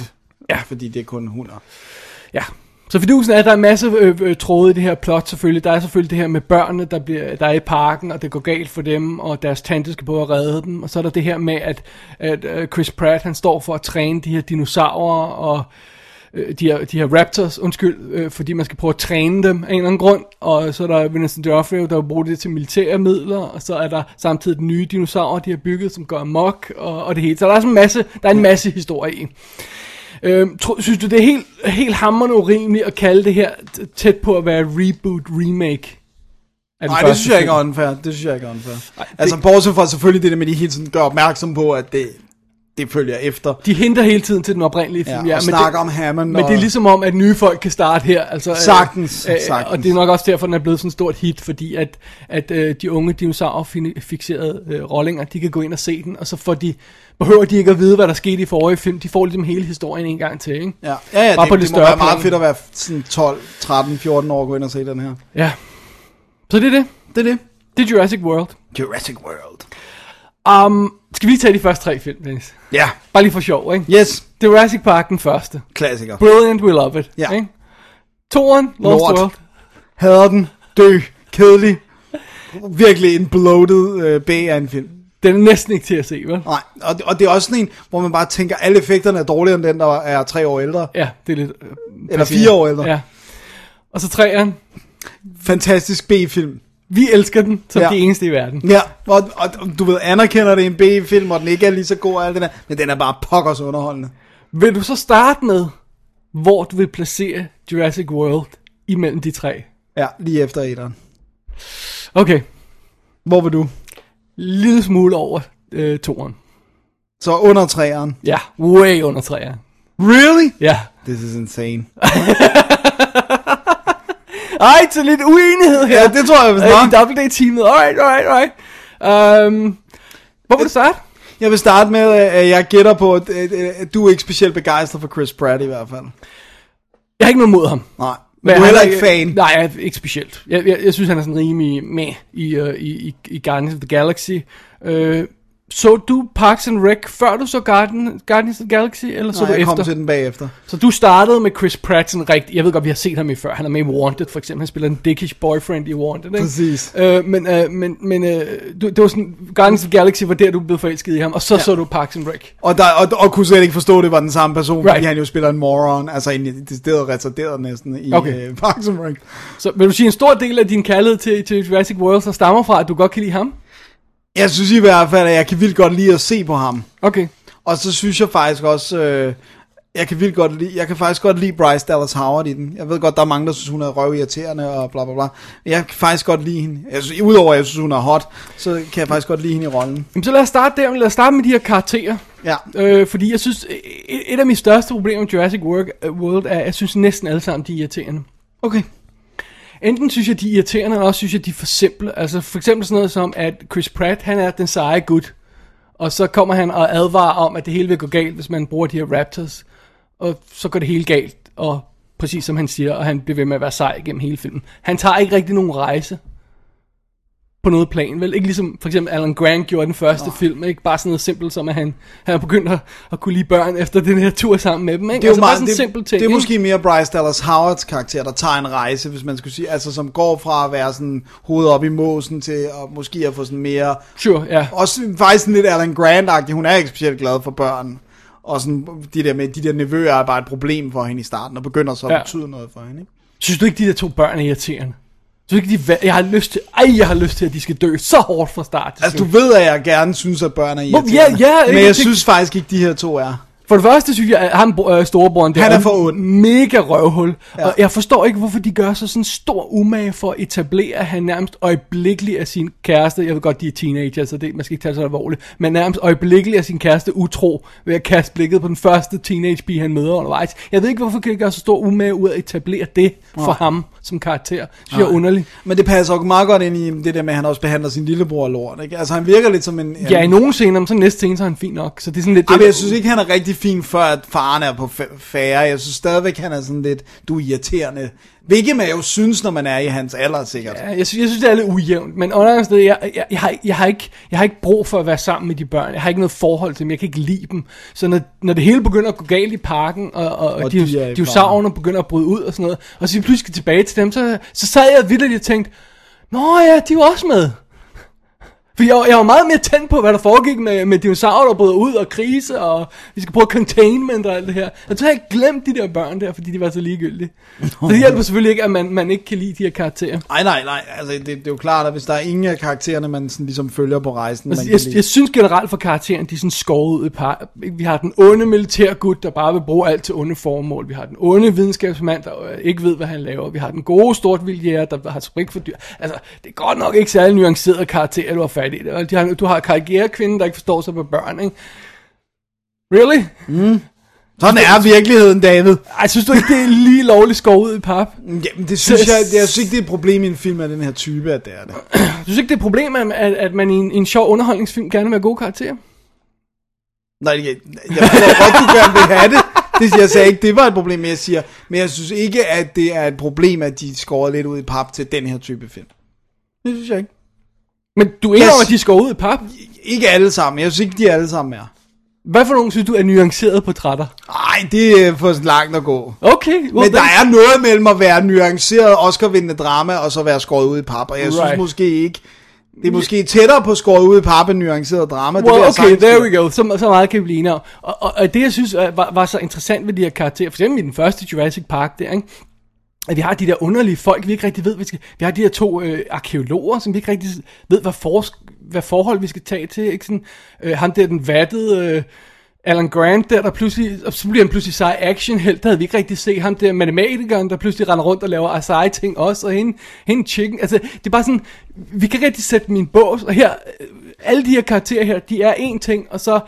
Ja. Fordi det er kun hunder. Ja. Så fidusen er, at der er en masse øh, øh, tråde i det her plot selvfølgelig. Der er selvfølgelig det her med børnene, der, bliver, der er i parken, og det går galt for dem, og deres tante skal prøve at redde dem. Og så er der det her med, at, at øh, Chris Pratt, han står for at træne de her dinosaurer, og øh, de, her, de her raptors, undskyld, øh, fordi man skal prøve at træne dem af en eller anden grund. Og så er der Vincent D'Onofrio, der bruger det til militære midler, og så er der samtidig den nye dinosaurer, de har bygget, som går amok, og, og det hele. Så der er sådan en masse, der er en masse historie i. Øhm, tro, synes du, det er helt, helt hammerende urimeligt at kalde det her tæt på at være reboot, remake? Nej, det synes jeg ikke er unfair. Det synes jeg ikke er unfair. altså, bortset fra selvfølgelig det der med, de hele tiden gør opmærksom på, at det, det følger efter. De henter hele tiden til den oprindelige film, Ja, og men snakker det, om Hammond. Men og, det er ligesom om, at nye folk kan starte her. Altså, øh, Sagtens, sagtens. Og det er nok også derfor, den er blevet sådan et stort hit, fordi at, at øh, de unge dinosaur-fixerede øh, rollinger, de kan gå ind og se den, og så får de, behøver de ikke at vide, hvad der skete i forrige film. De får ligesom hele historien en gang til, ikke? Ja, ja, ja Bare det, på det, lidt må være meget plan. fedt at være sådan 12, 13, 14 år og gå ind og se den her. Ja. Så det er det. Det er det. Det er Jurassic World. Jurassic World. Um, skal vi lige tage de første tre film, Dennis? Ja, Bare lige for sjov, ikke? yes, Jurassic Park den første. klassiker. Brilliant, we love it. Ja. Ikke? Toren, Lost Lort. World. Hader den. Dø. Kedelig. Virkelig en bloated øh, B af en film. Den er næsten ikke til at se, vel? Nej, og, og det er også sådan en, hvor man bare tænker, alle effekterne er dårligere end den, der er tre år ældre. Ja, det er lidt... Øh, Eller fire år ældre. Ja. Og så træeren. Fantastisk B-film. Vi elsker den som Ja. det eneste i verden. Ja, og, og, og du ved, anerkender det er en B-film, og den ikke er lige så god og alt det der, men den er bare pokkers underholdende. Vil du så starte med, hvor du vil placere Jurassic World imellem de tre? Ja, lige efter etteren. Okay. Hvor vil du? Lille smule over øh, toren. Så under træeren. Ja, way under træeren. Really? Ja. This is insane. Ej, så lidt uenighed her. Ja, det tror jeg Øh, nok. I Double Day-teamet. Alright, alright, alright. Um, hvor vil du starte? Jeg vil starte med, at jeg gætter på, at, du er ikke specielt begejstret for Chris Pratt i hvert fald. Jeg har ikke noget mod ham. Nej, men, du er heller ikke fan. Nej, jeg er ikke specielt. Jeg, jeg, jeg synes, han er sådan rimelig med i, uh, i, i, i Guardians of the Galaxy. Uh, så du Parks and Rec, før du så Guardian, Guardians of the Galaxy, eller så Nej, du jeg kom efter? til den bagefter. Så du startede med Chris Pratt sådan rigtig, jeg ved godt, vi har set ham i før, han er med i Wanted for eksempel, han spiller en dickish boyfriend i Wanted, ikke? Præcis. Øh, men øh, men, men øh, du, det var sådan, Guardians of the Galaxy var der, du blev forelsket i ham, og så ja. så du Parks and Rec. Og, der, og, og kunne slet ikke forstå, at det var den samme person, right. fordi han jo spiller en moron, altså en decideret retarderet næsten i okay. Uh, Parks and Rec. Så vil du sige, en stor del af din kærlighed til, til Jurassic World, så stammer fra, at du godt kan lide ham? Jeg synes i hvert fald, at jeg kan vildt godt lide at se på ham. Okay. Og så synes jeg faktisk også, øh, Jeg kan vildt godt lide, jeg kan faktisk godt lide Bryce Dallas Howard i den. Jeg ved godt, der er mange, der synes, hun er røvirriterende og bla bla bla. Men jeg kan faktisk godt lide hende. Jeg synes, udover at jeg synes, hun er hot, så kan jeg faktisk godt lide hende i rollen. Jamen, så lad os starte der. Lad os starte med de her karakterer. Ja. Øh, fordi jeg synes, et, et af mine største problemer med Jurassic World, øh, World er, at jeg synes næsten alle sammen, de er irriterende. Okay. Enten synes jeg, de er irriterende, eller også synes jeg, de er for simple. Altså for eksempel sådan noget som, at Chris Pratt, han er den seje gut. Og så kommer han og advarer om, at det hele vil gå galt, hvis man bruger de her Raptors. Og så går det hele galt, og præcis som han siger, og han bliver ved med at være sej gennem hele filmen. Han tager ikke rigtig nogen rejse på noget plan, vel? Ikke ligesom for eksempel Alan Grant gjorde den første oh. film, ikke? Bare sådan noget simpelt som, at han, han begyndt at, at kunne lide børn efter den her tur sammen med dem, ikke? Det er jo altså, bare meget, sådan en det, simpel ting, det er ikke? måske mere Bryce Dallas Howards karakter, der tager en rejse, hvis man skulle sige, altså som går fra at være sådan hovedet op i måsen til at måske at få sådan mere, Sure, ja. også faktisk sådan lidt Alan Grant-agtig, hun er ikke specielt glad for børn. Og sådan, de der, med, de der nevøer er bare et problem for hende i starten, og begynder så at Ja. betyde noget for hende. Ikke? Synes du ikke, de der to børn er irriterende? Du ikke, de, jeg har lyst til, ej, jeg har lyst til, at de skal dø så hårdt fra start Altså, du ved, at jeg gerne synes, at børn er irriterende. ja, ja, men jeg Det- synes faktisk ikke, de her to er. For det første synes jeg, at ham øh, storebroren der Han er for mega røvhul. Ja. Og jeg forstår ikke, hvorfor de gør så sådan stor umage for at etablere, at han nærmest øjeblikkeligt er sin kæreste. Jeg ved godt, de er teenager, så det man skal ikke tage så alvorligt. Men nærmest øjeblikkeligt er sin kæreste utro ved at kaste blikket på den første teenage pige, han møder undervejs. Jeg ved ikke, hvorfor kan de gøre så stor umage ud af at etablere det for Nej. ham som karakter. Det er underligt. Men det passer også meget godt ind i det der med, at han også behandler sin lillebror lort. Ikke? Altså, han virker lidt som en... Ja, i nogle scener, men så næste scene, så er han fin nok. Så det er sådan lidt... Ej, men jeg synes ikke, han er rigtig fin, før at faren er på færre. Jeg synes stadigvæk, han er sådan lidt, du er irriterende. Hvilket man jo synes, når man er i hans alder, sikkert. Ja, jeg, synes, jeg synes, det er lidt ujævnt, men under sted, jeg, jeg, jeg, har, jeg, har ikke, jeg har ikke brug for at være sammen med de børn. Jeg har ikke noget forhold til dem, jeg kan ikke lide dem. Så når, når det hele begynder at gå galt i parken, og, og, og de, de er i dinosaurerne begynder at bryde ud og sådan noget, og så pludselig skal tilbage til dem, så, så sad jeg vildt og tænkte, Nå ja, de var også med. For jeg, jeg var meget mere tændt på, hvad der foregik med, med dinosaurer, der brød ud, og krise, og vi skal prøve containment og alt det her. Jeg tror, jeg har glemt de der børn der, fordi de var så ligegyldige. Så det hjælper selvfølgelig ikke, at man, man ikke kan lide de her karakterer. Nej, nej, nej. Altså, det, det er jo klart, at hvis der er ingen af karaktererne, man sådan ligesom følger på rejsen, man Altså, kan jeg, lide. jeg synes generelt for karakteren, de er sådan skåret ud i par. Vi har den onde militærgut, der bare vil bruge alt til onde formål. Vi har den onde videnskabsmand, der øh, ikke ved, hvad han laver. Vi har den gode stortvildjæger, der har sprik for dyr. Altså, det er godt nok ikke særlig nuanceret karakter, du har fat Det. De har, du har karrierekvinden, der ikke forstår sig på børn, ikke? Really? Sådan er virkeligheden, David. Ej, synes du ikke, det er lige lovligt skåret ud i pap? Jamen, det synes jeg, jeg synes ikke, det er et problem i en film af den her type, at det er det. Du synes ikke, det er et problem, at, at, at man i en, i en sjov underholdningsfilm gerne vil have gode karakterer? Nej, jeg, jeg tror godt, du gerne vil have det. det. Jeg sagde ikke, det var et problem, men jeg siger, men jeg synes ikke, at det er et problem, at de skårer lidt ud i pap til den her type film. Det synes jeg ikke. Men du er om, Yes. at de skåret ud i pap? Ikke alle sammen. Jeg synes ikke, de alle sammen er. Hvad for nogen synes du er nuancerede portrætter? Nej, det er for langt at gå. Okay, well, Men der er noget mellem at være nuanceret Oscar-vindende drama, og så være skåret ud i pap. Og jeg synes Right. måske ikke... Det er måske tættere på skåret ud i pap end nuanceret drama. det Well, jeg okay, there we go. Så, så meget kan vi blive enige om. Og, og, og det, jeg synes øh, var, var så interessant ved de her karakterer, for eksempel i den første Jurassic Park der, ikke? At vi har de der underlige folk, vi ikke rigtig ved, vi skal... Vi har de her to øh, arkeologer, som vi ikke rigtig ved, hvad, for, hvad forhold vi skal tage til. Ikke? Sådan, øh, ham der, den vattede... Øh, Alan Grant der, der pludselig, og så bliver han pludselig sej action helt, der havde vi ikke rigtig set ham der matematikeren, der pludselig render rundt og laver seje ting også, og hende, hende chicken, altså det er bare sådan, vi kan ikke rigtig sætte min bås, og her, øh, alle de her karakterer her, de er én ting, og så,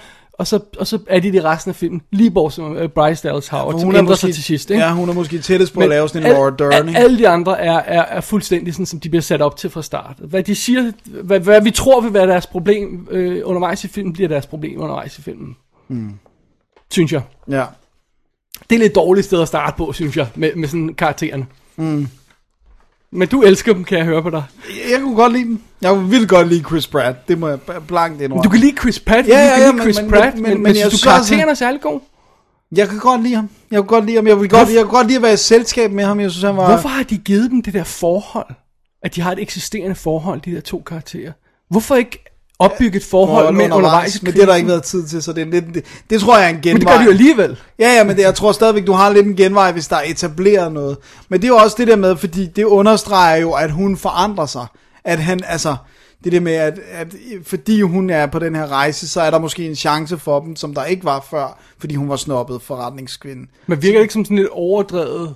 og så, og så er de det resten af filmen, lige bort som uh, Bryce Dallas Howard, som Hun er ændrer måske, sig til sidst, ikke? Ja, hun er måske tættest på at lave sådan en al- Laura Dern, al-? Alle de andre er, er, er fuldstændig sådan, som de bliver sat op til fra start. Hvad de siger, hvad, hvad vi tror vil være deres problem øh, undervejs i filmen, bliver deres problem undervejs i filmen. Hmm. Synes jeg. Ja. Det er lidt dårligt sted at starte på, synes jeg, med, med sådan karaktererne. Mm. Men du elsker dem, kan jeg høre på dig. Jeg kunne godt lide dem. Jeg vil godt lide Chris Pratt. Det må jeg blankt indrømme. Du kan lide Chris Pratt, Ja, du ja, kan ja, lide men- Chris men- Pratt, men- men, men, men jeg synes synes du, karakteren er særlig god? Jeg kan godt lide ham. Jeg kan godt lide ham. Jeg vil godt, jeg kan godt lide at være i selskab med ham. Jeg synes, han var... Hvorfor har de givet dem det der forhold? At de har et eksisterende forhold, de der to karakterer? Hvorfor ikke opbygge et forhold Hold med undervejs i Men det har der ikke været tid til, så det er lidt... Det, det tror jeg er en genvej. Men det gør de jo alligevel. Ja, ja, men det, jeg tror stadigvæk, du har lidt en genvej, hvis der er etableret noget. Men det er jo også det der med, fordi det understreger jo, at hun forandrer sig. At han, altså, Det der med, at, at fordi hun er på den her rejse, så er der måske en chance for dem, som der ikke var før, fordi hun var snobbet forretningskvinde. Man virker ikke som sådan lidt overdrevet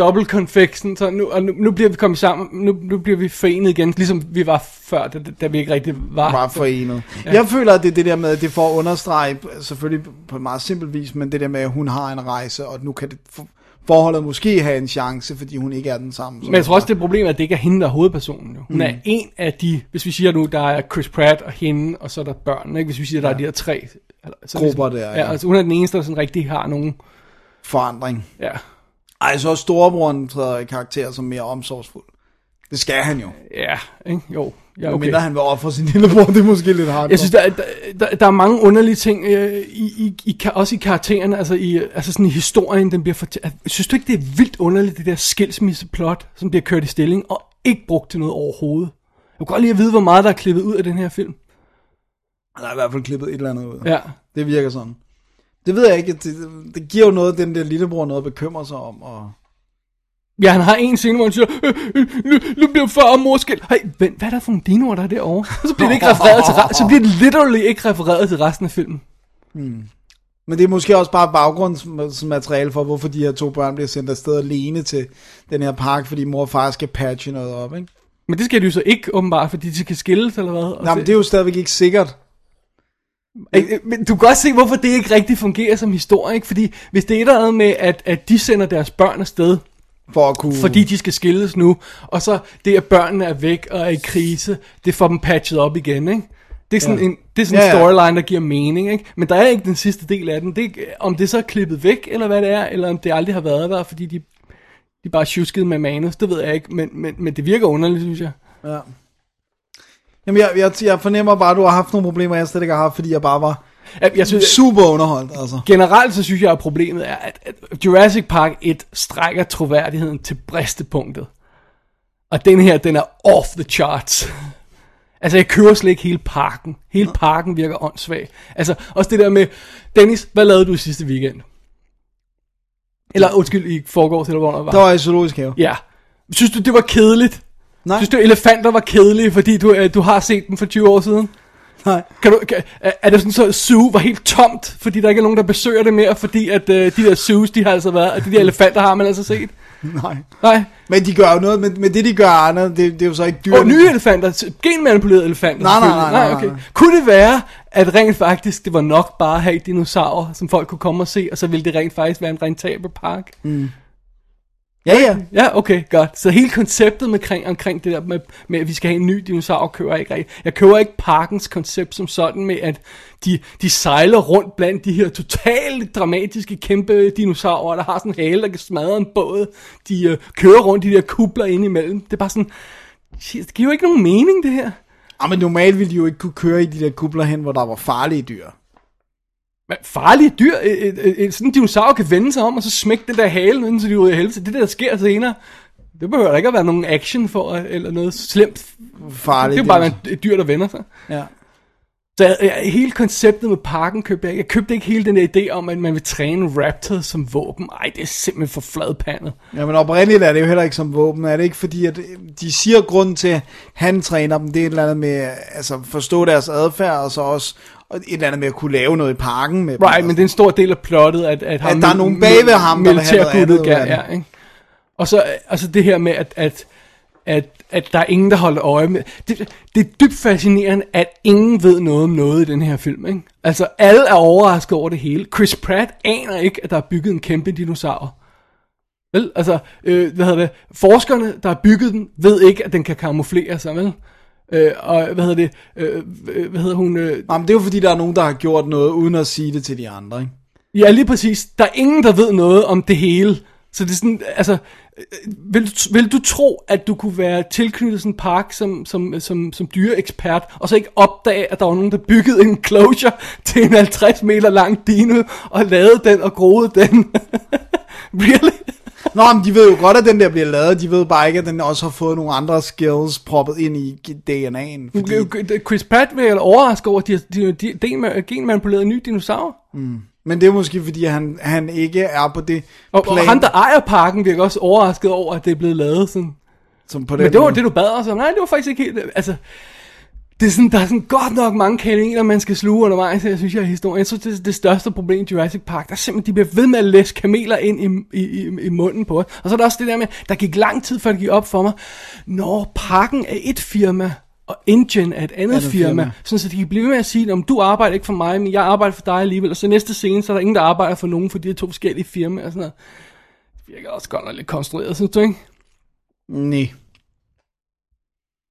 double confection, så nu, og nu, nu bliver vi kommet sammen, nu, nu bliver vi forenet igen, ligesom vi var før, da, da vi ikke rigtig var. Var forenet. Ja. Jeg føler, at det er det der med, at det får understrege, selvfølgelig på en meget simpel vis, men det der med, at hun har en rejse, og nu kan det for, forholdet måske have en chance, fordi hun ikke er den samme. Men jeg tror også, det er problemet, at det ikke er hende, der er hovedpersonen. Jo. Hun mm. er en af de, hvis vi siger nu, der er Chris Pratt og hende, og så er der børn, ikke? hvis vi siger, der ja. er de her tre. Så Grupper der, Ja, ja. altså hun er den eneste, der sådan rigtig har nogen, forandring. ja, Ej, så storebroren træder i karakter som mere omsorgsfuld. Det skal han jo. ja, ikke? jo, ja, Okay. Mindre han vil ofre sin lillebror, det er måske lidt hardcore. Jeg synes, der, er- der, der, der er mange underlige ting, øh, i, i, i, også i karaktererne, altså, i, altså sådan i historien, den bliver fortalt. Synes du ikke, det er vildt underligt, det der skilsmisseplot, som bliver kørt i stilling, og ikke brugt til noget overhovedet? Jeg kunne godt lide at vide, hvor meget der er klippet ud af den her film. Han har i hvert fald klippet et eller andet ud. Ja, Det virker sådan. Det ved jeg ikke. Det, det giver jo noget, den der lillebror noget at bekymre sig om. Og... ja han har en scene, hvor han siger, øh, øh, nu, nu bliver far og mor skilt. Hey, vent, hvad er der for nogle dinoer, der er derovre? Og så bliver det ikke refereret til, så bliver det literally ikke refereret til resten af filmen. Men det er måske også bare baggrundsmateriale for, hvorfor de her to børn bliver sendt afsted alene til den her park, fordi mor og far skal patche noget op, ikke? Men det skal de jo så ikke, åbenbart, fordi de skal skilles, eller hvad? Nej, men det er jo stadigvæk ikke sikkert. Øh, øh, Men du kan godt se, hvorfor det ikke rigtig fungerer som historie, ikke? Fordi hvis det er et eller andet med, at, at de sender deres børn afsted, For at kunne... fordi de skal skilles nu, og så det, at børnene er væk og er i krise, det får dem patchet op igen, ikke? Det er sådan Ja. en, det er sådan Ja, en ja. storyline, der giver mening, ikke? Men der er ikke den sidste del af den. Det, er- om det så er klippet væk, eller hvad det er, eller om det aldrig har været der, fordi de, de bare tjuskede med manus, det ved jeg ikke, men, men, men det virker underligt, synes jeg. Ja. Jamen, jeg, jeg, jeg fornemmer bare, at du har haft nogle problemer, jeg slet ikke har haft, fordi jeg bare var Jeg, jeg synes, super underholdt, altså. generelt så synes jeg, at problemet er, at, at Jurassic Park 1 strækker troværdigheden til bristepunktet. Og den her, den er off the charts. Altså, jeg kører slet ikke hele parken. Hele parken virker åndssvag. Altså, også det der med, Dennis, hvad lavede du i sidste weekend? Eller, undskyld, i forgårs, eller hvornår det var. Der var i zoologisk have. Ja. Synes du, det var kedeligt? Nej, Synes du, elefanter var kedelige, fordi du, øh, du har set dem for 20 år siden? nej. Kan du, kan, er det sådan så, at zoo var helt tomt, fordi der ikke er nogen, der besøger det mere, fordi at øh, de der zoos, de har altså været, og de der elefanter har man altså set? Nej. Nej. Men de gør jo noget, men, men det de gør, Arne, det, det er jo så ikke dyrt. Og nye elefanter, genmanipulerede elefanter. Nej, nej, nej, nej, nej, okay. nej. Kunne det være, at rent faktisk, det var nok bare at have dinosaurer, som folk kunne komme og se, og så ville det rent faktisk være en rentabel park? Ja, ja. Ja, okay, godt. Så hele konceptet omkring, omkring det der med, med, at vi skal have en ny dinosaur, kører jeg ikke rigtigt. Jeg kører ikke parkens koncept som sådan med, at de, de sejler rundt blandt de her totalt dramatiske kæmpe dinosaurer, der har sådan en hale, der kan smadre en båd. De øh, kører rundt i de der kubler ind imellem. Det er bare sådan, shit, det giver jo ikke nogen mening, det her. Ja, Ah, men normalt ville de jo ikke kunne køre i de der kubler hen, hvor der var farlige dyr. Men farlige dyr, et, et, et, et, sådan en dinosaur kan vende sig om, og så smække den der hale, inden så de er ude i helvede. Det der, der sker senere, det behøver der ikke at være nogen action for, eller noget slemt. Farlige Det er jo bare et, et dyr, der vender sig. Ja. Så jeg, hele konceptet med parken købte jeg. Jeg købte ikke hele den der idé om, at man vil træne raptors som våben. Ej, det er simpelthen for fladpandet. ja, men oprindeligt er det jo heller ikke som våben. Er det ikke fordi, at de siger grund til, at han træner dem, det er et eller andet med altså forstå deres adfærd, og så også et eller andet med at kunne lave noget i parken med dem. Right, men det er en stor del af plottet, at, at, ham, At der er nogen bag ved ham, der vil have noget andet, ja, ikke? Og så altså det her med, at, at, at, at der er ingen, der holder øje med... Det, det er dybt fascinerende, at ingen ved noget om noget i den her film, ikke? Altså, alle er overrasket over det hele. Chris Pratt aner ikke, at der er bygget en kæmpe dinosaur. Vel, altså, øh, hvad hedder det, forskerne, der har bygget den, ved ikke, at den kan kamuflere sig, vel? Øh, og hvad hedder det, øh, øh, hvad hedder hun, øh, Nej, men det er jo fordi, der er nogen, der har gjort noget, uden at sige det til de andre, ikke? Ja, lige præcis. Der er ingen, der ved noget om det hele. Så det er sådan, altså, øh, vil, du- vil du tro, at du kunne være tilknyttet sådan en park som, som, som, som dyreekspert, og så ikke opdage, at der var nogen, der byggede en closure til en 50 meter lang dino, og lavede den og groede den? really? Nå, men de ved jo godt, at den der bliver lavet. De ved bare ikke, at den også har fået nogle andre skills proppet ind i DNA'en. Fordi... Chris Pratt vil overraske over, at de har genmanipuleret en ny dinosaur. Men det er måske, fordi han, han ikke er på det Og, plan, og ham, der ejer parken, virker også overrasket over, at det er blevet lavet sådan. som på den Men det var måde. det, du bad os om. Nej, det var faktisk ikke helt... Altså, det er sådan, der er sådan godt nok mange kameler, man skal sluge undervejs, jeg synes jeg, i historien. Jeg synes, det er det største problem i Jurassic Park. Der er simpelthen, de bliver ved med at læse kameler ind i, i, i, i munden på os. Og så er der også det der med, der gik lang tid, før det gik op for mig, når parken er et firma, og Engine er et andet, Andet firma, firma. sådan så de kan blive ved med at sige, om du arbejder ikke for mig, men jeg arbejder for dig alligevel. Og så næste scene, så er der ingen, der arbejder for nogen, for de er to forskellige firmaer og sådan noget. Det virker også godt nok lidt konstrueret, synes du ikke? Nej.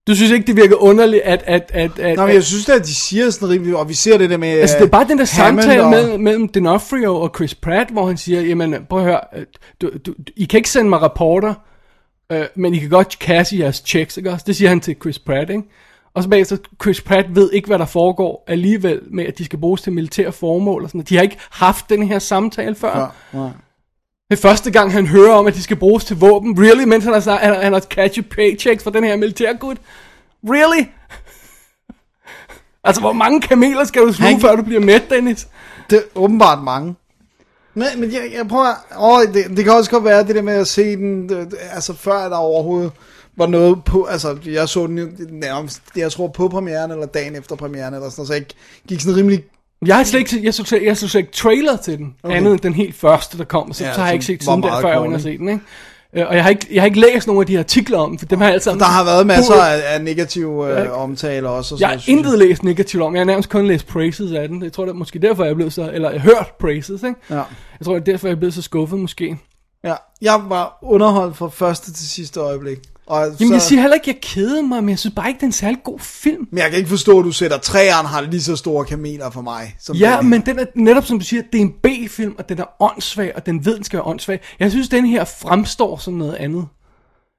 Du synes ikke, det virker underligt, at... at, at, at Nå, men jeg synes at de siger sådan rimelig, og vi ser det der med... Altså, det er bare den der Hammond samtale og- mellem, mellem D'Onofrio og Chris Pratt, hvor han siger, jamen, prøv at høre, øh, du, du, I kan ikke sende mig rapporter, øh, men I kan godt cash jeres checks, ikke også? Det siger han til Chris Pratt, ikke? Og så bagefter, Chris Pratt ved ikke, hvad der foregår alligevel med, at de skal bruges til militære formål og sådan noget. De har ikke haft den her samtale før. Ja, ja. Det er første gang, han hører om, at de skal bruges til våben. Really? Mens han har, han, han har catchet paychecks for den her militærgud. Really? altså, hvor mange kameler skal du sluge, Han- før du bliver mæt, Dennis? Det er åbenbart mange. Men, men jeg, jeg prøver... Åh, det, det kan også godt være det der med at se den... Det- altså, før der overhovedet var noget på... Altså, jeg så den jo nærmest... Jeg tror på premieren, eller dagen efter premieren, eller sådan så jeg gik sådan rimelig... Jeg har slet ikke set, jeg så, jeg så slet ikke trailer til den, okay. andet end den helt første, der kom, så, Ja, så har jeg ikke set siden der, før jeg var kort, inde og ikke? se den, ikke? Øh, Og jeg har, ikke, jeg har ikke læst nogen af de artikler om for dem har jeg altid... Der har været masser af, af negative øh, omtaler også. Og Jeg har intet læst negativt om, jeg har nærmest kun læst praises af den. Jeg tror, det er måske derfor, jeg blevet så... Eller jeg har hørt praises, ikke? Ja. Jeg tror, det er derfor, jeg er blevet så skuffet, måske. Ja, jeg var underholdt fra første til sidste øjeblik. Og Jamen, så, jeg siger heller ikke, jeg keder mig, men jeg synes bare ikke, det er en særlig god film. Men jeg kan ikke forstå, at du sætter træerne har lige så store kameler for mig. Som Ja, den. men den er netop som du siger, det er en B-film, og den er åndssvag, og den ved, den skal være åndssvag. Jeg synes, den her fremstår som noget andet.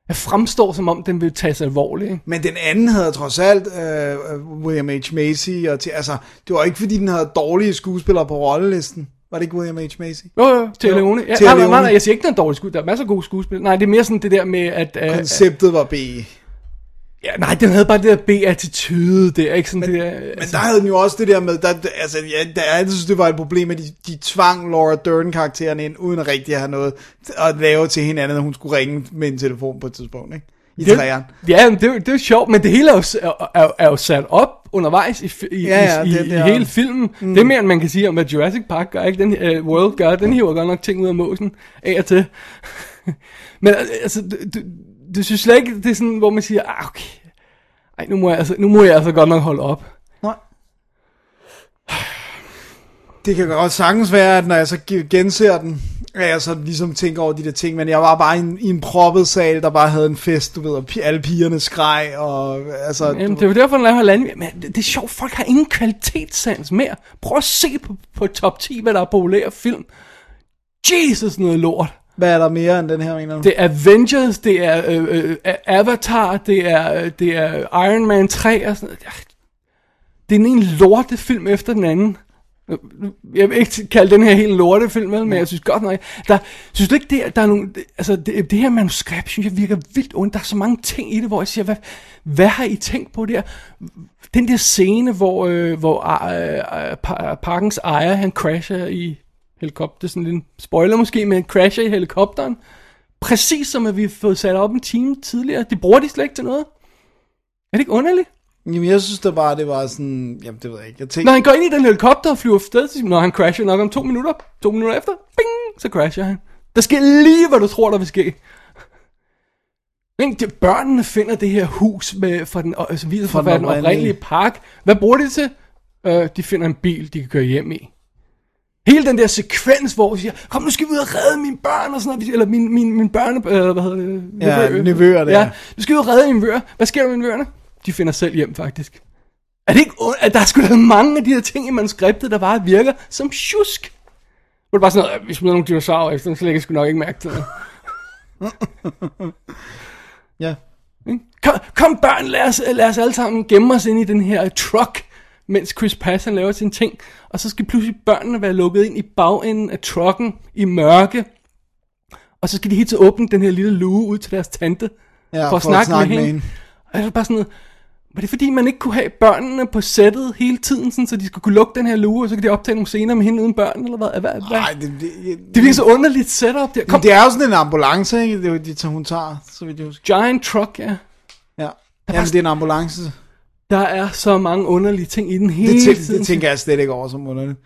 Jeg fremstår som om, den vil tages alvorligt. Ikke? Men den anden havde trods alt øh, William H. Macy. Og til, altså, det var ikke fordi, den havde dårlige skuespillere på rollelisten. Var det ikke William H. Macy? Jo, jo, til Leone. Ja, Thea nej, nej, nej, jeg siger ikke, den er dårlig skuespil. Der er masser af gode skuespil. Nej, det er mere sådan det der med, at... Uh, Konceptet var B. ja, nej, den havde bare det der B-attitude der, ikke sådan men, det der... altså, Men der havde den jo også det der med, der, altså, ja, der, jeg synes, det var et problem, at de, de tvang Laura Dern-karakteren ind, uden at rigtig have noget at lave til hinanden, at hun skulle ringe med en telefon på et tidspunkt, ikke? I det, træerne. ja, men det, er det er jo sjovt, men det hele er jo, er, er, er jo sat op undervejs i, i, Ja, ja, i, i, det- det i hele filmen. Mm. Det er mere, end man kan sige om, hvad Jurassic Park gør, ikke? Den uh, World gør, den hiver godt nok ting ud af måsen af og til. men øh, altså, du, du, du synes slet ikke, det er sådan, hvor man siger, ah, okay, ej, nu må, jeg, altså, nu må jeg altså godt nok holde op. Nej. Det kan godt sagtens være, at når jeg så ge- genser den, at jeg så ligesom tænker over de der ting, men jeg var bare i en, i en proppet sal, der bare havde en fest, du ved, og alle pigerne skreg, og altså... Jamen, du, det er jo derfor, den laver halvanden. Men det, det er sjovt, folk har ingen kvalitetssans mere. Prøv at se på, på top 10, hvad der er populære film. Jesus, noget lort. hvad er der mere end den her, mener du? Det er Avengers, det er øh, øh, Avatar, det er, øh, det er Iron Man 3 og sådan noget. Ja, Det er den ene lortefilm efter den anden. Øh, Jeg vil ikke kalde den her helt lortefilm, men jeg synes godt nok, der, synes du ikke, det, er- der er nogle, altså det, det her manuskript, synes jeg virker vildt ondt. Der er så mange ting i det, hvor jeg siger, hvad, hvad har I tænkt på der? Den der scene, hvor, øh, hvor øh, øh, pa- parkens ejer, han crasher i helikopter, det er sådan en spoiler måske, men han crasher i helikopteren. Præcis som at vi har fået sat op en time tidligere. Det bruger de slet ikke til noget. Er det ikke underligt? Jamen, jeg synes da bare, det var sådan... Jamen, det ved jeg ikke. Jeg tænkte, Når han går ind i den helikopter og flyver afsted, så- når han crasher nok om to minutter, to minutter efter, bing, så crasher han. Der sker lige, hvad du tror, der vil ske. Ikke? De, børnene finder det her hus med, fra den, altså, viser fra, Fra den oprindelige. park. Hvad bruger de det til? Øh, de finder en bil, de kan køre hjem i. Hele den der sekvens, hvor vi siger, kom nu skal vi ud og redde mine børn, og sådan noget, eller min, min, min børne, øh, hvad hedder det? Ja, Nevø- nevøer der. Ja, nu skal vi ud og redde mine nevøer. Hvad sker der med nevøerne? De finder selv hjem, faktisk. Er det ikke at der er sgu da mange af de her ting i manuskriptet, der bare virker som tjusk? Hvor det bare sådan noget, "Ja, vi smider nogle dinosaurer efter, så lægger jeg sgu nok ikke mærke til det. ja. Kom, kom børn, lad os, lad os alle sammen gemme os ind i den her truck, mens Chris han laver sine ting. Og så skal pludselig børnene være lukket ind i bagenden af trucken i mørke. Og så skal de helt til åbne den her lille luge ud til deres tante. Ja, for at snakke, med, hende. Og jeg var bare sådan noget, var det fordi man ikke kunne have børnene på sættet hele tiden, sådan, så de skulle kunne lukke den her luge, og så kan de optage nogle scener med hende uden børn, eller hvad? hvad, hvad? Nej, det, det, det, det virker så underligt setup der. Kom, det er jo sådan en ambulance, ikke? Det er jo de, hun tager, så vidt jeg husker. giant truck, ja. Ja. Jamen, det er en ambulance. Der er så mange underlige ting i den hele Det, tiden. det tænker jeg slet ikke over som underligt.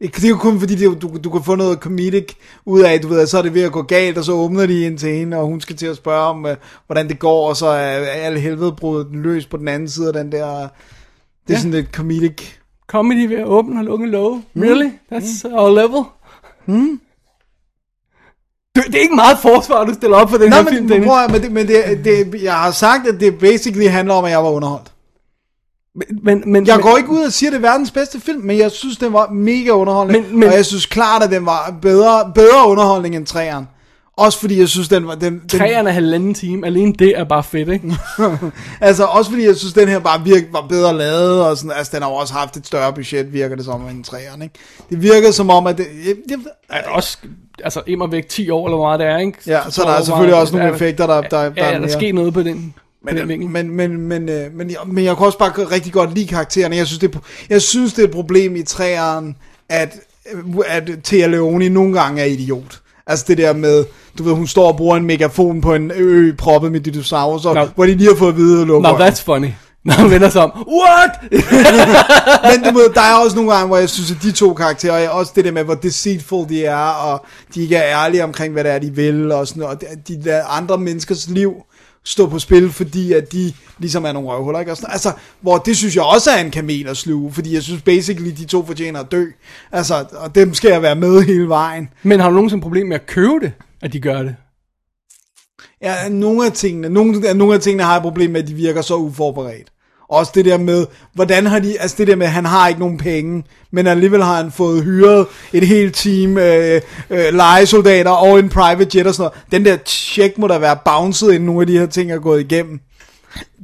Ikke- Det er jo kun fordi, det, du, du kan få noget comedic ud af, du ved, så er det ved at gå galt, og så åbner de ind til hende, og hun skal til at spørge om, øh, hvordan det går, og så er alle helvede brudt løs på den anden side af den der... Det er Ja. sådan lidt comedic. Comedy ved at åbne og lukke love. Really? That's our level? Mm. Det, det er ikke meget forsvar, du stiller op for den Nå, her men, film, Dennis. prøv, men, det, men det, det, jeg har sagt, at det basically handler om, at jeg var underholdt. Men, men, Jeg men, går ikke ud og siger, det er verdens bedste film, men jeg synes, den var mega underholdende. Men- men- og jeg synes klart, at den var bedre, bedre underholdning end træeren. Også fordi jeg synes, den var... Den, den, Træerne er halvanden time. Alene det er bare fedt, ikke? altså også fordi jeg synes, den her bare virke, var bedre lavet, og sådan, altså den har jo også haft et større budget, virker det som, end træeren, ikke? Det virker som om, at det... Jeg, jeg, Er der også, altså, immer væk 10 år, eller hvor meget det er, ikke? Ja, så der er selvfølgelig også nogle er der- effekter, der- der- der Ja, er er der mere- sket noget på den, på den vinkel. men, men, men, øh, men, jeg, men jeg kan også bare rigtig godt lide karaktererne. Jeg synes, det er, jeg synes, det er et problem i træeren, at, at Thea Leone nogle gange er idiot. Altså det der med, du ved, hun står og bruger en megafon på en ø proppet med dinosaurer, Nå. hvor de lige har fået at vide at lukke Now that's funny. Når hun vender sig om. What? Men du ved, der er også nogle gange, hvor jeg synes, at de to karakterer, og også det der med, hvor deceitful de er, og de ikke er ærlige omkring, hvad det er, de vil, og sådan noget, og de lader andre menneskers liv stå på spil, fordi at de ligesom er nogle røvhuller, ikke? Altså, hvor det synes jeg også er en kamel at sluge, fordi jeg synes basically, de to fortjener at dø. Altså, og dem skal jeg være med hele vejen. Men har du nogensinde problem med at købe det, at de gør det? Ja, nogle af tingene, nogle, nogle af tingene har jeg problem med, at de virker så uforberedt. Også det der med, hvordan har de, altså det der med, at han har ikke nogen penge, men alligevel har han fået hyret et helt team øh, øh, legesoldater og en private jet og sådan noget. Den der check må der være bounced, inden nogle af de her ting er gået igennem.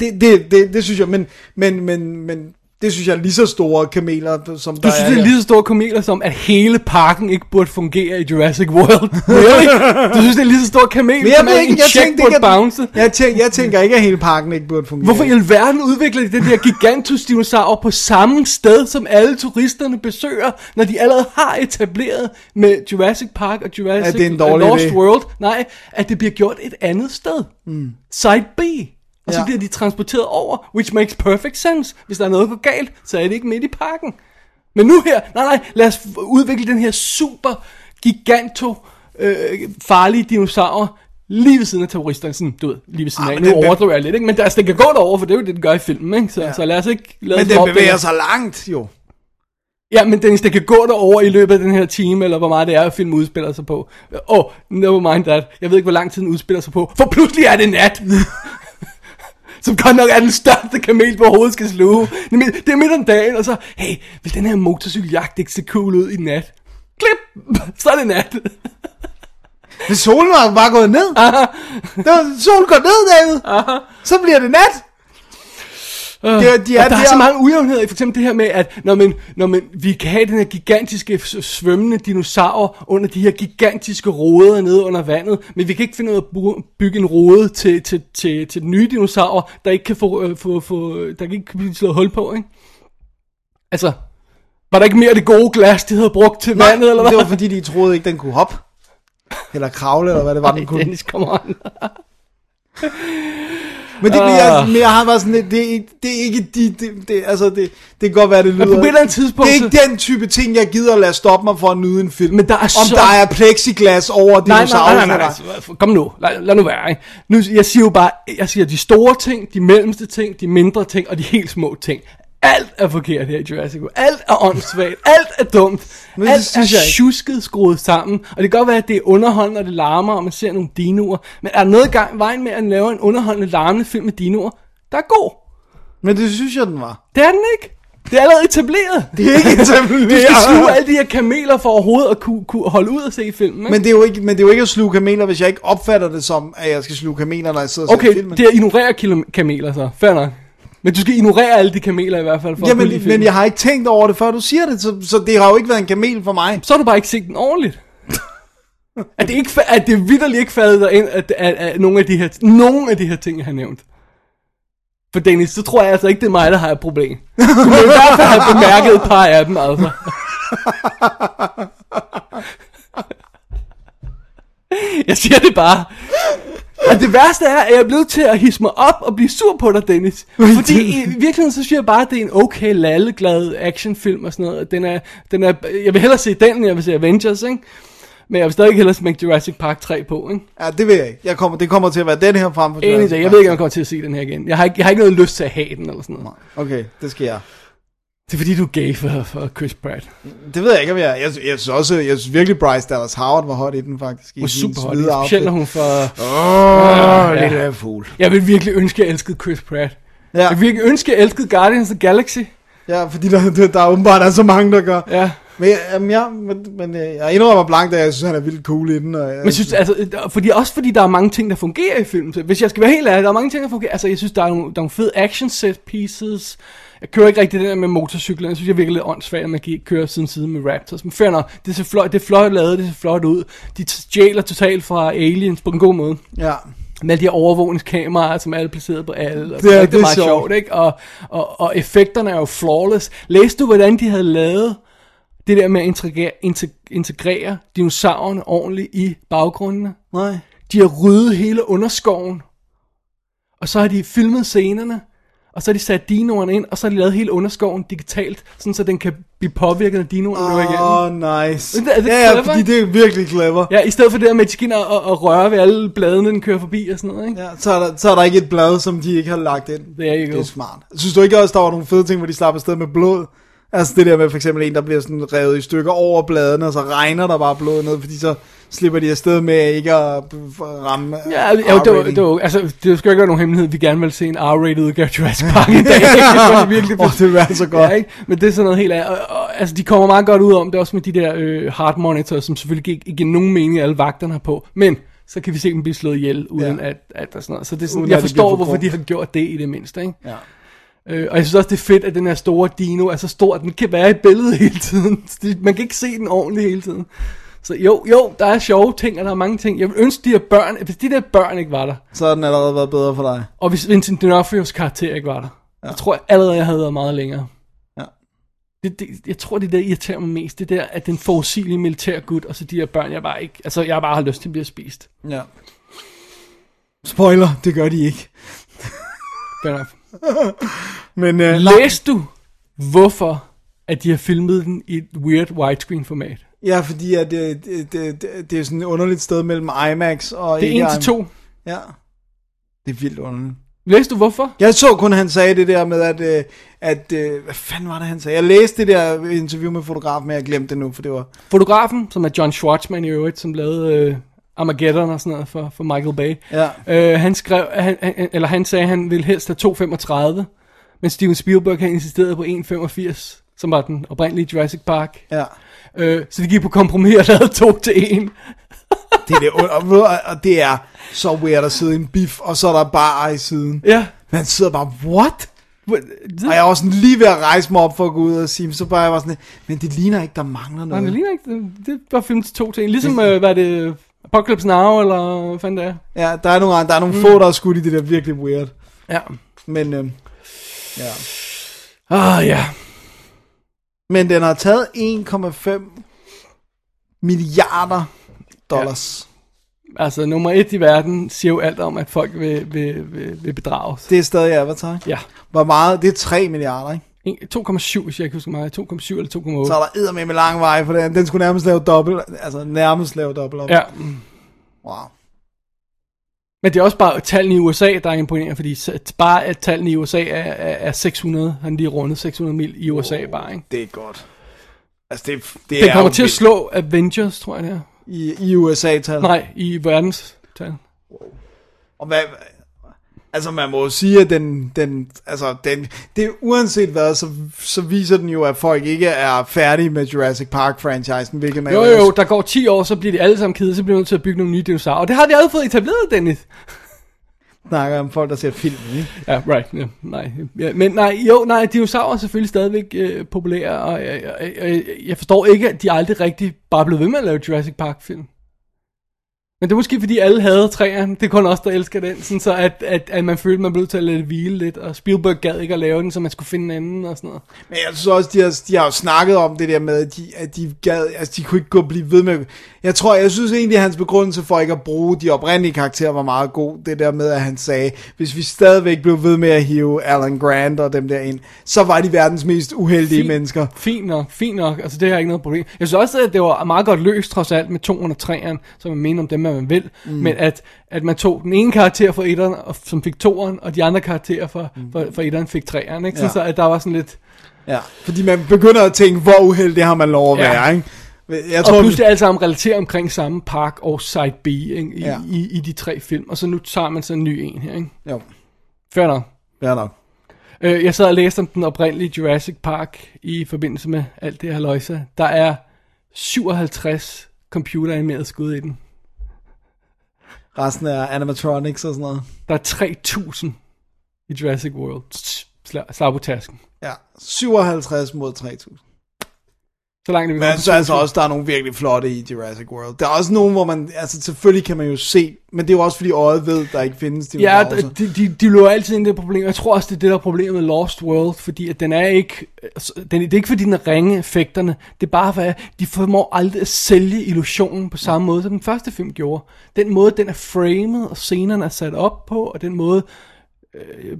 Det, det, det, det synes jeg, men, men, men, men det synes jeg er lige så store kameler, som Du der synes, er det er lige så store kameler som, at hele parken ikke burde fungere i Jurassic World? Really? Du synes, det er lige så store kamel, Men jeg som at ikke, en jeg check burde bounce? jeg, tænker, jeg tænker ikke, at hele parken ikke burde fungere. Hvorfor i alverden udvikler de den der gigantus dinosaur på samme sted, som alle turisterne besøger, når de allerede har etableret med Jurassic Park og Jurassic At det er en Lost idé. World? Nej, at det bliver gjort et andet sted. Mm. Side B. Og så Ja. bliver de transporteret over, which makes perfect sense. Hvis der er noget, går galt, så er det ikke midt i parken. Men nu her, nej nej, lad os udvikle den her super giganto øh, farlige dinosaur lige ved siden af terroristerne, sådan, du ved, lige ved siden Ah, af. Nu overdriver jeg lidt, ikke? Men der, altså, den kan gå derover, for det er jo det, den gør i filmen, ikke? Så, ja. så lad os ikke lade Men den opdage- bevæger sig langt, jo. Ja, men Dennis, den kan gå derover i løbet af den her time, eller hvor meget det er, at filmen udspiller sig på. Åh, oh, never mind that. Jeg ved ikke, hvor lang tid den udspiller sig på, for pludselig er det nat. Som godt nok er den største kamel, du overhovedet skal sluge. Det er midt- om dagen, og så, hey, vil den her motorcykeljagt ikke se cool ud i nat? Klip! Så er det nat. Hvis solen var bare gået ned. Det var, solen går ned, David. Så bliver det nat. Det er, de er og der er der- så mange ujævnheder i for eksempel det her med, at når man, når man, vi kan have den her gigantiske svømmende dinosaur under de her gigantiske roder nede under vandet, men vi kan ikke finde ud af at bygge en rode til, til, til, til den nye dinosaur, der ikke kan få, øh, få, få der kan ikke blive slået hul på, ikke? Altså, var der ikke mere det gode glas, de havde brugt til Nej, vandet, eller hvad? det var fordi, de troede ikke, den kunne hoppe. Eller kravle, eller hvad det var, den kunne. Dennis, come on. Men det, men jeg, Ah. men jeg har bare sådan lidt, det er, ikke- det er ikke de, det, det, altså det, det kan godt være, det lyder. på et eller andet tidspunkt, Det er ikke den type ting, jeg gider at lade stoppe mig for at nyde en film. Men der er Om så- der er plexiglas over Nej, nej, nej, nej, nej. Kom nu, lad, lad nu være, ikke? Nu, jeg siger jo bare, jeg siger de store ting, de mellemste ting, de mindre ting og de helt små ting. Alt er forkert her i Jurassic World. Alt er åndssvagt. Alt er dumt. Men det Alt er tjusket skruet sammen. Og det kan godt være, at det er underholdende, og det larmer, og man ser nogle dinoer. Men er der noget gang vejen med at lave en underholdende, larmende film med dinoer, der er god? Men det synes jeg, den var. Det er den ikke. Det er allerede etableret. Det er ikke etableret. Du skal sluge alle de her kameler for overhovedet at kunne, kunne holde ud og se filmen. Ikke? Men det, er jo ikke, men det er jo ikke at sluge kameler, hvis jeg ikke opfatter det som, at jeg skal sluge kameler, når jeg sidder og ser Okay, filmen. det er at ignorere kameler så. Fair nok. Men du skal ignorere alle de kameler i hvert fald. For at Jamen, filmen. men jeg har ikke tænkt over det, før du siger det, så, så det har jo ikke været en kamel for mig. Så har du bare ikke set den ordentligt. at det, ikke, at det vidderligt ikke faldet dig ind, at, at, at, nogle, af de her, nogle af de her ting, jeg har nævnt. For Dennis, så tror jeg altså ikke, det er mig, der har et problem. Du må i hvert fald have bemærket et par af dem, altså. Jeg siger det bare. Og det værste er, at jeg er blevet til at hisse mig op og blive sur på dig, Dennis. Fordi i virkeligheden, så synes jeg bare, at det er en okay lalleglad actionfilm og sådan noget. Den er, den er, jeg vil hellere se den, end jeg vil se Avengers, ikke? Men jeg vil stadig hellere smække Jurassic Park 3 på, ikke? Ja, det ved jeg ikke. Jeg kommer, det kommer til at være den her frem for Jurassic det. Jeg Park. ved ikke, om jeg kommer til at se den her igen. Jeg har ikke, jeg har ikke noget lyst til at have den, eller sådan noget. Okay, det skal jeg. Det er fordi, du er gay for, for Chris Pratt. Det ved jeg ikke, om jeg... Jeg, jeg synes også, jeg synes virkelig, Bryce Dallas Howard var hot i den, faktisk. Hun sin super hot. Specielt når hun får... Åh, Ja. lidt af fugl. Jeg vil virkelig ønske, at jeg elskede Chris Pratt. Ja, Jeg vil virkelig ønske, at jeg elskede Guardians of the Galaxy. ja, fordi der, der, der er åbenbart er så mange, der gør. Ja. Men, jamen, ja, men, men øh, jeg indrømmer blankt, at jeg synes, han er vildt cool i den. Og jeg, Men jeg synes, altså, øh, fordi, også fordi der er mange ting, der fungerer i filmen. Hvis jeg skal være helt ærlig, der er mange ting, der fungerer. Altså, jeg synes, der er nogle, der er nogle fede action set pieces. Jeg kører ikke rigtig det der med motorcykler. Jeg synes, jeg virker lidt åndssvagt, at man kan køre siden side med Raptors. Men fair nok, det, ser flot, det er flot lavet, det ser flot ud. De stjæler totalt fra Aliens på en god måde. Ja, med de her overvågningskameraer, som er alle placeret på alle. Og Det er- rigtig det er meget sjovt. sjovt, ikke? Og, og, og effekterne er jo flawless. Læste du, hvordan de havde lavet det der med at integrere, integ- integrere dinosaurerne ordentligt i baggrundene? nej. De har ryddet hele underskoven, og så har de filmet scenerne, og så har de sat dinoerne ind, og så har de lavet hele underskoven digitalt, sådan så den kan blive påvirket af dinoerne oh. igennem. Åh, oh, nice. Er det ja, ja, clever, fordi ikke? det er virkelig clever. Ja, i stedet for det der med, at de ind og, og, røre ved alle bladene, den kører forbi og sådan noget, ikke? Ja, så er, der, så er der ikke et blad, som de ikke har lagt ind. There you Det go. er smart. Synes du ikke også, der var nogle fede ting, hvor de slapper afsted med blod? Altså det der med for eksempel en, der bliver sådan revet i stykker over bladene, og så regner der bare blod ned, fordi så slipper de afsted med ikke at ramme Ja, ja det, var, det, var, altså, det skal jo ikke være nogen hemmelighed, vi gerne vil se en R-rated udgave af Jurassic Park i dag. det var virkelig Åh, det være så godt. Ja, ikke? Men det er sådan noget helt andet. Og, og, altså, de kommer meget godt ud om det, også med de der øh, heart monitors, som selvfølgelig ikke, ikke giver nogen mening, alle vagterne har på. Men så kan vi se dem blive slået ihjel, uden Ja. at, at der er sådan noget. Så det er sådan, Uden jeg forstår, hvorfor de har gjort det i det mindste. Ikke? Ja. Øh, og jeg synes også, det er fedt, at den her store dino er så stor, at den kan være i et billede hele tiden. Man kan ikke se den ordentligt hele tiden. Så jo, jo, der er sjove ting, og der er mange ting. Jeg vil ønske, de her børn, hvis de der børn ikke var der, Så har den allerede været bedre for dig. og hvis Vincent D'Onofrios karakter ikke var der, ja. så tror jeg allerede, jeg havde været meget længere. Ja. Det, det, jeg tror, det der irriterer mig mest, det der, at den forudsigelige militærgud, og så de her børn, jeg bare ikke, altså jeg bare har lyst til at blive spist. Ja. Spoiler, det gør de ikke. Fair enough. Men øh, Læste du, hvorfor at de har filmet den i et weird widescreen format? ja, fordi at det, det, det, det, det er sådan et underligt sted mellem IMAX og Det er ikke 1 til 2. Ja. Det er vildt underligt. Læste du hvorfor? Jeg så kun, han sagde det der med, at, øh, at øh, hvad fanden var det, han sagde? Jeg læste det der interview med fotografen, men jeg glemte det nu, for det var... Fotografen, som er John Schwartzman i øvrigt, som lavede øh, Armageddon og sådan noget for, for Michael Bay. Ja. Øh, han skrev, han, han, eller han sagde, at han ville helst have 2,35, men Steven Spielberg han insisterede på 1,85, som var den oprindelige Jurassic Park. Ja. Øh, så de gik på kompromis og lavede 2 til 1. Det er, det, og, og, det er så weird at sidde i en biff, og så er der bare i siden. Ja. Man sidder bare, what? Og jeg var sådan lige ved at rejse mig op for at gå ud og sige, så bare jeg var sådan, men det ligner ikke, der mangler Nej, noget. det ligner ikke, det, var filmet til 2 til 1. Ligesom, øh, hvad det, Apocalypse Now, eller hvad fanden det er. Ja, der er nogle, der er nogle mm. få, der er skudt i det der virkelig weird. Ja. Men, øh, ja. Ah, ja. Men den har taget 1,5 milliarder dollars. Altså, nummer et i verden siger jo alt om, at folk vil, vil, vil, vil bedrages. Det er stadig Avatar. Ja. Hvor meget? Det er 3 milliarder, ikke? En- 2,7, hvis jeg ikke husker meget. 2,7 eller 2,8. Så er der eddermame lang vej for den. Den skulle nærmest lave dobbelt, altså nærmest lave dobbelt op. Ja. Wow. Men det er også bare tallene i USA, der er imponerende, fordi bare at tallene i USA er, er, er 600, han lige rundet 600 mil i USA oh, bare, ikke? Det er godt. Altså det, det Den er kommer til at slå Avengers, tror jeg det er. i, i USA-tal. Nej, i verdens tal. Og hvad, altså man må jo sige, at den, den, altså den, det uanset hvad, så, så viser den jo, at folk ikke er færdige med Jurassic Park-franchisen, hvilket man Jo, jo, der går 10 år, så bliver de alle sammen kede, så bliver vi nødt til at bygge nogle nye dinosaurer. Og det har vi allerede fået etableret, Dennis. snakker om folk, der ser film, ikke? Ja, right. Ja, nej. Ja, men nej, jo, nej, dinosaurer er selvfølgelig stadigvæk øh, populære, og jeg, jeg, jeg, jeg forstår ikke, at de aldrig rigtig bare blev ved med at lave Jurassic Park-film. Men det er måske fordi alle havde træerne, det er kun os, der elsker den, sådan så at, at, at man følte, man blev nødt til at lade det hvile lidt, og Spielberg gad ikke at lave den, så man skulle finde en anden og sådan noget. Men jeg synes også, de har, de har jo snakket om det der med, at de, at de gad, altså de kunne ikke gå og blive ved med, jeg tror, jeg synes egentlig, at hans begrundelse for ikke at bruge de oprindelige karakterer var meget god, det der med, at han sagde, hvis vi stadigvæk blev ved med at hive Alan Grant og dem der ind, så var de verdens mest uheldige Fint. mennesker. Fint nok, fint nok, altså det har jeg ikke noget problem. Jeg synes også, at det var meget godt løst trods alt med 203'eren, så man mener om dem, hvad man vil, mm. men at, at man tog den ene karakter fra etteren, og- som fik toeren, og de andre karakterer fra, mm. fra, fra etteren fik treeren, ikke? Ja. Ja. Så at der var sådan lidt... Ja, fordi man begynder at tænke, hvor uheldig har man lov at Ja. være, ikke? Jeg og tror, pludselig alle sammen relaterer omkring samme park og Side B ikke? I, Ja. i, i de tre film, og så nu tager man så en ny en her, ikke? Jo, Fair nok. ja nok. Øh, jeg sad og læste om den oprindelige Jurassic Park i forbindelse med alt det her løjse. Der er 57 computeranimeret skud i den. Resten er animatronics og sådan noget. Der er 3000 i Jurassic World. Slag på tasken. Ja, 57 mod 3000. Så langt vi Men jeg synes altså også, der er nogle virkelig flotte i Jurassic World. Der er også nogle, hvor man, altså selvfølgelig kan man jo se, men det er jo også fordi øjet ved, der ikke findes Ja, dinosaurer. de, de, de løber altid ind i det problem. Jeg tror også, det er det, der er problemet med Lost World, fordi at den er ikke, altså, den, det er ikke fordi, den er ringe effekterne. Det er bare for, at de formår aldrig at sælge illusionen på samme måde, som den første film gjorde. Den måde, den er framed, og scenerne er sat op på, og den måde, øh,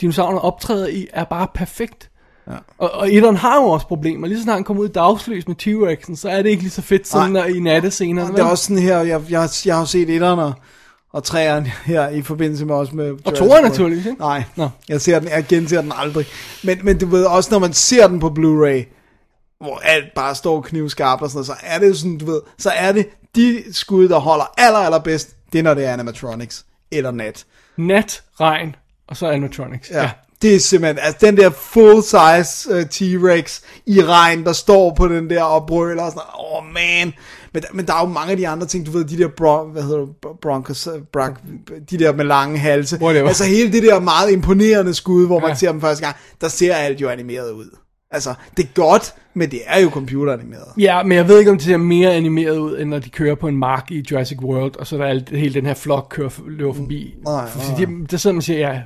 dinosaurerne optræder i, er bare perfekt. Ja. Og, og etteren har jo også problemer. Lige så snart han kommer ud i dagslys med T-Rexen, så er det ikke lige så fedt der i nattescenerne. Det er også sådan her, jeg, jeg, jeg har set etteren og, og træeren her i forbindelse med også med Jurassic toeren World. naturligvis, ikke? Nej, Nå. jeg ser den, jeg genser den aldrig. Men, men du ved også, når man ser den på Blu-ray, hvor alt bare står knivskarpt og sådan noget, så er det jo sådan, du ved, så er det de skud, der holder aller, aller bedst, det er når det er animatronics eller nat. Nat, regn, og så animatronics. Ja. Det er simpelthen, altså den der full-size uh, T-Rex i regn, der står på den der og brøler og sådan. Åh, oh, man. Men, men der er jo mange af de andre ting, du ved, de der bron, hvad hedder det, broncos, øh, brak, de der med lange halse. Whatever. Altså hele det der meget imponerende skud, hvor man Ja. ser dem første gang, der ser alt jo animeret ud. Altså, det er godt, men det er jo computeranimeret. Ja, men jeg ved ikke, om det ser mere animeret ud, end når de kører på en mark i Jurassic World, og så er der alt, hele den her flok kører, løber forbi. nej, Fordi de, der sidder man og siger, ja,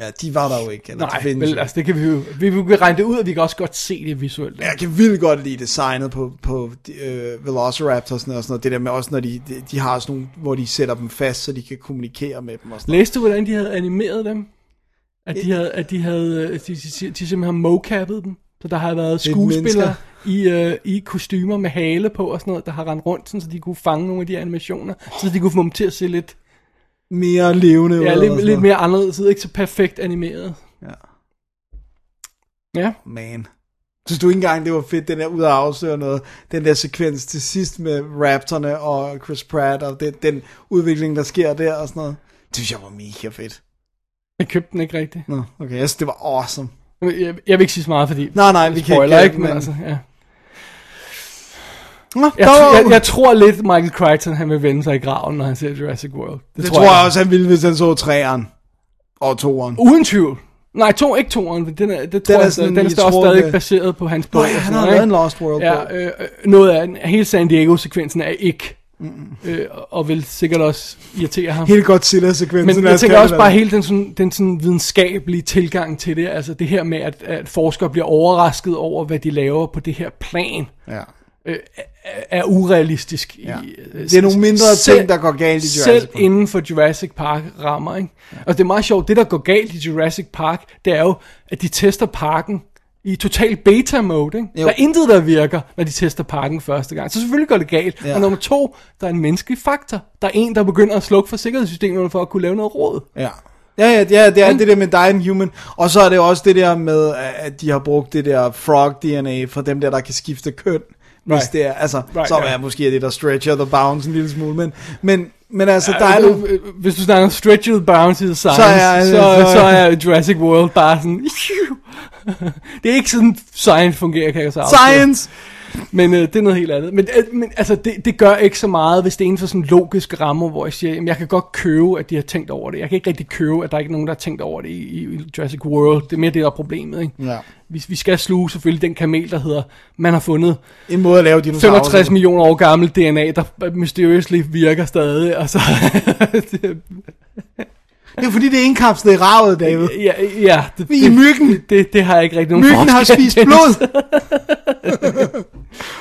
Ja, de var der jo ikke. Eller nej, de findes vel, altså det kan vi jo, vi, vi kan regne det ud, og vi kan også godt se det visuelt. Jeg kan vildt godt lide designet på, på øh, Velociraptorsne og sådan noget. Det der med også, når de, de, de har sådan nogle, hvor de sætter dem fast, så de kan kommunikere med dem og sådan. Læste du, hvordan de havde animeret dem? At de havde, at de havde, øh, de, de, de, de simpelthen har mocappet dem. Så der har været er skuespillere i, øh, i kostymer med hale på og sådan noget, der har rendt rundt, sådan, så de kunne fange nogle af de animationer, så de kunne få dem til at se lidt, Mere levende ud ja, lidt, lidt mere anderledes, ikke så perfekt animeret. Ja. Ja. Man. Synes du ikke engang, det var fedt, den der ud af afsløre noget, den der sekvens til sidst med Raptorne og Chris Pratt, og den, den udvikling, der sker der og sådan noget. Det synes jeg var mega fedt. Jeg købte den ikke rigtigt. Nå, okay, jeg synes, det var awesome. Jeg, jeg, vil ikke sige så meget, fordi... Nej, nej, vi kan spoiler ikke, ikke, men men- altså, ja. Nå, Jeg, tr- jeg, jeg, tror lidt, Michael Crichton, han vil vende sig i graven, når han ser Jurassic World. det tror jeg også, han ville, hvis han så træeren og toeren. Uden tvivl. Nej, to, ikke toeren, for den er, det tror er den sådan den er i stadig, med- baseret på hans bog. og han sådan har lavet en? Lost World Ja, øh, øh, noget af den, hele San Diego-sekvensen er ikke, øh, og vil sikkert også irritere ham. Helt Godzilla-sekvensen. Men lad jeg os tænker også det bare det. hele den sådan, den sådan videnskabelige tilgang til det, altså det her med, at, at forskere bliver overrasket over, hvad de laver på det her plan, Ja. Øh, er, urealistisk. Ja. Øh, Det er nogle mindre ting, der går galt i Jurassic Selv Park. inden for Jurassic Park rammer, ikke? Ja. Og det er meget sjovt, det der går galt i Jurassic Park, det er jo, at de tester parken i total beta-mode, ikke? Jo. Der er intet, der virker, når de tester parken første gang. Så selvfølgelig går det galt. Ja. Og nummer to, der er en menneskelig faktor. Der er en, der begynder at slukke for sikkerhedssystemerne for at kunne lave noget råd. Ja. Ja, ja, ja, det er det der med and Human. Og så er det også det der med, at de har brugt det der frog DNA for dem der, der kan skifte køn. Hvis Right. det er, altså, Right, så ja. er måske det, der stretcher the bounds en lille smule, men, men, men altså, der er nogle, øh, Hvis du snakker om stretched bounds i science, Så er- så, så- så, er Jurassic World bare sådan... det er ikke sådan, science fungerer, kan jeg så afsløre. science! Men øh, det er noget helt andet. Men, øh, men altså, det, det gør ikke så meget, hvis det er inden for sådan logiske rammer, hvor jeg siger, jamen, jeg kan godt købe, at de har tænkt over det. Jeg kan ikke rigtig købe, at der er ikke nogen, der har tænkt over det i, i Jurassic World. Det er mere det, der er problemet. Ikke? Ja. Vi, vi skal sluge selvfølgelig den kamel, der hedder, man har fundet En måde at lave dinosaurer. 65 millioner år gammel DNA, der mysteriously virker stadig. Altså, det, Det er fordi, det er indkapslet i ravet, David. ja, ja, det, I myggen. Det, det, det har jeg ikke rigtig nogen Myggen har spist blod.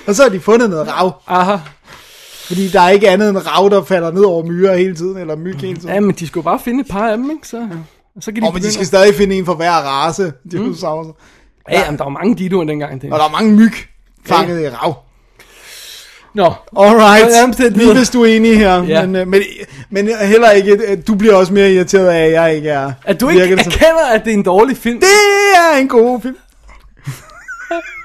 og så har de fundet noget rav. Aha. Fordi der er ikke andet end rav, der falder ned over myrer hele tiden, eller myg hele tiden. Ja, men de skulle bare finde et par af dem, ikke? Så, så kan de Og men de skal at- stadig finde en for hver race, dinosaurer. Mm. Ja, jamen, der var mange dinoer dengang. Det. Og der er mange myg fanget i rav. Nå, Alright, Under omstændigheder. lige hvis du er enig her. Ja. Men, øh, men, men heller ikke, øh, du bliver også mere irriteret af, at jeg ikke er. at du ikke som- erkender, at det er en dårlig film. Det er en god film.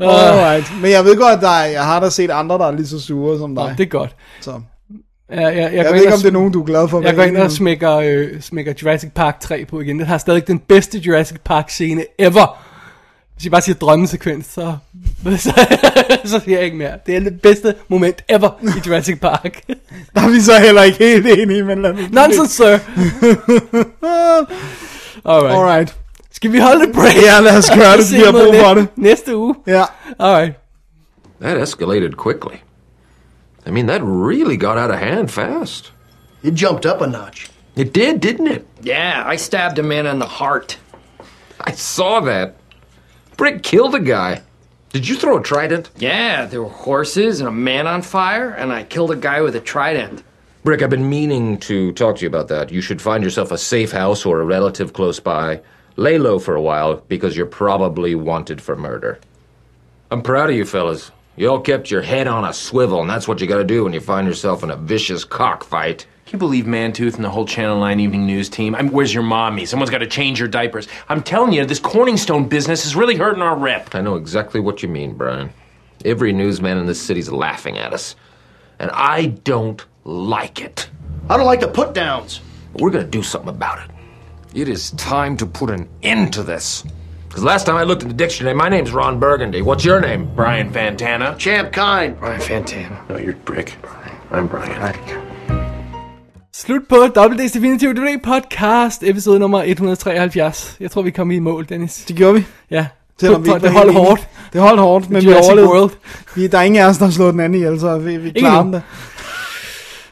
Alright. Men jeg ved godt, at der er, jeg har da set andre, der er lige så sure som Nå, dig. det er godt. Så. Ja, jeg, jeg, Jeg går ved ikke, om det er nogen, du er glad for. Jeg går ind og smækker, øh, smækker Jurassic Park 3 på igen. Den har stadig den bedste Jurassic Park scene ever. Hvis jeg bare siger drømmesekvens, så, så, så siger jeg ikke mere. Det er det bedste moment ever i Jurassic Park. Der er vi så heller ikke helt enige, men lad mig... Nonsense, sir. Alright. Alright. Skal vi holde et break? Ja, lad os gøre det, Se vi har mod brug for det. Næste uge. Ja. Alright. That escalated quickly. I mean, that really got out of hand fast. It jumped up a notch. It did, didn't it? Yeah, I stabbed a man in the heart. I saw that. Brick killed a guy. Did you throw a trident? Yeah, there were horses and a man on fire, and I killed a guy with a trident. Brick, I've been meaning to talk to you about that. You should find yourself a safe house or a relative close by. Lay low for a while because you're probably wanted for murder. I'm proud of you fellas. You all kept your head on a swivel, and that's what you gotta do when you find yourself in a vicious cockfight. Can you believe Mantooth and the whole Channel 9 Evening News team? I mean, where's your mommy? Someone's got to change your diapers. I'm telling you, this Corningstone business is really hurting our rep. I know exactly what you mean, Brian. Every newsman in this city's laughing at us. And I don't like it. I don't like the put downs. But we're gonna do something about it. It is time to put an end to this. Because last time I looked at the dictionary, my name's Ron Burgundy. What's your name? Brian Fantana. Champ kind. Brian Fantana. No, you're Brick. I'm Brian. Slut på WD's Definitive DVD podcast, episode nummer 173. Jeg tror, vi kom i mål, Dennis. Det gjorde vi. Ja, Selvom vi det holdt hårdt. Det holdt hårdt, men vi Jurassic overlevede. World. Vi, der er ingen af os, der har slået den anden ihjel, så vi, vi klarer det.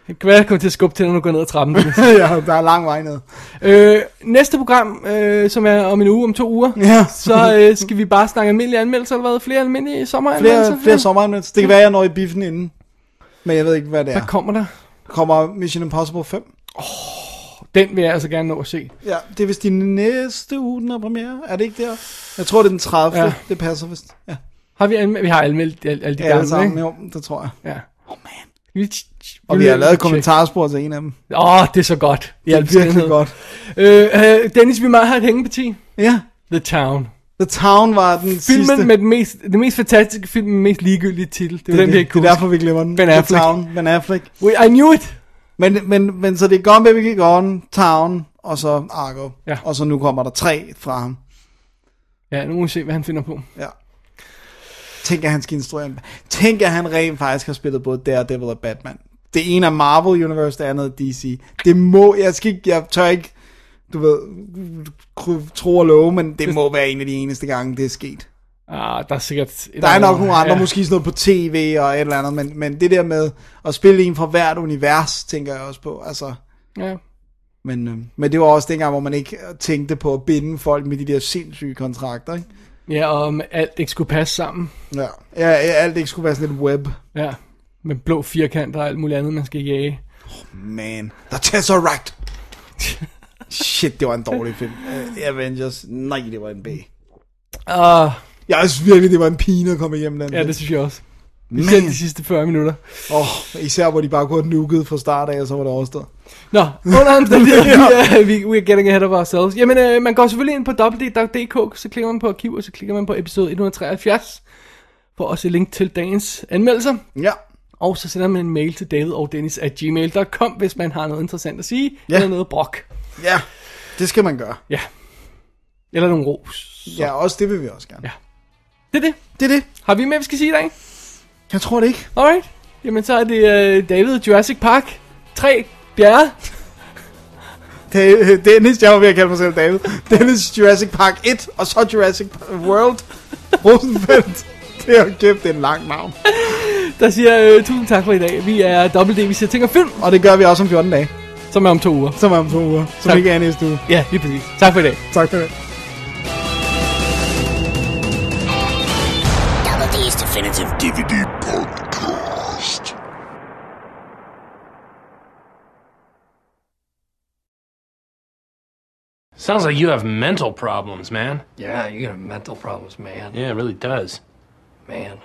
Det kan være, jeg kommer til at skubbe til, når du går ned ad trappen. Ja, der er lang vej ned. øh, næste program, øh, som er om en uge, om to uger, Ja. så øh, skal vi bare snakke almindelige anmeldelser, eller hvad? Flere almindelige sommeranmeldelser? Flere, flere sommeranmeldelser. Det kan være, jeg når i biffen inden. Men jeg ved ikke, hvad det er. Hvad kommer der? Der kommer Mission Impossible 5. Den vil jeg altså gerne nå at se. Ja, det er vist i næste uge, den er premiere. Er det ikke der? Jeg tror, det er den 30. Ja. Ja. Det passer vist. Ja, Har vi, anmeldt, vi har anmeldt alle, de alle gamle, sammen. ikke? Jo, det tror jeg. Ja. Oh man. Og vi har lavet kommentarspor til en af dem. Åh, oh, det er så godt. Det er virkelig godt. Øh, øh, Dennis, vi må have et hængeparti. Ja, The Town. The Town var den Filmen sidste. med den mest, den mest fantastiske film med den mest ligegyldige titel. Det er det, den, det, ikke det er derfor, vi glemmer den. Ben The Affleck. Town, Ben Affleck. huske. I knew it. Men, men, men så det er Gone Baby Gone, Town, og så Argo. Ja. Og så nu kommer der tre fra ham. Ja, nu må vi se, hvad han finder på. Ja. Tænk, at han skal instruere Tænk, at han rent faktisk har spillet både Daredevil og Batman. Det ene er Marvel Universe, det andet er DC. Det må, jeg skal ikke, jeg tør ikke, du ved, tro og love, men det må være en af de eneste gange, det er sket. Ah, der er sikkert... et Der er nok nogle andre, Ja. måske sådan noget på tv og et eller andet, men, men det der med at spille en fra hvert univers, tænker jeg også på. Altså, Ja. men, øh, men det var også dengang, hvor man ikke tænkte på at binde folk med de der sindssyge kontrakter, ikke? ja, og om alt ikke skulle passe sammen. Ja, ja alt ikke skulle være sådan lidt web. Ja. Med blå firkanter og alt muligt andet, man skal jage. Man, The Tesseract. Shit, det var en dårlig film. Uh, Avengers, nej, det var en B. Ah, Jeg synes virkelig, det var en pine at komme hjem den. ja, det synes jeg også. Specielt de sidste 40 minutter. oh, især hvor de bare kunne have nuket fra start af, og så var det overstået. Nå, under omstændigheder, vi, we are getting ahead of ourselves. Jamen, øh, man går selvfølgelig ind på www.dk, så klikker man på arkiv, og så klikker man på episode 173, for at se link til dagens anmeldelser. Ja, Og så sender man en mail til david og dennis at gmail.com, hvis man har noget interessant at sige, Ja. eller noget brok. ja, det skal man gøre. Ja. Eller nogle ros. Ja, også det vil vi også gerne. Ja. Det er det. Det er det. Har vi med, vi skal sige i dag? Jeg tror det ikke. Alright. Jamen, så er det uh, David Jurassic Park 3 Bjerre. Da- Dennis, jeg var ved at kalde mig selv David. Dennis Jurassic Park 1, og så Jurassic World. Rosenfeldt. Det er jo kæft, det er en lang navn. Der siger uh, tusind tak for i dag. Vi er Double D, vi siger ting og film, Og det gør vi også om 14 dage. som er om to uger. Som er om to uger. Som Tak. ikke er næste uge. Ja, lige præcis. Tak for i dag. Tak for det. Double D's Definitive DVD Podcast. Sounds like you have mental problems, man. Yeah, you got mental problems, man. Yeah, it really does. Man.